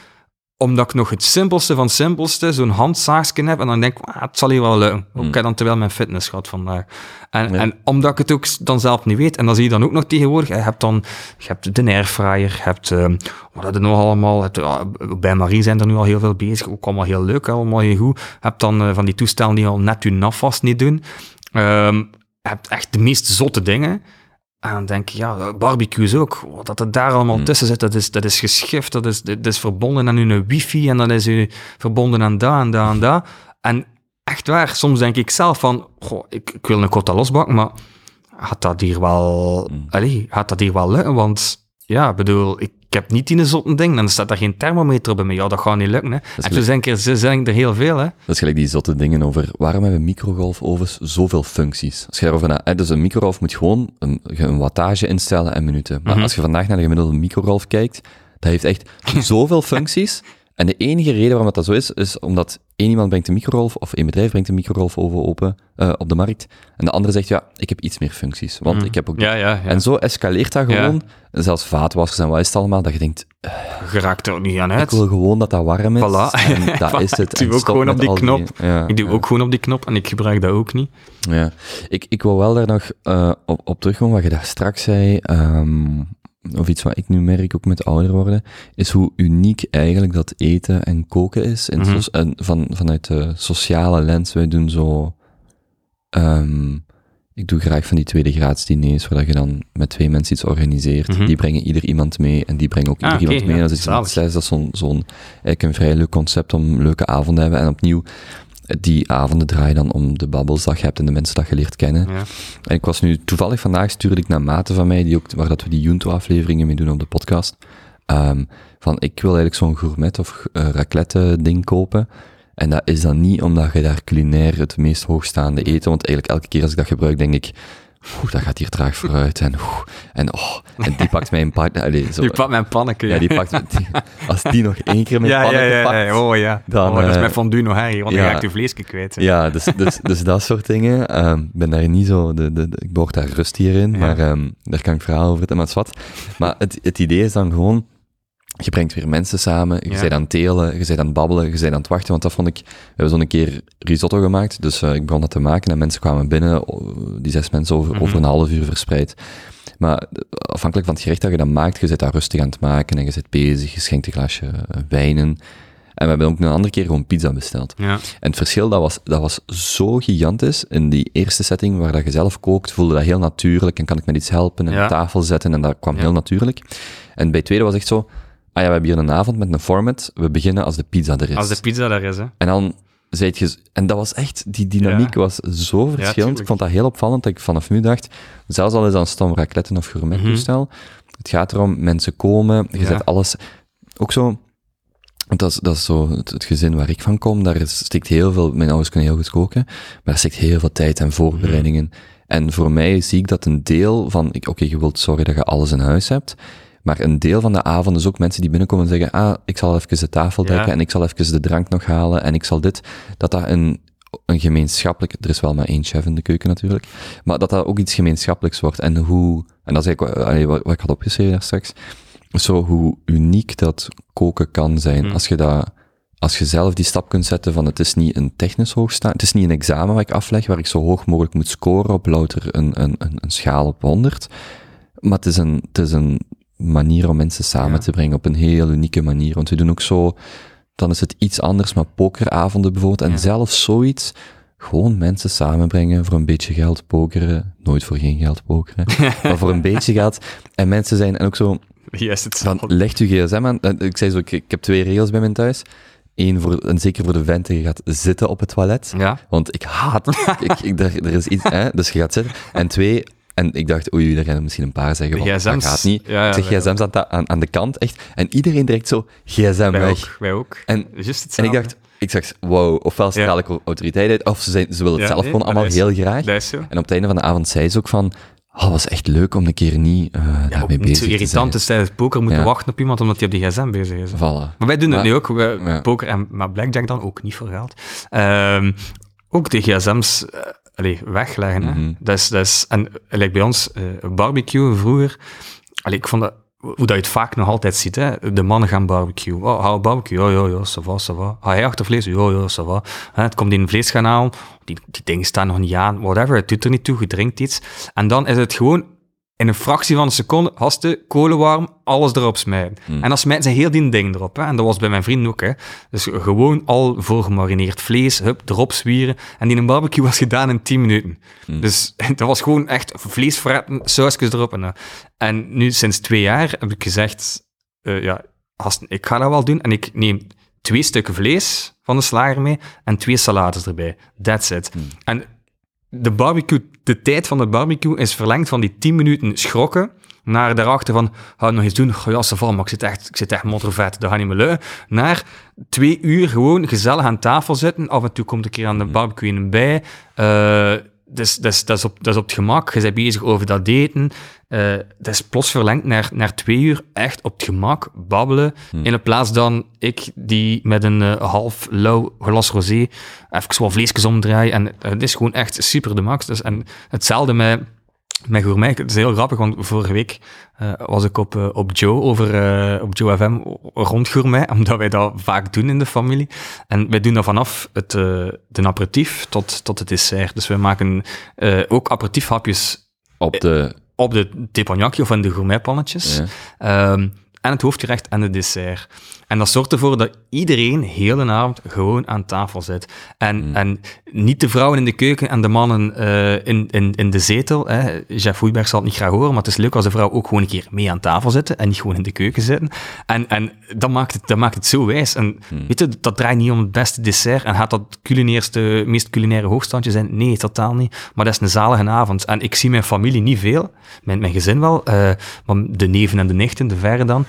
[SPEAKER 2] omdat ik nog het simpelste van het simpelste, zo'n handzaagje heb, en dan denk ik, ah, het zal hier wel lukken. Ook mm. dan terwijl mijn fitness gaat vandaag. En, en omdat ik het ook dan zelf niet weet, en dan zie je dan ook nog tegenwoordig, je hebt dan, je hebt de airfryer, je hebt, uh, wat er nog allemaal, het, uh, bij Marie zijn er nu al heel veel bezig, ook allemaal heel leuk, allemaal heel goed. Je hebt dan uh, van die toestellen die al net je nafvast niet doen. Um, je hebt echt de meest zotte dingen. En dan denk je, ja, barbecues ook. Wat er daar allemaal hmm. tussen zit, dat is, dat is geschift, dat is, dat is verbonden aan hun wifi en dat is u verbonden aan daar en daar en daar. En echt waar, soms denk ik zelf van, goh, ik, ik wil een kota losbak, maar gaat dat hier wel, mm. allez, gaat dat hier wel lukken? Want ja, bedoel, ik ik heb niet in een zotte ding, dan staat daar geen thermometer bij mij. Ja, dat gaat niet lukken. Hè. En zo zijn, er, zijn er heel veel. Hè. Dat
[SPEAKER 1] is gelijk die zotte dingen over waarom hebben microgolfovens zoveel functies? Als je daarover na, dus een microgolf moet gewoon een, een wattage instellen en minuten. Maar mhm. als je vandaag naar de gemiddelde microgolf kijkt, dat heeft echt zoveel functies. En de enige reden waarom dat zo is, is omdat één iemand brengt een microgolf, of één bedrijf brengt een microgolfoven open uh, op de markt, en de andere zegt, ja, ik heb iets meer functies, want mm. ik heb ook...
[SPEAKER 2] Ja, ja, ja.
[SPEAKER 1] En zo escaleert dat gewoon, zelfs vaatwassers en wat is het allemaal, dat je denkt... Uh,
[SPEAKER 2] Geraakt er ook niet aan uit.
[SPEAKER 1] Ik wil gewoon dat dat warm is,
[SPEAKER 2] voilà.
[SPEAKER 1] en dat is het.
[SPEAKER 2] Ik doe ook gewoon op die knop. ik doe ook gewoon op die knop, en ik gebruik dat ook niet.
[SPEAKER 1] Ja, ik, ik wil wel daar nog uh, op, op terugkomen, wat je daar straks zei, um, of iets wat ik nu merk, ook met ouder worden, is hoe uniek eigenlijk dat eten en koken is. En, mm en van, vanuit de sociale lens, wij doen zo... Um, ik doe graag van die tweede graads diners, waar je dan met twee mensen iets organiseert. Mhm. Die brengen ieder iemand mee en die brengen ook ieder ah, iemand mee. Ja, dat is dat is zo'n, zo'n, eigenlijk een vrij leuk concept om een leuke avonden te hebben. En opnieuw, die avonden draaien dan om de babbels dat je hebt en de mensen dat je leert kennen. Ja. En ik was nu, toevallig vandaag stuurde ik naar maten van mij, die ook, waar dat we die Junto-afleveringen mee doen op de podcast. Ehm, van, ik wil eigenlijk zo'n gourmet of uh, raclette ding kopen. En dat is dan niet omdat je daar culinair het meest hoogstaande eten, want eigenlijk elke keer als ik dat gebruik, denk ik, oeh, dat gaat hier traag vooruit. En, oeh, en, oh, en die pakt mijn pan.
[SPEAKER 2] Die pakt mijn pannetje.
[SPEAKER 1] Ja, die pakt, die, als die nog één keer mijn ja,
[SPEAKER 2] ja, ja,
[SPEAKER 1] pakt.
[SPEAKER 2] Oh ja, dan, oh, dat is uh, met fondue nog want dan ga ik de vleesje kwijt.
[SPEAKER 1] Ja, dus, dus, dus dat soort dingen. Um, ik ben daar niet zo, de, de, de, ik behoort daar rust hierin, maar um, daar kan ik verhaal over vertellen, maar wat. Maar het, het idee is dan gewoon, je brengt weer mensen samen, je ja. bent aan het telen, je bent aan het babbelen, je bent aan het wachten, want dat vond ik, we hebben zo'n keer risotto gemaakt, dus uh, ik begon dat te maken en mensen kwamen binnen, die zes mensen over, mm -hmm. over een half uur verspreid. Maar afhankelijk van het gerecht dat je dan maakt, je zit daar rustig aan het maken en je zit bezig, je schenkt een glasje wijnen. En we hebben ook een andere keer gewoon pizza besteld.
[SPEAKER 2] Ja.
[SPEAKER 1] En het verschil, dat was, dat was zo gigantisch. In die eerste setting, waar dat je zelf kookt, voelde dat heel natuurlijk en kan ik met iets helpen en
[SPEAKER 2] ja.
[SPEAKER 1] op tafel zetten en dat kwam heel natuurlijk. En bij het tweede was echt zo, ah ja, we hebben hier een avond met een format, we beginnen als de pizza er is.
[SPEAKER 2] Als de pizza er is, hè.
[SPEAKER 1] En dan zei je, en dat was echt, die dynamiek ja. was zo verschillend. ik vond dat heel opvallend, dat ik vanaf nu dacht, zelfs al is dat een stom raclette of gourmet
[SPEAKER 2] Mhm.
[SPEAKER 1] mm -hmm. het gaat erom, mensen komen, je zet alles, ook zo, want dat is, dat is zo het, het, gezin waar ik van kom, daar is, steekt heel veel, mijn ouders kunnen heel goed koken, maar er steekt heel veel tijd en voorbereidingen. Mm -hmm. En voor mij zie ik dat een deel van, oké, okay, je wilt zorgen dat je alles in huis hebt, maar een deel van de avond is ook mensen die binnenkomen en zeggen, ah, ik zal even de tafel dekken ja. en ik zal even de drank nog halen en ik zal dit, dat dat een, een gemeenschappelijk, er is wel maar één chef in de keuken natuurlijk, maar dat dat ook iets gemeenschappelijks wordt en hoe, en dat is eigenlijk wat, wat ik had opgeschreven daar straks, zo hoe uniek dat koken kan zijn,
[SPEAKER 2] Hmm.
[SPEAKER 1] als je dat, als je zelf die stap kunt zetten van het is niet een technisch hoogstaan, het is niet een examen wat ik afleg, waar ik zo hoog mogelijk moet scoren op louter een, een, een, een schaal op 100, maar het is een, het is een manier om mensen samen
[SPEAKER 2] Ja.
[SPEAKER 1] te brengen op een heel unieke manier. Want we doen ook zo, dan is het iets anders, maar pokeravonden bijvoorbeeld. En zelfs zoiets, gewoon mensen samenbrengen voor een beetje geld pokeren. Nooit voor geen geld pokeren, maar voor een beetje geld. En mensen zijn, en ook zo,
[SPEAKER 2] Yes, het
[SPEAKER 1] dan legt uw gsm aan. Ik zei zo, ik, ik heb twee regels bij mijn thuis. Eén voor, en zeker voor de venten, je gaat zitten op het toilet.
[SPEAKER 2] Ja.
[SPEAKER 1] Want ik haat, ik, ik, er, er is iets, hè, dus je gaat zitten. En twee, en ik dacht, oei, er gaan misschien een paar zeggen, want dat
[SPEAKER 2] GSM's.
[SPEAKER 1] gaat niet.
[SPEAKER 2] Ja, ja,
[SPEAKER 1] ik zeg gsm's aan, aan, aan de kant, echt. En iedereen direct zo, gsm
[SPEAKER 2] Wij
[SPEAKER 1] weg.
[SPEAKER 2] ook. Wij ook.
[SPEAKER 1] En, en ik dacht, ik zeg, wow, ofwel straal ik autoriteit uit, of ze, zijn, ze willen het
[SPEAKER 2] Ja,
[SPEAKER 1] zelf
[SPEAKER 2] nee,
[SPEAKER 1] gewoon allemaal heel graag.
[SPEAKER 2] Zo.
[SPEAKER 1] En op het einde van de avond zei ze ook van, oh, het was echt leuk om een keer niet uh,
[SPEAKER 2] Ja,
[SPEAKER 1] daarmee
[SPEAKER 2] niet
[SPEAKER 1] bezig
[SPEAKER 2] zo
[SPEAKER 1] te
[SPEAKER 2] irritant
[SPEAKER 1] zijn.
[SPEAKER 2] is tijdens poker moeten
[SPEAKER 1] Ja.
[SPEAKER 2] wachten op iemand omdat hij op die gsm bezig is.
[SPEAKER 1] Voilà.
[SPEAKER 2] Maar wij doen het nu ook. We,
[SPEAKER 1] Ja.
[SPEAKER 2] Poker en maar Blackjack dan ook niet voor geld. Ehm, ook de gsm's eh, allee, wegleggen. hè.
[SPEAKER 1] Mhm.
[SPEAKER 2] Dat is, dat is, en like bij ons, eh, barbecue vroeger. Allee, ik vond dat, hoe dat je het vaak nog altijd ziet. Hè? De mannen gaan barbecue. Oh, hou barbecue. Ja, ja, ja, ça va, ça va. Ga jij achter vlees? Ja, ja, ça va. Hè, Het komt in een vlees gaan halen. Die, die dingen staan nog niet aan. Whatever, het doet er niet toe. Je drinkt iets. En dan is het gewoon in een fractie van een seconde, haste, kolenwarm, alles erop smijten. En dan smijten ze heel die ding erop. Hè. En dat was bij mijn vrienden ook. Hè. Dus gewoon al voorgemarineerd vlees, hup, erop zwieren. En die een barbecue was gedaan in 10 minuten. Dus dat was gewoon echt vlees fretten, sausjes erop. En, eh, en nu, sinds twee jaar, heb ik gezegd, eh, ja, gasten, ik ga dat wel doen. En ik neem twee stukken vlees van de slager mee en twee salades erbij. That's it. En de barbecue, de tijd van de barbecue is verlengd van die 10 minuten schrokken naar daarachter van, ga nog eens doen? Goh, ja, ça va, maar ik zit echt, ik zit echt moddervet, dat gaat niet meer lukken. Naar twee uur gewoon gezellig aan tafel zitten. Af en toe komt een keer aan de barbecue in bij. Dus, dus, dat, is op, dat is op het gemak. Je bent bezig over dat eten. Eh, dat is plots verlengd naar, naar twee uur. Echt op het gemak babbelen. In plaats dan ik die met een eh, half lauw glas rosé even wat vleesjes omdraai. En eh, het is gewoon echt super de max. Dus, en hetzelfde met, met gourmet. Het is heel grappig, want vorige week was ik op, op Joe over op Joe FM rond gourmet, omdat wij dat vaak doen in de familie. En wij doen dat vanaf het, de aperitief tot, tot het dessert. Dus we maken ook aperitiefhapjes
[SPEAKER 1] Op de,
[SPEAKER 2] op de teppanyaki of in de gourmetpannetjes.
[SPEAKER 1] Ja.
[SPEAKER 2] Ehm, en het hoofdgerecht en het dessert. En dat zorgt ervoor dat iedereen heel de avond gewoon aan tafel zit. En,
[SPEAKER 1] Mm.
[SPEAKER 2] en niet de vrouwen in de keuken en de mannen eh, in, in, in de zetel. Hè. Jeff Hoeiberg zal het niet graag horen, maar het is leuk als de vrouw ook gewoon een keer mee aan tafel zitten en niet gewoon in de keuken zitten. En, en dat, maakt het, dat maakt het zo wijs. En
[SPEAKER 1] Mm.
[SPEAKER 2] weet je, dat draait niet om het beste dessert en gaat dat culinairste, meest culinaire hoogstandje zijn? Nee, totaal niet. Maar dat is een zalige avond. En ik zie mijn familie niet veel, mijn, mijn gezin wel, eh, maar de neven en de nichten, de verre dan.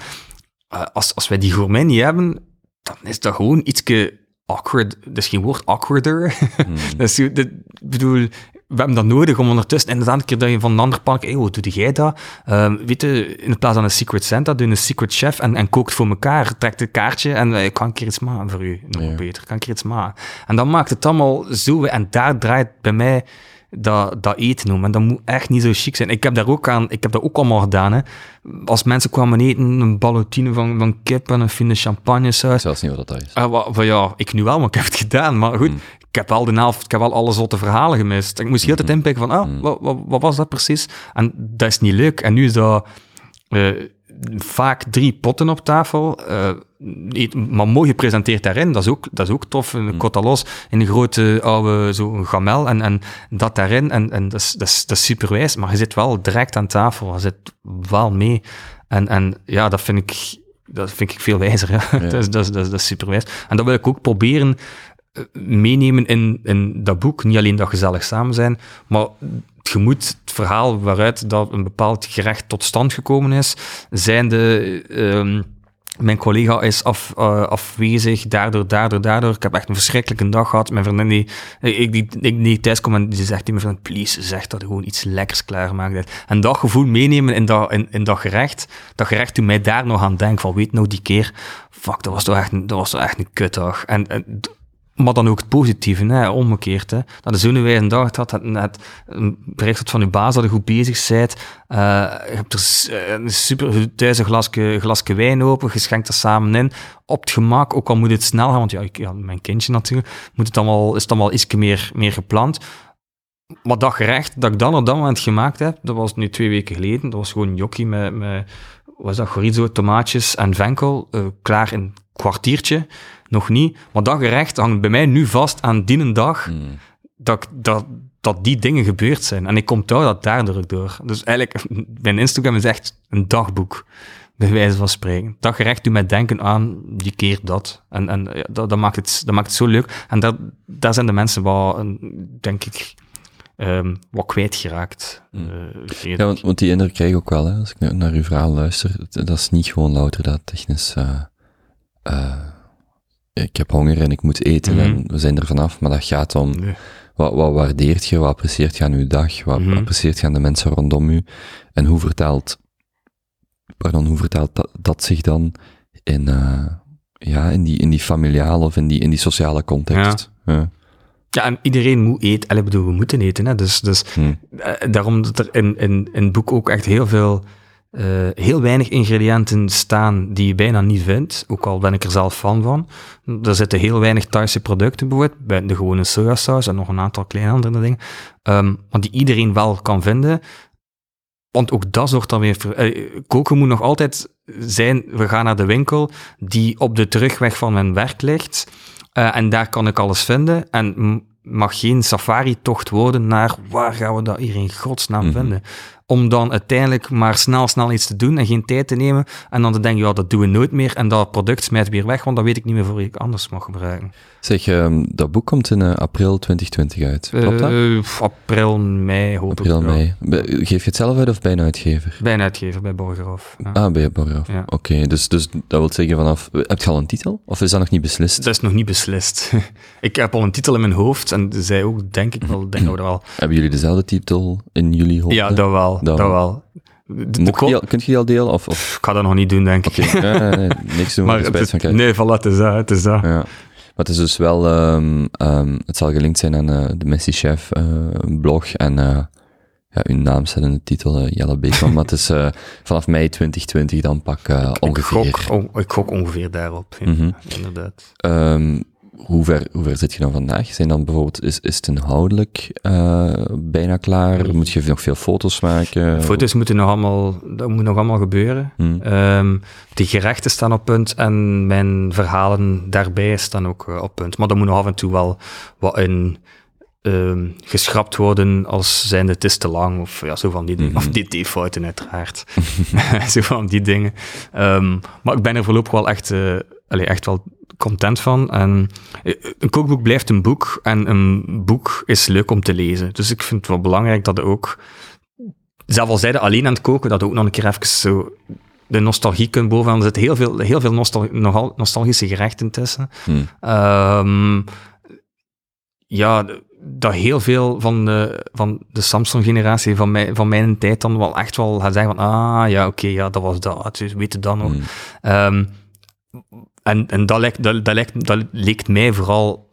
[SPEAKER 2] Als, als wij die gourmet niet hebben, dan is dat gewoon ietske awkward, dat is geen woord, awkwarder. Dat is, dat, bedoel, we hebben dat nodig om ondertussen, inderdaad, een keer dat je van een ander pak, hey, hoe doe jij dat? Um, weet je, in plaats van een secret Santa, doe een secret chef en, en kookt voor elkaar, trekt een kaartje en uh, kan een keer iets maken voor u, nog ja. beter, kan keer iets maken. En dan maakt het allemaal zo, en daar draait bij mij dat, dat eten om. En dat moet echt niet zo chic zijn. Ik heb daar ook aan, ik heb dat ook allemaal gedaan. Hè. Als mensen kwamen eten, een ballotine van, van kip en een fine champagne saus.
[SPEAKER 1] Zelfs niet wat dat is.
[SPEAKER 2] Uh, van, ja, ik nu wel, maar ik heb het gedaan. Maar goed, mm. ik heb wel de helft, ik heb wel alle zotte verhalen gemist. Ik moest heel tijd mm-hmm. inpikken van, ah, mm. wat, wat, wat, was dat precies? En dat is niet leuk. En nu is dat... Uh, vaak drie potten op tafel, uh, maar mooi gepresenteerd daarin. Dat is ook, dat is ook tof. Een mm. cotalos in een grote oude zo'n gamel en, en dat daarin. En, en dat, is, dat, is, dat is superwijs, maar je zit wel direct aan tafel. Je zit wel mee. En, en ja, dat vind ik, dat vind ik veel wijzer. Ja. ja. dat, is, dat, is, dat, is, superwijs. En dat wil ik ook proberen eh, meenemen in, in dat boek. Niet alleen dat gezellig samen zijn, maar je moet het verhaal waaruit dat een bepaald gerecht tot stand gekomen is, zijn de... Um, mijn collega is uh, afwezig, daardoor, daardoor, daardoor. Ik heb echt een verschrikkelijke dag gehad. Mijn vriendin die, ik, die, ik, die thuis en die zegt tegen me van, please, zeg dat gewoon iets lekkers klaarmaakt. En dat gevoel meenemen in dat, in, dat gerecht, dat gerecht toen mij daar nog aan denkt van, weet nou die keer, fuck, dat was toch echt, dat was toch echt een kutdag. En maar dan ook het positieve, hè, omgekeerd. Hè. Dat zo'n wijze dag dat het net een bericht van je baas dat je goed bezig bent. Uh, je hebt er eh, een super thuis een glasje, wijn open, je schenkt er samen in. Op het gemak, ook al moet het snel gaan, want ja, ik, mijn kindje natuurlijk, moet het allemaal, is het allemaal iets meer, meer gepland. Maar dat gerecht dat ik dan op dat moment gemaakt heb, dat was nu twee weken geleden. Dat was gewoon een jokkie met, met was dat, chorizo, tomaatjes en venkel, uh, klaar in een kwartiertje nog niet. Maar dat gerecht hangt bij mij nu vast aan die dag hmm. dat, dat, dat die dingen gebeurd zijn. En ik kom touw dat daardoor door. Dus eigenlijk, mijn Instagram is echt een dagboek, bij wijze van spreken. Dat gerecht doet mij denken aan die keer dat. En, en ja, dat, dat, maakt het, dat maakt het zo leuk. En dat, daar zijn de mensen wel, denk ik, um, wat kwijtgeraakt.
[SPEAKER 1] Mm. Uh, ja, want, want, die indruk krijg ik ook wel, hè, als ik naar uw verhaal luister. Dat is niet gewoon louter dat technisch... Uh, uh, ik heb honger en ik moet eten en mhm. we zijn er vanaf, maar dat gaat om wat, wat waardeert je, wat apprecieert je aan uw dag, wat mm apprecieert je aan de mensen rondom u en hoe vertaalt, pardon, hoe vertaalt dat, dat zich dan in, uh, ja, in die, in die familiale of in die, in die sociale context.
[SPEAKER 2] Ja. ja. Ja, en iedereen moet eten. Allee, bedoel, we moeten eten. Hè. Dus, dus hmm. Eh, daarom dat er in, in, in het boek ook echt heel veel uh, heel weinig ingrediënten staan die je bijna niet vindt, ook al ben ik er zelf fan van. Er zitten heel weinig Thaise producten bijvoorbeeld, bij de gewone sojasaus en nog een aantal kleine andere dingen, um, maar die iedereen wel kan vinden. Want ook dat zorgt dan weer... Voor, uh, koken moet nog altijd zijn, we gaan naar de winkel die op de terugweg van mijn werk ligt, uh, en daar kan ik alles vinden, en mag geen safari-tocht worden naar waar gaan we dat hier in godsnaam mhm. vinden om dan uiteindelijk maar snel, snel iets te doen en geen tijd te nemen. En dan te denken, ja, dat doen we nooit meer. En dat product smijt weer weg, want dan weet ik niet meer voor ik anders mag gebruiken.
[SPEAKER 1] Zeg, um, dat boek komt in uh, april 2020 uit, klopt dat? Uh,
[SPEAKER 2] april, mei, hoop
[SPEAKER 1] april, ik. mei. Geef je het zelf uit of bij een uitgever?
[SPEAKER 2] Bij een uitgever, bij Borgerhof.
[SPEAKER 1] Ja. Ah, bij Borgerhof. Ja. Oké, dus, dus dat wil zeggen vanaf... Heb je al een titel? Of is dat nog niet beslist?
[SPEAKER 2] Dat is nog niet beslist. ik heb al een titel in mijn hoofd en zij ook, denk ik wel. Denk ik wel.
[SPEAKER 1] Hebben jullie dezelfde titel in jullie hoofd?
[SPEAKER 2] Ja, dat wel. Dat, wel.
[SPEAKER 1] De, al, kunt je die al delen? Of, of?
[SPEAKER 2] Ik ga dat nog niet doen, denk ik.
[SPEAKER 1] Okay. nee, niks doen, maar het
[SPEAKER 2] Nee, voilà, het is dat. Het is dat.
[SPEAKER 1] Ja. Maar het is dus wel, um, um, het zal gelinkt zijn aan uh, de Messi Chef uh, blog en uh, ja, uw naam staat in de titel, Jelle Beekman, maar het is vanaf mei 2020 dan pak ongeveer.
[SPEAKER 2] Ik gok, ik gok ongeveer daarop, mm -hmm. inderdaad.
[SPEAKER 1] Um, hoe ver, hoe ver zit je dan vandaag? Zijn dan bijvoorbeeld, is, is het inhoudelijk uh, bijna klaar? Moet je nog veel foto's maken?
[SPEAKER 2] Foto's moeten nog allemaal, dat moet nog allemaal gebeuren. Hmm. Um, de gerechten staan op punt en mijn verhalen daarbij staan ook uh, op punt. Maar dan moet nog af en toe wel wat in um, geschrapt worden als zijn het is te lang of ja, zo van die dingen. Mm -hmm. Of dt-fouten uiteraard. zo van die dingen. Um, maar ik ben er voorlopig wel echt, uh, allee, echt wel content van. En eh, een kookboek blijft een boek en een boek is leuk om te lezen. Dus ik vind het wel belangrijk dat er ook, zelf al zijde alleen aan het koken, dat ook nog een keer even zo de nostalgie kunt bovenaan. Er zitten heel veel, heel veel nostal nogal nostalgische gerechten tussen.
[SPEAKER 1] Hmm.
[SPEAKER 2] Ehm, ja, dat heel veel van de, van de Samsung-generatie van, mij, van mijn tijd dan wel echt wel gaat zeggen van ah, ja, oké, ja, dat was dat. Dus weet je dan nog.
[SPEAKER 1] Hmm.
[SPEAKER 2] Ehm, en en dat, lijkt, dat, dat, lijkt, dat leek mij vooral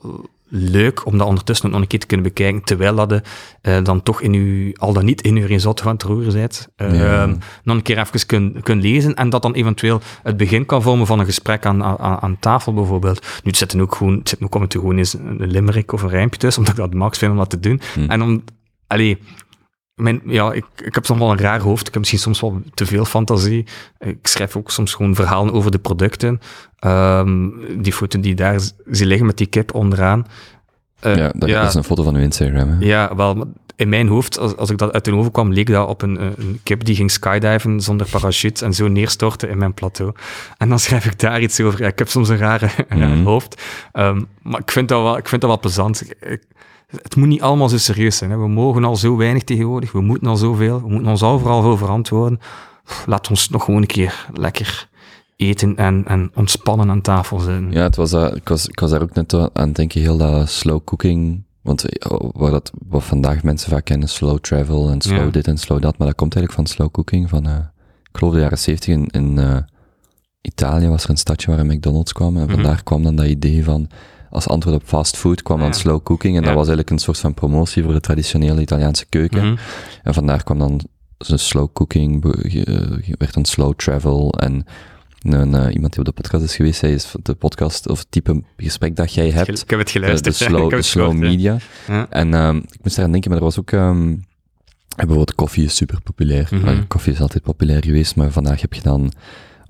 [SPEAKER 2] leuk om dat ondertussen nog een keer te kunnen bekijken, terwijl dat je eh, dan toch in uw, al dan niet in uw resort van het roeren bent, eh,
[SPEAKER 1] Ja.
[SPEAKER 2] nog een keer even kun, kun lezen en dat dan eventueel het begin kan vormen van een gesprek aan, aan, aan tafel bijvoorbeeld. Nu, het zitten ook gewoon, het zit ook gewoon eens een limerick of een rijmpje tussen, omdat ik dat max vind om dat te doen.
[SPEAKER 1] Hmm.
[SPEAKER 2] En om, allee, mijn, ja, ik, ik heb soms wel een raar hoofd. Ik heb misschien soms wel te veel fantasie. Ik schrijf ook soms gewoon verhalen over de producten. Ehm, die foto die daar zie liggen met die kip onderaan. Eh,
[SPEAKER 1] ja, dat,
[SPEAKER 2] ja,
[SPEAKER 1] is een foto van uw Instagram. Hè?
[SPEAKER 2] ja, wel, in mijn hoofd, als, als ik dat uit de oven kwam, leek dat op een, een kip die ging skydiven zonder parachute en zo neerstorten in mijn plateau. En dan schrijf ik daar iets over. Ja, ik heb soms een rare, een raar
[SPEAKER 1] Mhm.
[SPEAKER 2] hoofd. Ehm, maar ik vind dat wel, ik vind dat wel plezant. Ik- het moet niet allemaal zo serieus zijn. Hè. We mogen al zo weinig tegenwoordig. We moeten al zoveel. We moeten ons overal voor verantwoorden. Laat ons nog gewoon een keer lekker eten en, en ontspannen aan tafel zitten.
[SPEAKER 1] Ja, het was, dat- ik, was, ik was daar ook net aan het denken, heel dat slow cooking. Want eh, waar dat, wat vandaag mensen vaak kennen, slow travel en slow
[SPEAKER 2] Ja.
[SPEAKER 1] dit en slow dat. Maar dat komt eigenlijk van slow cooking. Van, eh, ik geloof de jaren zeventig in, in eh, Italië was er een stadje waar een McDonald's kwam. En
[SPEAKER 2] Mhm.
[SPEAKER 1] vandaar kwam dan dat idee van, als antwoord op fast food kwam dan
[SPEAKER 2] Ja.
[SPEAKER 1] slow cooking. En
[SPEAKER 2] Ja.
[SPEAKER 1] dat was eigenlijk een soort van promotie voor de traditionele Italiaanse keuken.
[SPEAKER 2] Mhm.
[SPEAKER 1] En vandaar kwam dan zo'n slow cooking, ge- werd dan slow travel. En een, eh, iemand die op de podcast is geweest, zei is de podcast of het type gesprek dat jij hebt.
[SPEAKER 2] Ik heb het
[SPEAKER 1] De, de
[SPEAKER 2] geluisterd. ja. Ik
[SPEAKER 1] slow, de slow
[SPEAKER 2] gehoord,
[SPEAKER 1] media.
[SPEAKER 2] Ja.
[SPEAKER 1] En ehm, ik moest aan denken, maar er was ook... ehm, bijvoorbeeld koffie is super populair.
[SPEAKER 2] Mhm.
[SPEAKER 1] Eh, koffie is altijd populair geweest, maar vandaag heb je dan...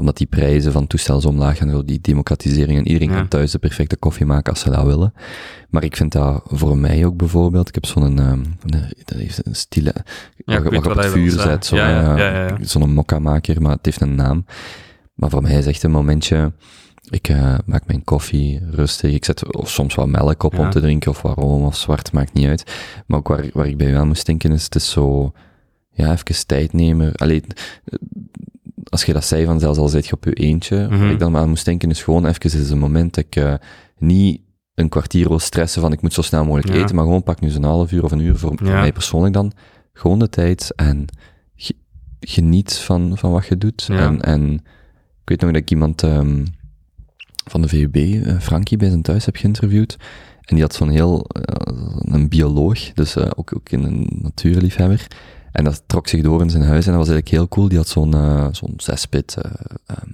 [SPEAKER 1] Omdat die prijzen van toestel zo omlaag gaan, zo die democratisering, en iedereen
[SPEAKER 2] Ja.
[SPEAKER 1] kan thuis de perfecte koffie maken als ze dat willen. Maar ik vind dat voor mij ook bijvoorbeeld, ik heb zo'n, een- dat heeft een stile,
[SPEAKER 2] Ja,
[SPEAKER 1] waar, je- op het vuur zet, zo'n
[SPEAKER 2] Ja,
[SPEAKER 1] eh,
[SPEAKER 2] ja, ja,
[SPEAKER 1] zo'n mokka-maker, maar het heeft een naam. Maar voor mij is echt een momentje, ik eh, maak mijn koffie rustig, ik zet of soms wat melk op
[SPEAKER 2] Ja.
[SPEAKER 1] om te drinken, of waarom, of zwart, maakt niet uit. Maar ook waar, waar ik bij aan moest denken is, het is zo, ja, even tijd nemen. Allee, eh, als je dat zei van zelfs al zit je op je eentje,
[SPEAKER 2] Mhm.
[SPEAKER 1] waar ik dan aan moest denken is gewoon even is een moment dat ik eh, niet een kwartier wil stressen van ik moet zo snel mogelijk
[SPEAKER 2] Ja.
[SPEAKER 1] eten, maar gewoon pak nu zo'n half uur of een uur voor, mij persoonlijk dan. Gewoon de tijd en ge- geniet van, van wat je doet.
[SPEAKER 2] Ja.
[SPEAKER 1] En, en ik weet nog dat ik iemand ehm, van de VUB, eh, Frankie, bij zijn thuis heb geïnterviewd. En die had zo'n heel, eh, een bioloog, dus eh, ook, ook een natuurliefhebber. En dat trok zich door in zijn huis en dat was eigenlijk heel cool. Die had zo'n eh, zo'n zespit eh, ehm,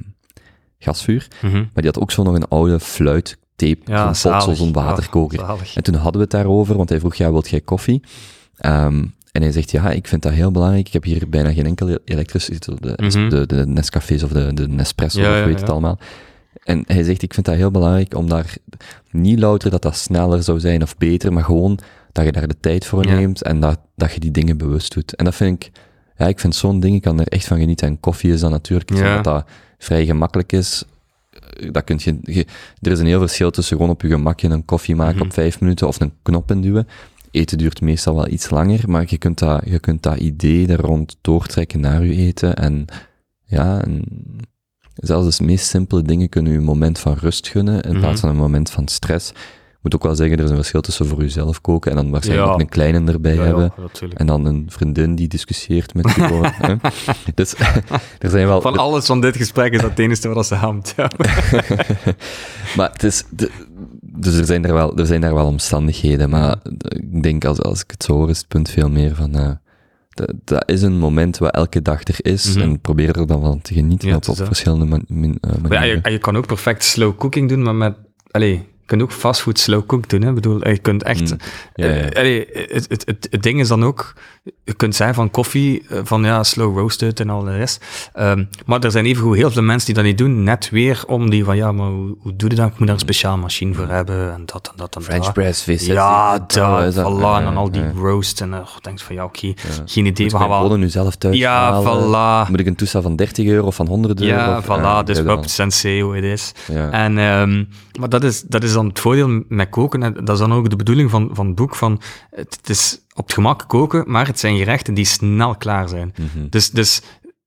[SPEAKER 1] gasvuur.
[SPEAKER 2] Mhm.
[SPEAKER 1] Maar die had ook zo nog een oude fluit, tape,
[SPEAKER 2] Ja,
[SPEAKER 1] zo'n zo'n waterkoker.
[SPEAKER 2] Ja.
[SPEAKER 1] En toen hadden we het daarover, want hij vroeg, ja, wilt jij koffie? Ehm, en hij zegt, ja, ik vind dat heel belangrijk. Ik heb hier bijna geen enkele elektrische, de,
[SPEAKER 2] Mhm.
[SPEAKER 1] de, de Nescafés of de, de Nespresso,
[SPEAKER 2] Ja,
[SPEAKER 1] of weet het allemaal. En hij zegt, ik vind dat heel belangrijk om daar niet louter dat dat sneller zou zijn of beter, maar gewoon dat je daar de tijd voor
[SPEAKER 2] Ja.
[SPEAKER 1] neemt en dat, dat je die dingen bewust doet. En dat vind ik, ja, ik vind zo'n ding, ik kan er echt van genieten. En koffie is dan natuurlijk iets
[SPEAKER 2] Ja.
[SPEAKER 1] wat dat vrij gemakkelijk is. Eh, Dat kun je, je- er is een heel verschil tussen gewoon op je gemakje een koffie maken
[SPEAKER 2] Mhm.
[SPEAKER 1] op vijf minuten of een knop induwen. Eten duurt meestal wel iets langer, maar je kunt dat, je kunt dat idee er rond doortrekken naar je eten. En ja, en zelfs de meest simpele dingen kunnen je een moment van rust gunnen in
[SPEAKER 2] Mhm.
[SPEAKER 1] plaats van een moment van stress. Ik moet ook wel zeggen, er is een verschil tussen voor jezelf koken en dan waarschijnlijk
[SPEAKER 2] Ja.
[SPEAKER 1] ook een kleine erbij
[SPEAKER 2] Ja,
[SPEAKER 1] hebben. En dan een vriendin die discussieert met je. gewoon, dus er zijn wel...
[SPEAKER 2] Van alles van dit gesprek is dat het enige wat ze hamt.
[SPEAKER 1] Maar het is... De, dus er zijn, er, wel, er zijn daar wel omstandigheden, maar ik denk als, als ik het zo hoor, is het punt veel meer van... eh, dat, dat is een moment wat elke dag er is,
[SPEAKER 2] Mhm.
[SPEAKER 1] en probeer er dan van te genieten
[SPEAKER 2] Ja,
[SPEAKER 1] op, op verschillende man- min- eh,
[SPEAKER 2] ja,
[SPEAKER 1] manieren.
[SPEAKER 2] je, kan ook perfect slow cooking doen, maar met... Allee, je kunt ook fastfood slow cook doen. Hè? Ik bedoel, je kunt echt...
[SPEAKER 1] Mm. Ja, ja.
[SPEAKER 2] eh, allee, het, het, het, het ding is dan ook... Je kunt zeggen van koffie, eh, van ja, slow roasted en al de rest. Ehm, maar er zijn evengoed heel veel mensen die dat niet doen, net weer om die van, ja, maar hoe, hoe doe je dat? Ik moet daar een speciaal machine voor hebben, en dat en dat en
[SPEAKER 1] French press, vis.
[SPEAKER 2] Ja,
[SPEAKER 1] dat,
[SPEAKER 2] dat, voilà, en dan al die roast en uh, denk van, ja, oké, geen idee,
[SPEAKER 1] Moet
[SPEAKER 2] we gaan wel...
[SPEAKER 1] nu zelf thuis
[SPEAKER 2] Ja,
[SPEAKER 1] halen?
[SPEAKER 2] voilà.
[SPEAKER 1] Moet ik een toestel van 30 euro of van 100 euro?
[SPEAKER 2] Ja,
[SPEAKER 1] of,
[SPEAKER 2] voilà,
[SPEAKER 1] ja,
[SPEAKER 2] dus up sensei hoe het is.
[SPEAKER 1] Ja.
[SPEAKER 2] En, ehm, maar dat is, dat is dan het voordeel met koken. En dat is dan ook de bedoeling van, van het boek. Van, het, het is op het gemak koken, maar het zijn gerechten die snel klaar zijn.
[SPEAKER 1] Mhm.
[SPEAKER 2] Dus, dus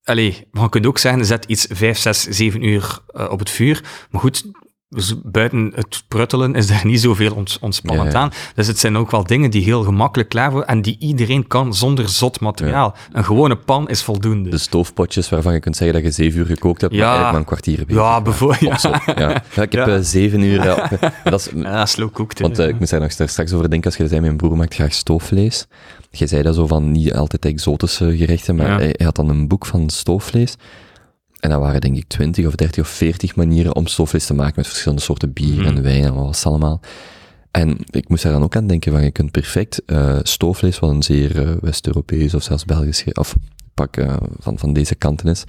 [SPEAKER 2] Allee, je kunt ook zeggen, zet iets 5, 6, 7 uur uh, op het vuur. Maar goed, dus buiten het pruttelen is er niet zoveel ont ontspannend aan. Dus het zijn ook wel dingen die heel gemakkelijk klaar worden en die iedereen kan zonder zot materiaal. Een gewone pan is voldoende.
[SPEAKER 1] De stoofpotjes waarvan je kunt zeggen dat je zeven uur gekookt hebt, maar eigenlijk maar een kwartier bezig.
[SPEAKER 2] Ja, bijvoorbeeld.
[SPEAKER 1] Ja. ik heb uh, zeven uur...
[SPEAKER 2] dat is, ja, slow cooked.
[SPEAKER 1] Want uh, ik moet daar nog straks over denken, als je zei, mijn broer maakt graag stoofvlees. Je zei dat zo van niet altijd exotische gerechten, maar hij had dan een boek van stoofvlees. En dat waren denk ik 20 of 30 of 40 manieren om stoofvlees te maken met verschillende soorten bier en mhm. wijn en wat was allemaal. En ik moest daar dan ook aan denken van, je kunt perfect uh, stoofvlees, wat een zeer uh, West-Europees of zelfs Belgisch, of pak uh, van, van deze kanten is.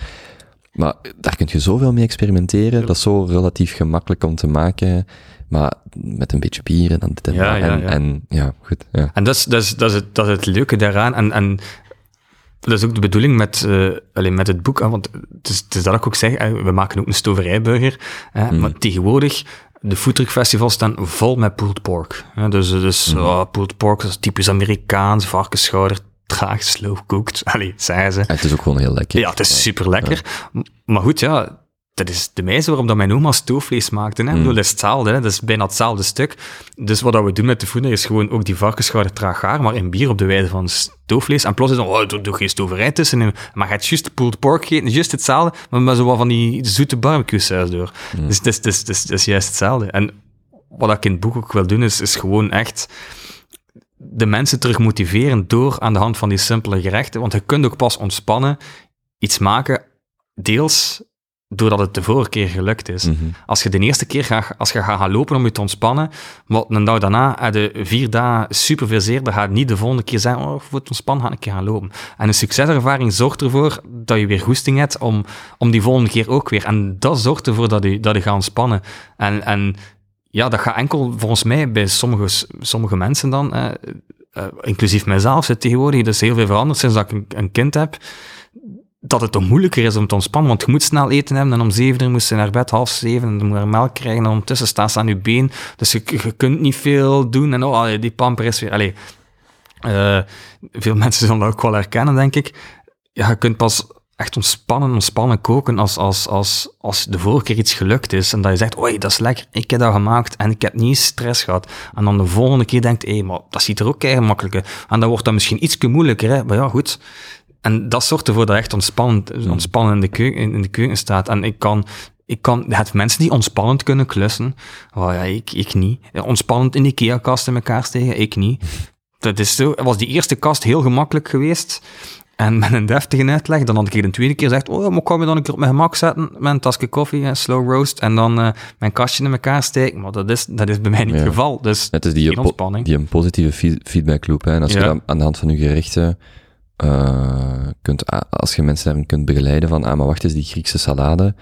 [SPEAKER 1] Maar daar kun je zoveel mee experimenteren, dat is zo relatief gemakkelijk om te maken, maar met een beetje bier en dan dit en ja, Ja, en, en goed. Ja.
[SPEAKER 2] En dat is, dat, is, dat, is het, dat is het leuke daaraan. En, en dat is ook de bedoeling met, uh, alleen met het boek, hè, want het is, het is dat ik ook zeg, hè, we maken ook een stoverijburger, hè, mm. maar tegenwoordig, de foodtruckfestivals staan vol met pulled pork. Hè, dus dus mm. oh, pulled pork, dat is typisch Amerikaans, varkensschouder, traag slow cooked. Allee, zeggen ze.
[SPEAKER 1] het is ook gewoon heel lekker.
[SPEAKER 2] Ja, het is super lekker. Maar goed, ja, dat is de wijze waarop dat mijn oma stoofvlees maakte. Hè. Mm. Bedoel, dat is hetzelfde, hè. dat is bijna hetzelfde stuk. Dus wat we doen met de voeding is gewoon ook die varkensschouder traag gaar, maar in bier op de wijze van stoofvlees. En plots is dan, oh, doe, doe geen stoverij tussen. Maar je hebt juist pulled pork gegeten, juist hetzelfde, maar met zo wat van die zoete barbecue saus door. Mm. Dus het is, het, is, juist hetzelfde. En wat ik in het boek ook wil doen, is, is gewoon echt de mensen terug motiveren door aan de hand van die simpele gerechten. Want je kunt ook pas ontspannen iets maken, deels doordat het de vorige keer gelukt is. Mhm. Als je de eerste keer gaat, als je gaat gaan lopen om je te ontspannen, maar een dag daarna, heb je vier dagen super veel zeer, dan gaat niet de volgende keer zeggen, oh, voor het ontspannen ga ik een keer gaan lopen. En een succeservaring zorgt ervoor dat je weer goesting hebt om, om die volgende keer ook weer. En dat zorgt ervoor dat je, dat je gaat ontspannen. En, en ja, dat gaat enkel volgens mij bij sommige, sommige mensen dan, eh, uh, inclusief mijzelf, zit tegenwoordig, dus heel veel veranderd sinds dat ik een, een kind heb dat het toch moeilijker is om te ontspannen, want je moet snel eten hebben en om zeven uur moest je naar bed, half zeven, en dan moet je melk krijgen en ondertussen staat ze aan je been, dus je, je kunt niet veel doen en oh, die pamper is weer... Allee, uh, veel mensen zullen dat ook wel herkennen, denk ik. Ja, je kunt pas echt ontspannen, ontspannen koken als, als, als, als de vorige keer iets gelukt is en dat je zegt, oei, dat is lekker, ik heb dat gemaakt en ik heb niet stress gehad. En dan de volgende keer denkt, hé, hey, maar dat ziet er ook keihard makkelijker. En dan wordt dat misschien iets moeilijker, hè? maar ja, goed en dat zorgt ervoor dat je echt ontspannend, hmm. ontspannen in de, keuken, in de keuken staat. En ik kan, ik kan, het mensen die ontspannend kunnen klussen, oh ja, ik, ik niet. Ontspannend in IKEA-kast in elkaar steken, ik niet. Dat is zo, was die eerste kast heel gemakkelijk geweest. En met een deftige uitleg, dan had ik de tweede keer gezegd, oh, maar kan je dan een keer op mijn gemak zetten met een tasje koffie, slow roast, en dan uh, mijn kastje in elkaar steken. Maar dat is, dat is bij mij niet het geval. Dus
[SPEAKER 1] het is die, ontspanning. die een positieve feedback loop. Hè. En als je dan aan de hand van je gerichten uh, kunt, als je mensen daarin kunt begeleiden van, ah, maar wacht eens, die Griekse salade,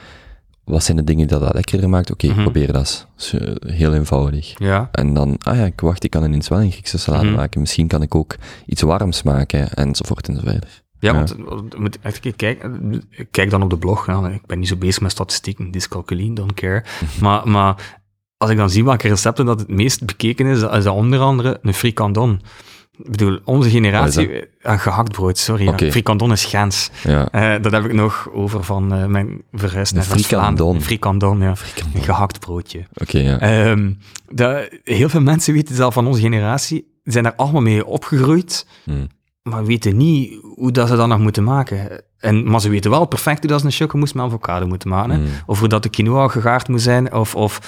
[SPEAKER 1] wat zijn de dingen die dat lekkerder maakt? Oké, okay, mm probeer dat. uh, heel eenvoudig.
[SPEAKER 2] Ja.
[SPEAKER 1] En dan, ah ja, ik wacht, ik kan ineens wel een Griekse salade mm maken. Misschien kan ik ook iets warms maken, enzovoort enzovoort.
[SPEAKER 2] Ja, want moet even kijken. Kijk dan op de blog. Nou, ik ben niet zo bezig met statistieken, dyscalculie, don't care. maar, maar als ik dan zie welke recepten dat het meest bekeken is, is dat onder andere een frikandon. Ik bedoel, onze generatie... Uh, gehakt brood, sorry. Okay. Frikandon is Gens. Ja. Uh, dat heb ik nog over van uh, mijn verhuis naar
[SPEAKER 1] Frikandon.
[SPEAKER 2] Frikandon, ja. Frikandon. Een gehakt broodje.
[SPEAKER 1] Oké, okay, ja.
[SPEAKER 2] Um, heel veel mensen weten zelf van onze generatie, zijn daar allemaal mee opgegroeid, hmm. maar weten niet hoe dat ze dat nog moeten maken. En, maar ze weten wel perfect hoe dat ze een chocomousse met avocado moeten maken. Hmm. Of hoe dat de quinoa gegaard moet zijn, of, of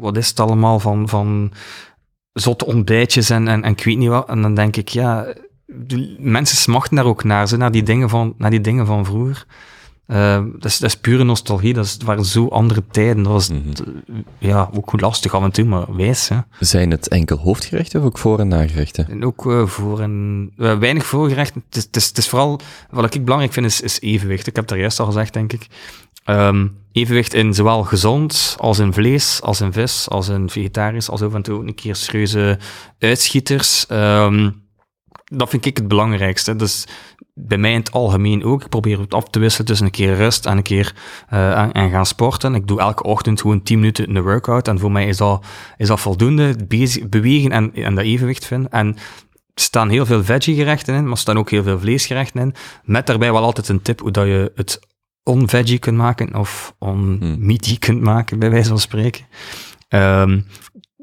[SPEAKER 2] wat is het allemaal van... van zotte ontbijtjes en, en, en ik weet niet wat. En dan denk ik, ja, mensen smachten daar ook naar, ze, naar, die dingen van, naar die dingen van vroeger. Uh, dat, is, dat is pure nostalgie, dat, is, waren zo andere tijden. Dat was mm ja, ook lastig af en toe, maar wijs. Hè.
[SPEAKER 1] Zijn het enkel hoofdgerechten of ook voor- en nagerechten?
[SPEAKER 2] En ook uh, voor- en... Uh, weinig voorgerechten. Het is, het, is, het is, vooral... Wat ik belangrijk vind, is, is evenwicht. Ik heb daar juist al gezegd, denk ik. Um, evenwicht in zowel gezond als in vlees, als in vis, als in vegetarisch, als ook een keer serieuze uitschieters. Um, dat vind ik het belangrijkste. Dus bij mij in het algemeen ook. Ik probeer het af te wisselen tussen een keer rust en een keer uh, en, gaan sporten. Ik doe elke ochtend gewoon 10 minuten een workout. En voor mij is dat, is dat voldoende. Bewegen en, en dat evenwicht vinden. En staan heel veel veggie-gerechten in, maar er staan ook heel veel vleesgerechten in. Met daarbij wel altijd een tip hoe dat je het on-veggie kunt maken of on-meaty
[SPEAKER 1] Hmm.
[SPEAKER 2] kunt maken, bij wijze van spreken. Ehm,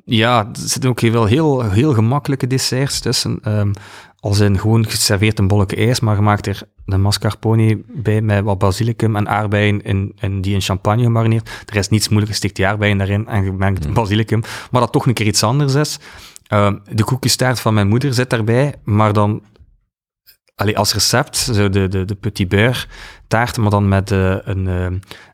[SPEAKER 2] ja, er zitten ook veel heel, heel gemakkelijke desserts tussen. Ehm, als in gewoon geserveerd een bolletje ijs, maar je maakt er een mascarpone bij met wat basilicum en aardbeien in, in die in champagne gemarineerd. Er is niets moeilijks, stikt die aardbeien daarin en je mengt
[SPEAKER 1] Mm.
[SPEAKER 2] basilicum. Maar dat toch een keer iets anders is. Ehm, de koekjestaart van mijn moeder zit daarbij, maar dan allee, als recept, zo de, de, de petit beurre taart, maar dan met eh, een, eh,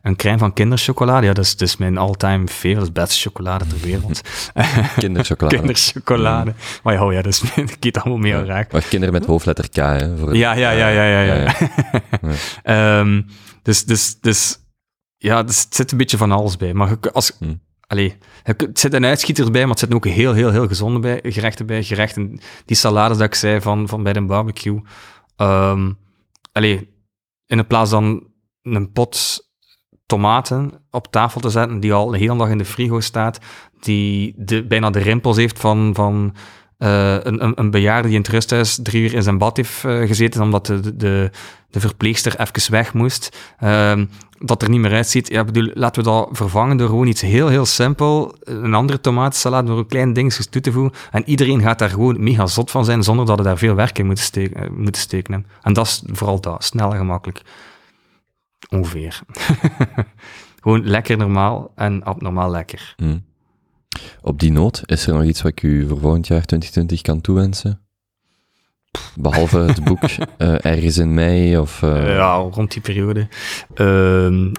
[SPEAKER 2] een crème van kinderchocolade. Ja, dat is, dat is mijn all-time favorite, beste chocolade ter wereld.
[SPEAKER 1] Kinderchocolade.
[SPEAKER 2] kinderchocolade. Maar ja, oh ja, dat is, gaat allemaal mee
[SPEAKER 1] Ja.
[SPEAKER 2] raak.
[SPEAKER 1] Maar kinderen met hoofdletter K, hè. Voor
[SPEAKER 2] Ja, ja, ja, ja, ja. ja.
[SPEAKER 1] Ja,
[SPEAKER 2] Ehm, dus, dus, dus, ja, dus het zit een beetje van alles bij. Maar als,
[SPEAKER 1] Hmm.
[SPEAKER 2] allee, het zit een uitschieters bij, maar het zitten ook heel, heel, heel gezonde bij, gerechten bij. Gerechten, die salades dat ik zei van, van bij de barbecue. Ehm allee, in plaats dan een pot tomaten op tafel te zetten, die al de hele dag in de frigo staat, die de, bijna de rimpels heeft van, van eh, een, een, een bejaarde die in het rusthuis drie uur in zijn bad heeft eh, gezeten, omdat de, de, de verpleegster even weg moest, ehm, dat er niet meer uitziet. Ja, bedoel, laten we dat vervangen door gewoon iets heel, heel simpel, een andere tomatensalade, door een klein dingetjes toe te voegen, en iedereen gaat daar gewoon mega zot van zijn, zonder dat er daar veel werk in moet steken. eh, moet steken. En dat is vooral dat, snel en gemakkelijk. Ongeveer. Gewoon lekker normaal en abnormaal lekker.
[SPEAKER 1] Hm. Op die noot, is er nog iets wat ik u voor volgend jaar 2020 kan toewensen? Behalve het boek eh, ergens in mei of... eh,
[SPEAKER 2] ja, rond die periode. Ehm,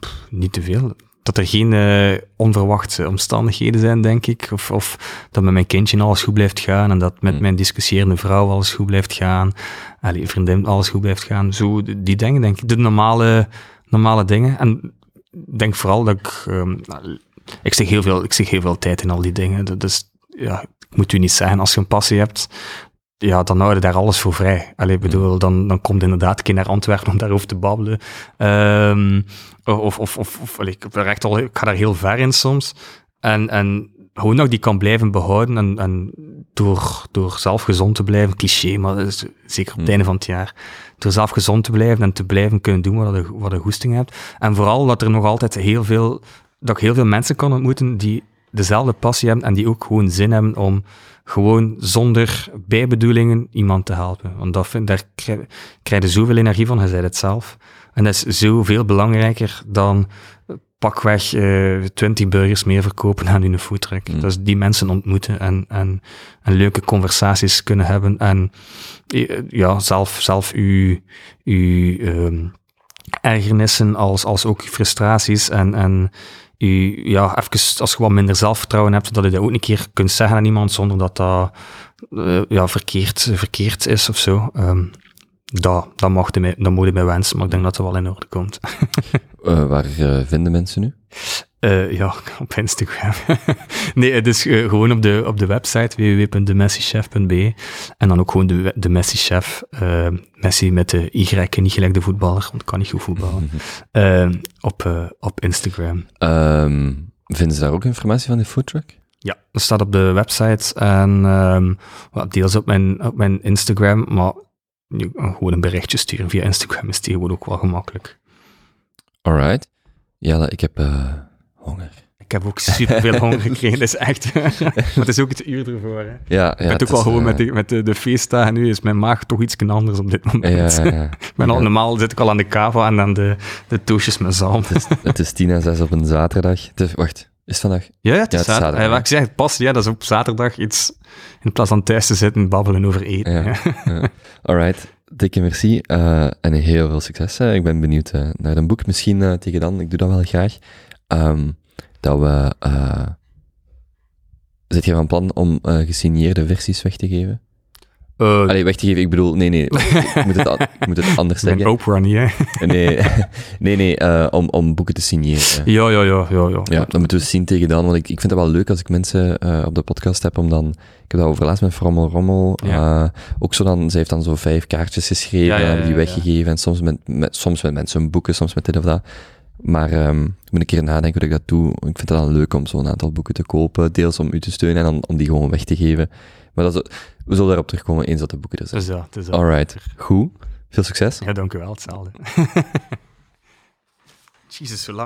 [SPEAKER 2] pff, niet te veel. Dat er geen eh, onverwachte omstandigheden zijn, denk ik. Of, of dat met mijn kindje alles goed blijft gaan. En dat met
[SPEAKER 1] Hmm.
[SPEAKER 2] mijn discussieerende vrouw alles goed blijft gaan. Allee, vriendin alles goed blijft gaan. Zo, die dingen, denk ik. De normale, normale dingen. En ik denk vooral dat ik... ik, zeg heel veel, ik zeg heel veel tijd in al die dingen. Is, ja, ik moet u niet zeggen, als je een passie hebt, ja, dan hou je daar alles voor vrij. Allee, ik bedoel, dan, dan komt inderdaad een keer naar Antwerpen om daarover te babbelen. Ehm, of, of, of, of allee, ik, echt al, ik ga daar heel ver in soms. En, en gewoon ik die kan blijven behouden en, en door, door zelf gezond te blijven, cliché, maar dat is zeker op het
[SPEAKER 1] Hmm.
[SPEAKER 2] einde van het jaar, door zelf gezond te blijven en te blijven kunnen doen wat je, wat je goesting hebt. En vooral dat er nog altijd heel veel, dat ik heel veel mensen kan ontmoeten die dezelfde passie hebben en die ook gewoon zin hebben om gewoon zonder bijbedoelingen iemand te helpen. Want dat vind, daar krijg, krijg je zoveel energie van, je zei het zelf. En dat is zoveel belangrijker dan pakweg eh 20 burgers meer verkopen aan hun foodtruck.
[SPEAKER 1] Mm.
[SPEAKER 2] Dat is die mensen ontmoeten en, en, en leuke conversaties kunnen hebben en eh, ja, zelf, zelf uw, uw ehm, ergernissen als, als ook frustraties en, en ja, even, als je wat minder zelfvertrouwen hebt, dat je dat ook een keer kunt zeggen aan iemand zonder dat dat eh, ja, verkeerd, verkeerd is of zo. Ehm, dat, dat, mij, dat moet je mij wensen, maar ik denk dat het wel in orde komt.
[SPEAKER 1] eh, waar vinden mensen nu?
[SPEAKER 2] Eh, ja, op Instagram. nee, het is eh, gewoon op de, op de website www.demessichef.be en dan ook gewoon de, de Messi Chef. eh, Messi met de Y, niet gelijk de voetballer, want ik kan niet goed voetballen. Op, op Instagram.
[SPEAKER 1] Ehm, vinden ze daar ook informatie van de foodtruck?
[SPEAKER 2] Ja, dat staat op de website en ehm, wel, deels op mijn, op mijn Instagram, maar gewoon een berichtje sturen via Instagram is tegenwoordig ook wel gemakkelijk.
[SPEAKER 1] Alright. Jelle, ik heb honger.
[SPEAKER 2] Ik heb ook superveel honger gekregen, dat is echt... maar het is ook het uur ervoor, hè.
[SPEAKER 1] Ja, ja.
[SPEAKER 2] ik het ook wel gewoon met, de, met de, de feestdagen nu, is mijn maag toch iets anders op dit moment.
[SPEAKER 1] Ja, ja,
[SPEAKER 2] ben al, normaal zit ik al aan de kava en dan de, de toastjes met zalm.
[SPEAKER 1] Het is tien en zes op een zaterdag. Het is- wacht, is het vandaag?
[SPEAKER 2] Ja, ja, het is,
[SPEAKER 1] Ja, het is
[SPEAKER 2] zaterdag. Ja, wat ik zeg, het past, ja, dat is op zaterdag iets, in plaats van thuis te zitten, babbelen over eten.
[SPEAKER 1] Ja. Alright, dikke merci eh, en heel veel succes. eh. Ik ben benieuwd eh, naar een boek. Misschien eh, tegen dan, ik doe dat wel graag. Ehm, dat we... eh zit je van plan om eh, gesigneerde versies weg te geven?
[SPEAKER 2] Eh,
[SPEAKER 1] Allee, weg te geven, ik bedoel... Nee, nee, ik moet het, ik moet het anders zeggen.
[SPEAKER 2] Oprah niet, hè.
[SPEAKER 1] Nee, nee, nee om, om boeken te signeren.
[SPEAKER 2] Ja, ja, ja, ja, ja.
[SPEAKER 1] Ja, dat moeten we zien tegen dan, want ik, ik vind het wel leuk als ik mensen op de podcast heb om dan... Ik heb dat overlaatst met Frommel Rommel.
[SPEAKER 2] Ja.
[SPEAKER 1] ook zo dan, ze heeft dan zo vijf kaartjes geschreven,
[SPEAKER 2] Ja,
[SPEAKER 1] die weggegeven. En soms met, met, soms met mensen boeken, soms met dit of dat. Maar um, ik moet een keer nadenken hoe ik dat doe. Ik vind het dan leuk om zo'n aantal boeken te kopen, deels om u te steunen en dan om die gewoon weg te geven. Maar dat we zullen daarop terugkomen eens dat de boeken er zijn.
[SPEAKER 2] Dus ja,
[SPEAKER 1] Alright, goed. Veel succes.
[SPEAKER 2] Ja, dank u wel. Hetzelfde. Jezus, zo lang.